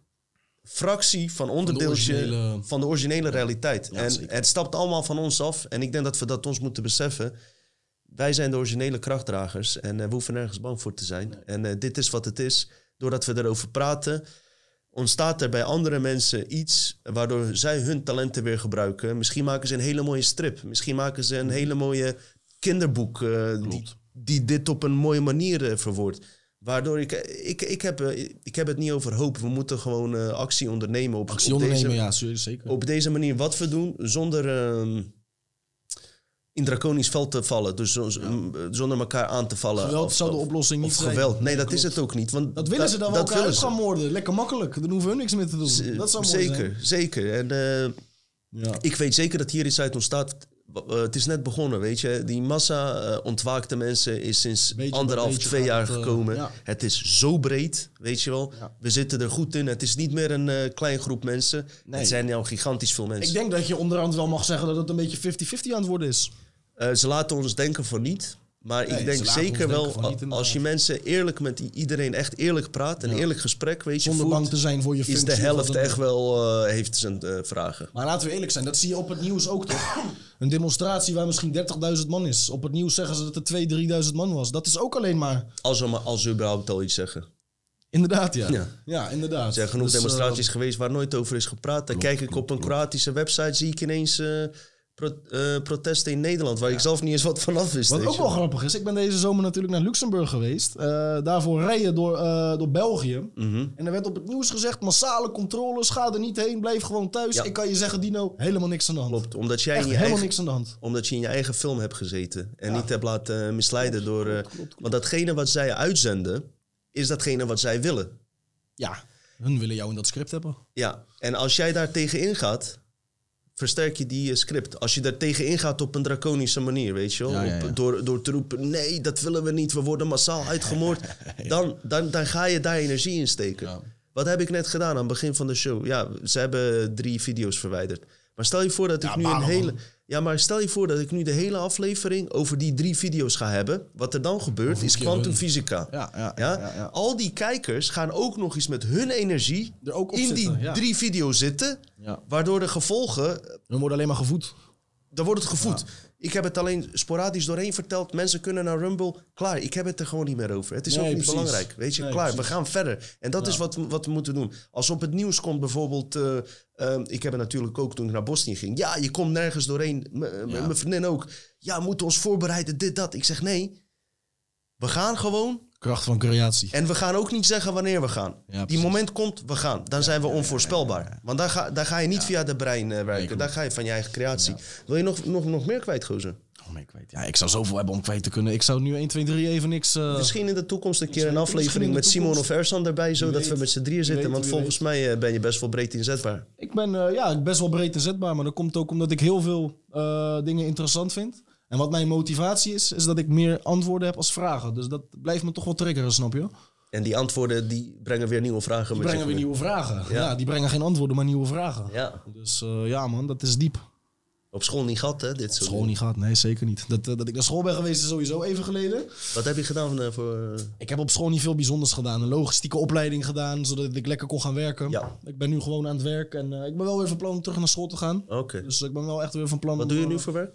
fractie van onderdeeltje van de originele, originele- realiteit. Ja, en zeker. het stapt allemaal van ons af. En ik denk dat we dat ons moeten beseffen. Wij zijn de originele krachtdragers en eh, we hoeven nergens bang voor te zijn. En eh, dit is wat het is. Doordat we erover praten, ontstaat er bij andere mensen iets waardoor zij hun talenten weer gebruiken. Misschien maken ze een hele mooie strip. Misschien maken ze een hele mooie kinderboek eh, Klopt. die dit op een mooie manier eh, verwoordt. Waardoor ik, ik, ik, heb, eh, ik heb het niet over hoop. We moeten gewoon eh, actie ondernemen op, Actie op, ondernemen, deze, ja, zeker, op deze manier wat we doen zonder ehm, in draconisch veld te vallen. Dus zo- zo- zonder elkaar aan te vallen. Geweld Of- zou de oplossing niet zijn. geweld. Nee, dat is het ook niet. Want Dat willen ze dan wel elkaar gaan moorden. Lekker makkelijk. Dan hoeven we niks meer te doen. Dat zou zeker, zijn. zeker. En eh, Ja. ik weet zeker dat hier iets uit ontstaat. Uh, het is net begonnen, weet je. Die massa eh, ontwaakte mensen is sinds Beetje anderhalf, beetje twee jaar het, eh, gekomen. ja. Het is zo breed, weet je wel. Ja. We zitten er goed in. Het is niet meer een eh klein groep mensen. Nee. Het zijn nou gigantisch veel mensen. Ik denk dat je onderhand wel mag zeggen dat het een beetje 50-50 aan het worden is. Ze laten ons denken voor niet. Maar Nee, ik denk zeker wel, als je mensen eerlijk met iedereen echt eerlijk praat, een Ja. eerlijk gesprek, weet je, Zonder voert, bang te zijn voor je is functie. de of helft echt wel, eh, heeft zijn eh, vragen. Maar laten we eerlijk zijn, dat zie je op het nieuws ook toch? Een demonstratie waar misschien 30.000 man is. Op het nieuws zeggen ze dat er 2.000, 3.000 man was. Dat is ook alleen maar... Als ze, maar, als ze überhaupt al iets zeggen. Inderdaad, ja. Ja. Ja, inderdaad. Er zijn genoeg Dus, eh, demonstraties geweest waar nooit over is gepraat. Dan kijk ik op een Kroatische website, zie ik ineens pro- eh, protesten in Nederland, waar ik zelf niet eens wat vanaf wist. Wat ook wel grappig is, ik ben deze zomer natuurlijk naar Luxemburg geweest. Eh, daarvoor rijden door, eh, door België. Mhm. En er werd op het nieuws gezegd, massale controles, ga er niet heen, blijf gewoon thuis. Ja. Ik kan je zeggen, Dino, helemaal niks aan de hand. Klopt, omdat jij Echt in je helemaal eigen, niks aan de hand. omdat je in je eigen film hebt gezeten en Ja. niet hebt laten misleiden door... klopt, klopt, klopt. Want datgene wat zij uitzenden, is datgene wat zij willen. Ja, hun willen jou in dat script hebben. Ja, en als jij daar tegen ingaat, versterk je die eh, script. Als je daar tegen ingaat op een draconische manier, weet je wel. Ja, ja, ja. Op- door, door te roepen, nee, dat willen we niet, we worden massaal uitgemoord. dan, dan, dan ga je daar energie in steken. Wat heb ik net gedaan aan het begin van de show? Ja, ze hebben drie video's verwijderd. Maar stel je voor dat ik nu een hele... man. Ja, maar stel je voor dat ik nu de hele aflevering over die drie video's ga hebben. Wat er dan gebeurt is kwantumfysica. Ja, ja, Ja? ja, ja. Al die kijkers gaan ook nog eens met hun energie Er ook in zitten, die drie video's zitten. Waardoor de gevolgen, Hun worden alleen maar gevoed. dan wordt het gevoed. Ik heb het alleen sporadisch doorheen verteld. Mensen kunnen naar Rumble. Klaar, ik heb het er gewoon niet meer over. Het is Nee, ook niet precies. belangrijk. Weet je, Nee, klaar, we gaan verder. En dat is wat, we- wat we moeten doen. Als op het nieuws komt bijvoorbeeld... eh, ehm, ik heb het natuurlijk ook toen ik naar Bosnië ging. Ja, je komt nergens doorheen. M- m- Ja. Mijn vriendin ook. Ja, we moeten ons voorbereiden, dit, dat. Ik zeg nee. We gaan gewoon Kracht van creatie. en we gaan ook niet zeggen wanneer we gaan. Ja, Die moment komt, we gaan. Dan zijn we onvoorspelbaar. Want daar ga, daar ga je niet via de brein eh, werken. daar ga je van je eigen creatie. Wil je nog, nog, nog meer kwijt, gozer? Oh, ik weet. Ja, ik zou zoveel hebben om kwijt te kunnen. Ik zou nu 1, 2, 3 even niks... eh, Misschien in de toekomst een keer een aflevering met Simon of. Ersan erbij. Zodat weet. we met z'n drieën zitten. weet, want volgens mij eh, ben je best wel breed inzetbaar. Ik ben ja, best wel breed inzetbaar, maar dat komt ook omdat ik heel veel dingen interessant vind. En wat mijn motivatie is, is dat ik meer antwoorden heb als vragen. Dus dat blijft me toch wel triggeren, snap je? En die antwoorden die brengen weer nieuwe vragen. Die met brengen weer mee. nieuwe vragen. Ja. Ja. die brengen geen antwoorden, maar nieuwe vragen. Ja, Dus eh, ja man, dat is diep. op school niet gehad hè, dit soort School niet gehad, nee zeker niet. Dat, eh, dat ik naar school ben geweest is sowieso even geleden. Wat heb je gedaan eh, voor... Ik heb op school niet veel bijzonders gedaan. Een logistieke opleiding gedaan, zodat ik lekker kon gaan werken. Ja. Ik ben nu gewoon aan het werk en ik ben wel weer van plan om terug naar school te gaan. Oké. Dus ik ben wel echt weer van plan Wat om, doe je nu voor werk?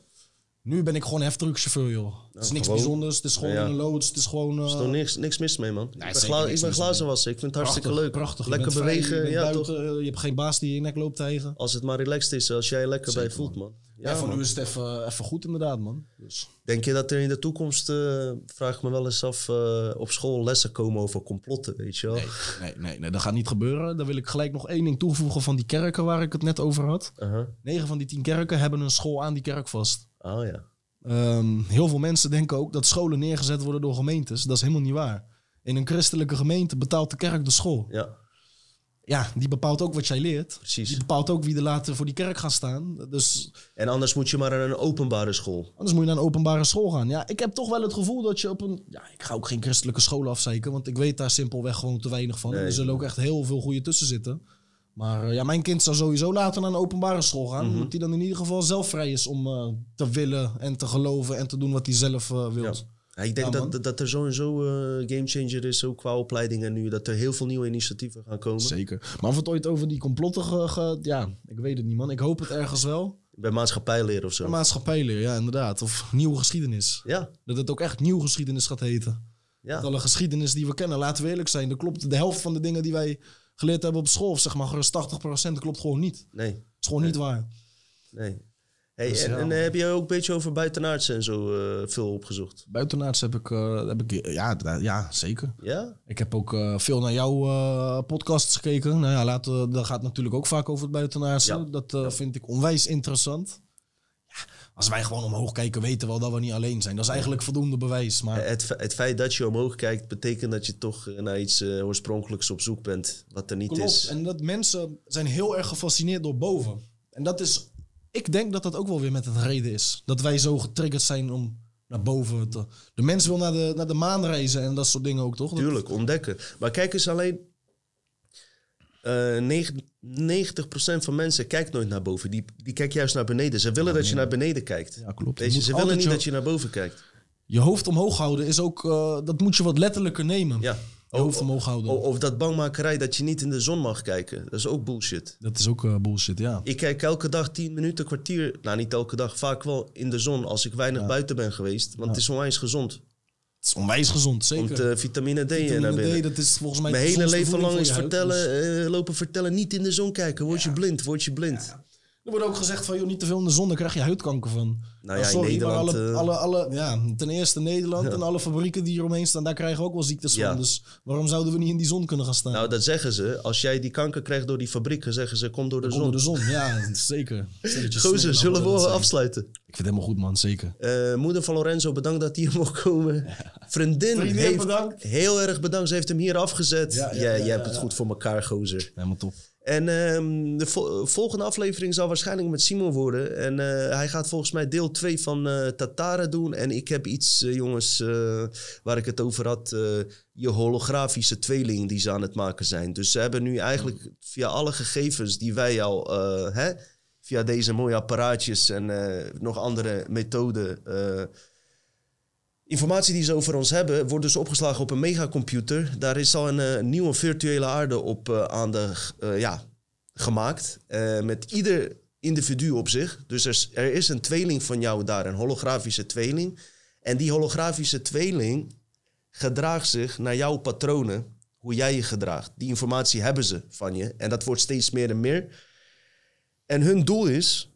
Nu ben ik gewoon heftruckchauffeur, joh. het is niks gewoon. bijzonders. Het is gewoon Ja. een loods. Het is gewoon... eh, Er is toch niks, niks mis mee, man. ik ben, zeker gla- niks ik ben mis glazen wassen. Ik vind het hartstikke leuk. Prachtig. Je Lekker bent vrij, bewegen. je bent ja, buiten, toch? eh, Je hebt geen baas die je nek loopt tegen. Als het maar relaxed is, als jij lekker bij Zeker, voelt, man. Ja, Ja, voor man. nu is het even, even goed inderdaad, man. Dus. Denk je dat er in de toekomst, eh, vraag ik me wel eens af, eh, op school lessen komen over complotten, weet je wel? Nee, nee, nee, nee, dat gaat niet gebeuren. Dan wil ik gelijk nog één ding toevoegen van die kerken waar ik het net over had. Negen van die tien kerken hebben een school aan die kerk vast. Oh ja. Ehm, heel veel mensen denken ook dat scholen neergezet worden door gemeentes. Dat is helemaal niet waar. In een christelijke gemeente betaalt de kerk de school. Ja. ja, die bepaalt ook wat jij leert. Precies. Die bepaalt ook wie er later voor die kerk gaat staan. Dus En anders moet je maar naar een openbare school. anders moet je naar een openbare school gaan. Ja, ik heb toch wel het gevoel dat je op een... Ja, ik ga ook geen christelijke school afzeiken, want ik weet daar simpelweg gewoon te weinig van. En Nee. er zullen ook echt heel veel goede tussen zitten. Maar eh, ja, mijn kind zou sowieso later naar een openbare school gaan. Mhm. Omdat hij dan in ieder geval zelf vrij is om eh, te willen en te geloven en te doen wat hij zelf eh, wil. Ja. Ja, ik denk Ja, dat, dat, dat er sowieso uh, gamechanger is, ook qua opleidingen nu. Dat er heel veel nieuwe initiatieven gaan komen. Zeker. Maar of het ooit over die complotten... ge- ja, ik weet het niet, man. Ik hoop het ergens wel. Bij maatschappijleer of zo. Maatschappijleer, ja, inderdaad. Of nieuwe geschiedenis. Ja, Dat het ook echt nieuwe geschiedenis gaat heten. ja. Alle geschiedenis die we kennen, laten we eerlijk zijn. Er klopt de helft van de dingen die wij geleerd hebben op school, of zeg maar gerust 80%, klopt gewoon niet. Het Nee, is gewoon niet waar. nee. Hey, Dus en ja, en man. eh, heb je ook een beetje over buitenaardsen en zo eh, veel opgezocht? Buitenaards heb ik, eh, heb ik ja, ja, zeker. Ja? Ik heb ook eh, veel naar jouw eh, podcasts gekeken. Nou ja, laten, we- dat gaat natuurlijk ook vaak over het buitenaardse. Ja. Dat vind ik onwijs interessant. Als wij gewoon omhoog kijken, weten we al dat we niet alleen zijn. Dat is eigenlijk voldoende bewijs. Maar Het, fe- het feit dat je omhoog kijkt, betekent dat je toch eh, naar iets eh, oorspronkelijks op zoek bent. Wat er niet Klopt. is. En dat mensen zijn heel erg gefascineerd door boven. En dat is, ik denk dat dat ook wel weer met het reden is. Dat wij zo getriggerd zijn om naar boven te... De mens wil naar de, naar de maan reizen en dat soort dingen ook, toch? Tuurlijk, ontdekken. Maar kijk eens alleen. Eh 90% van mensen kijkt nooit naar boven. Die, die kijkt juist naar beneden. Ze willen dat je naar beneden kijkt. Ja, klopt. Moet ze willen niet je- dat je naar boven kijkt. Je hoofd omhoog houden is ook... eh, dat moet je wat letterlijker nemen. Ja. Je hoofd omhoog houden. Of, of dat bangmakerij dat je niet in de zon mag kijken. Dat is ook bullshit. Dat is ook eh, bullshit, ja. Ik kijk elke dag 10 minuten, kwartier. Nou, niet elke dag. Vaak wel in de zon als ik weinig buiten ben geweest. Want het is onwijs gezond. Het is onwijs gezond, zeker. Komt vitamine D naar Vitamine binnen. D, dat is volgens mij... Mijn hele leven lang is vertellen, dus- eh, lopen vertellen, niet in de zon kijken. Word je blind, word je blind. Er wordt ook gezegd van, joh, niet te veel in de zon, dan krijg je huidkanker van. Nou ja, in sorry, Nederland, maar alle, eh, alle, alle, ja, ten eerste Nederland en alle fabrieken die eromheen staan, daar krijgen we ook wel ziektes Ja. van. Dus waarom zouden we niet in die zon kunnen gaan staan? Nou, dat zeggen ze. Als jij die kanker krijgt door die fabrieken, zeggen ze, kom door de Onder zon. de zon, ja, zeker. Gozer, zullen we afsluiten? Ik vind het helemaal goed, man, zeker. Eh, moeder van Lorenzo, bedankt dat hij hier mocht komen. Vriendin, Vriendin, heeft bedankt. heel erg bedankt. Ze heeft hem hier afgezet. Ja, Ja, ja, ja, jij ja, hebt het ja. goed voor elkaar, gozer. Helemaal top. En ehm, de vo- volgende aflevering zal waarschijnlijk met Simon worden. En eh, hij gaat volgens mij deel 2 van eh Tatara doen. En ik heb iets, eh, jongens, eh, waar ik het over had. je holografische tweeling die ze aan het maken zijn. Dus ze hebben nu eigenlijk via alle gegevens die wij al... hè, via deze mooie apparaatjes en nog andere methoden... Informatie die ze over ons hebben, wordt dus opgeslagen op een megacomputer. Daar is al een nieuwe virtuele aarde op aan de, ja, gemaakt. met ieder individu op zich. Dus er is, er is een tweeling van jou daar, een holografische tweeling. En die holografische tweeling gedraagt zich naar jouw patronen, hoe jij je gedraagt. Die informatie hebben ze van je. En dat wordt steeds meer en meer. En hun doel is,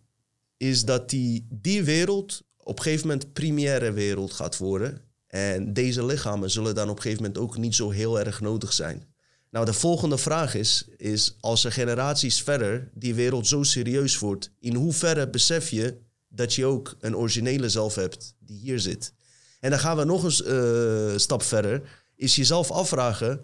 is dat die, die wereld op een gegeven moment primaire wereld gaat worden. En deze lichamen zullen dan op een gegeven moment ook niet zo heel erg nodig zijn. Nou, de volgende vraag is, is als er generaties verder die wereld zo serieus wordt, in hoeverre besef je dat je ook een originele zelf hebt die hier zit? En dan gaan we nog eens eh stap verder, is jezelf afvragen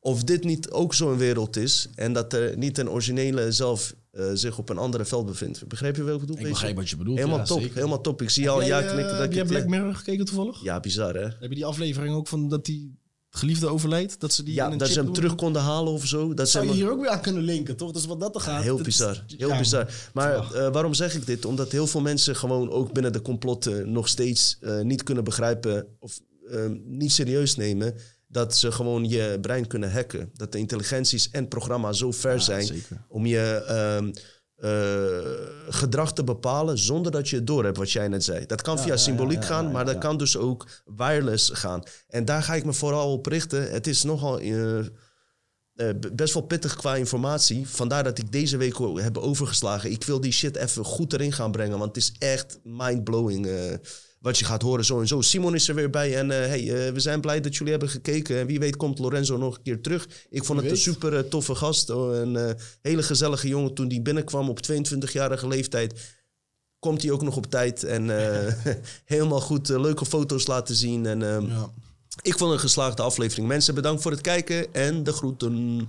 of dit niet ook zo'n wereld is en dat er niet een originele zelf eh, zich op een andere veld bevindt. Begrijp je wat ik bedoel? Ik begrijp wat je bedoelt. Helemaal ja, top, zeker. helemaal top. Ik zie al Heb ja jij, eh, knikken. dat Heb het, Black ja. Mirror gekeken toevallig? Ja, bizar hè? Heb je die aflevering ook van dat die geliefde overlijdt? Dat ze die in Ja, een dat chip ze hem doen? terug konden halen of zo. Dat ze Zou je hier ook weer aan kunnen linken, toch? Dus wat dat er gaat. Heel dit is- bizar, heel ja, bizar. Maar eh, waarom zeg ik dit? Omdat heel veel mensen gewoon ook binnen de complotten nog steeds eh, niet kunnen begrijpen of eh, niet serieus nemen dat ze gewoon je brein kunnen hacken. Dat de intelligenties en programma's zo ver Ja, zijn zeker. om je eh, gedrag te bepalen zonder dat je het door hebt, wat jij net zei. Dat kan Ja, via ja, symboliek ja, gaan, maar dat kan dus ook wireless gaan. En daar ga ik me vooral op richten. Het is nogal eh, eh, best wel pittig qua informatie. Vandaar dat ik deze week heb overgeslagen. Ik wil die shit even goed erin gaan brengen, want het is echt mindblowing. Wat je gaat horen zo en zo. Simon is er weer bij en eh, hey, eh, we zijn blij dat jullie hebben gekeken. En wie weet komt Lorenzo nog een keer terug. Ik vond Wie het een super eh, toffe gast. oh, Een eh, hele gezellige jongen toen die binnenkwam op 22-jarige leeftijd. Komt hij ook nog op tijd en helemaal goed leuke foto's laten zien. En ehm, Ja. ik vond een geslaagde aflevering. Mensen, bedankt voor het kijken en de groeten.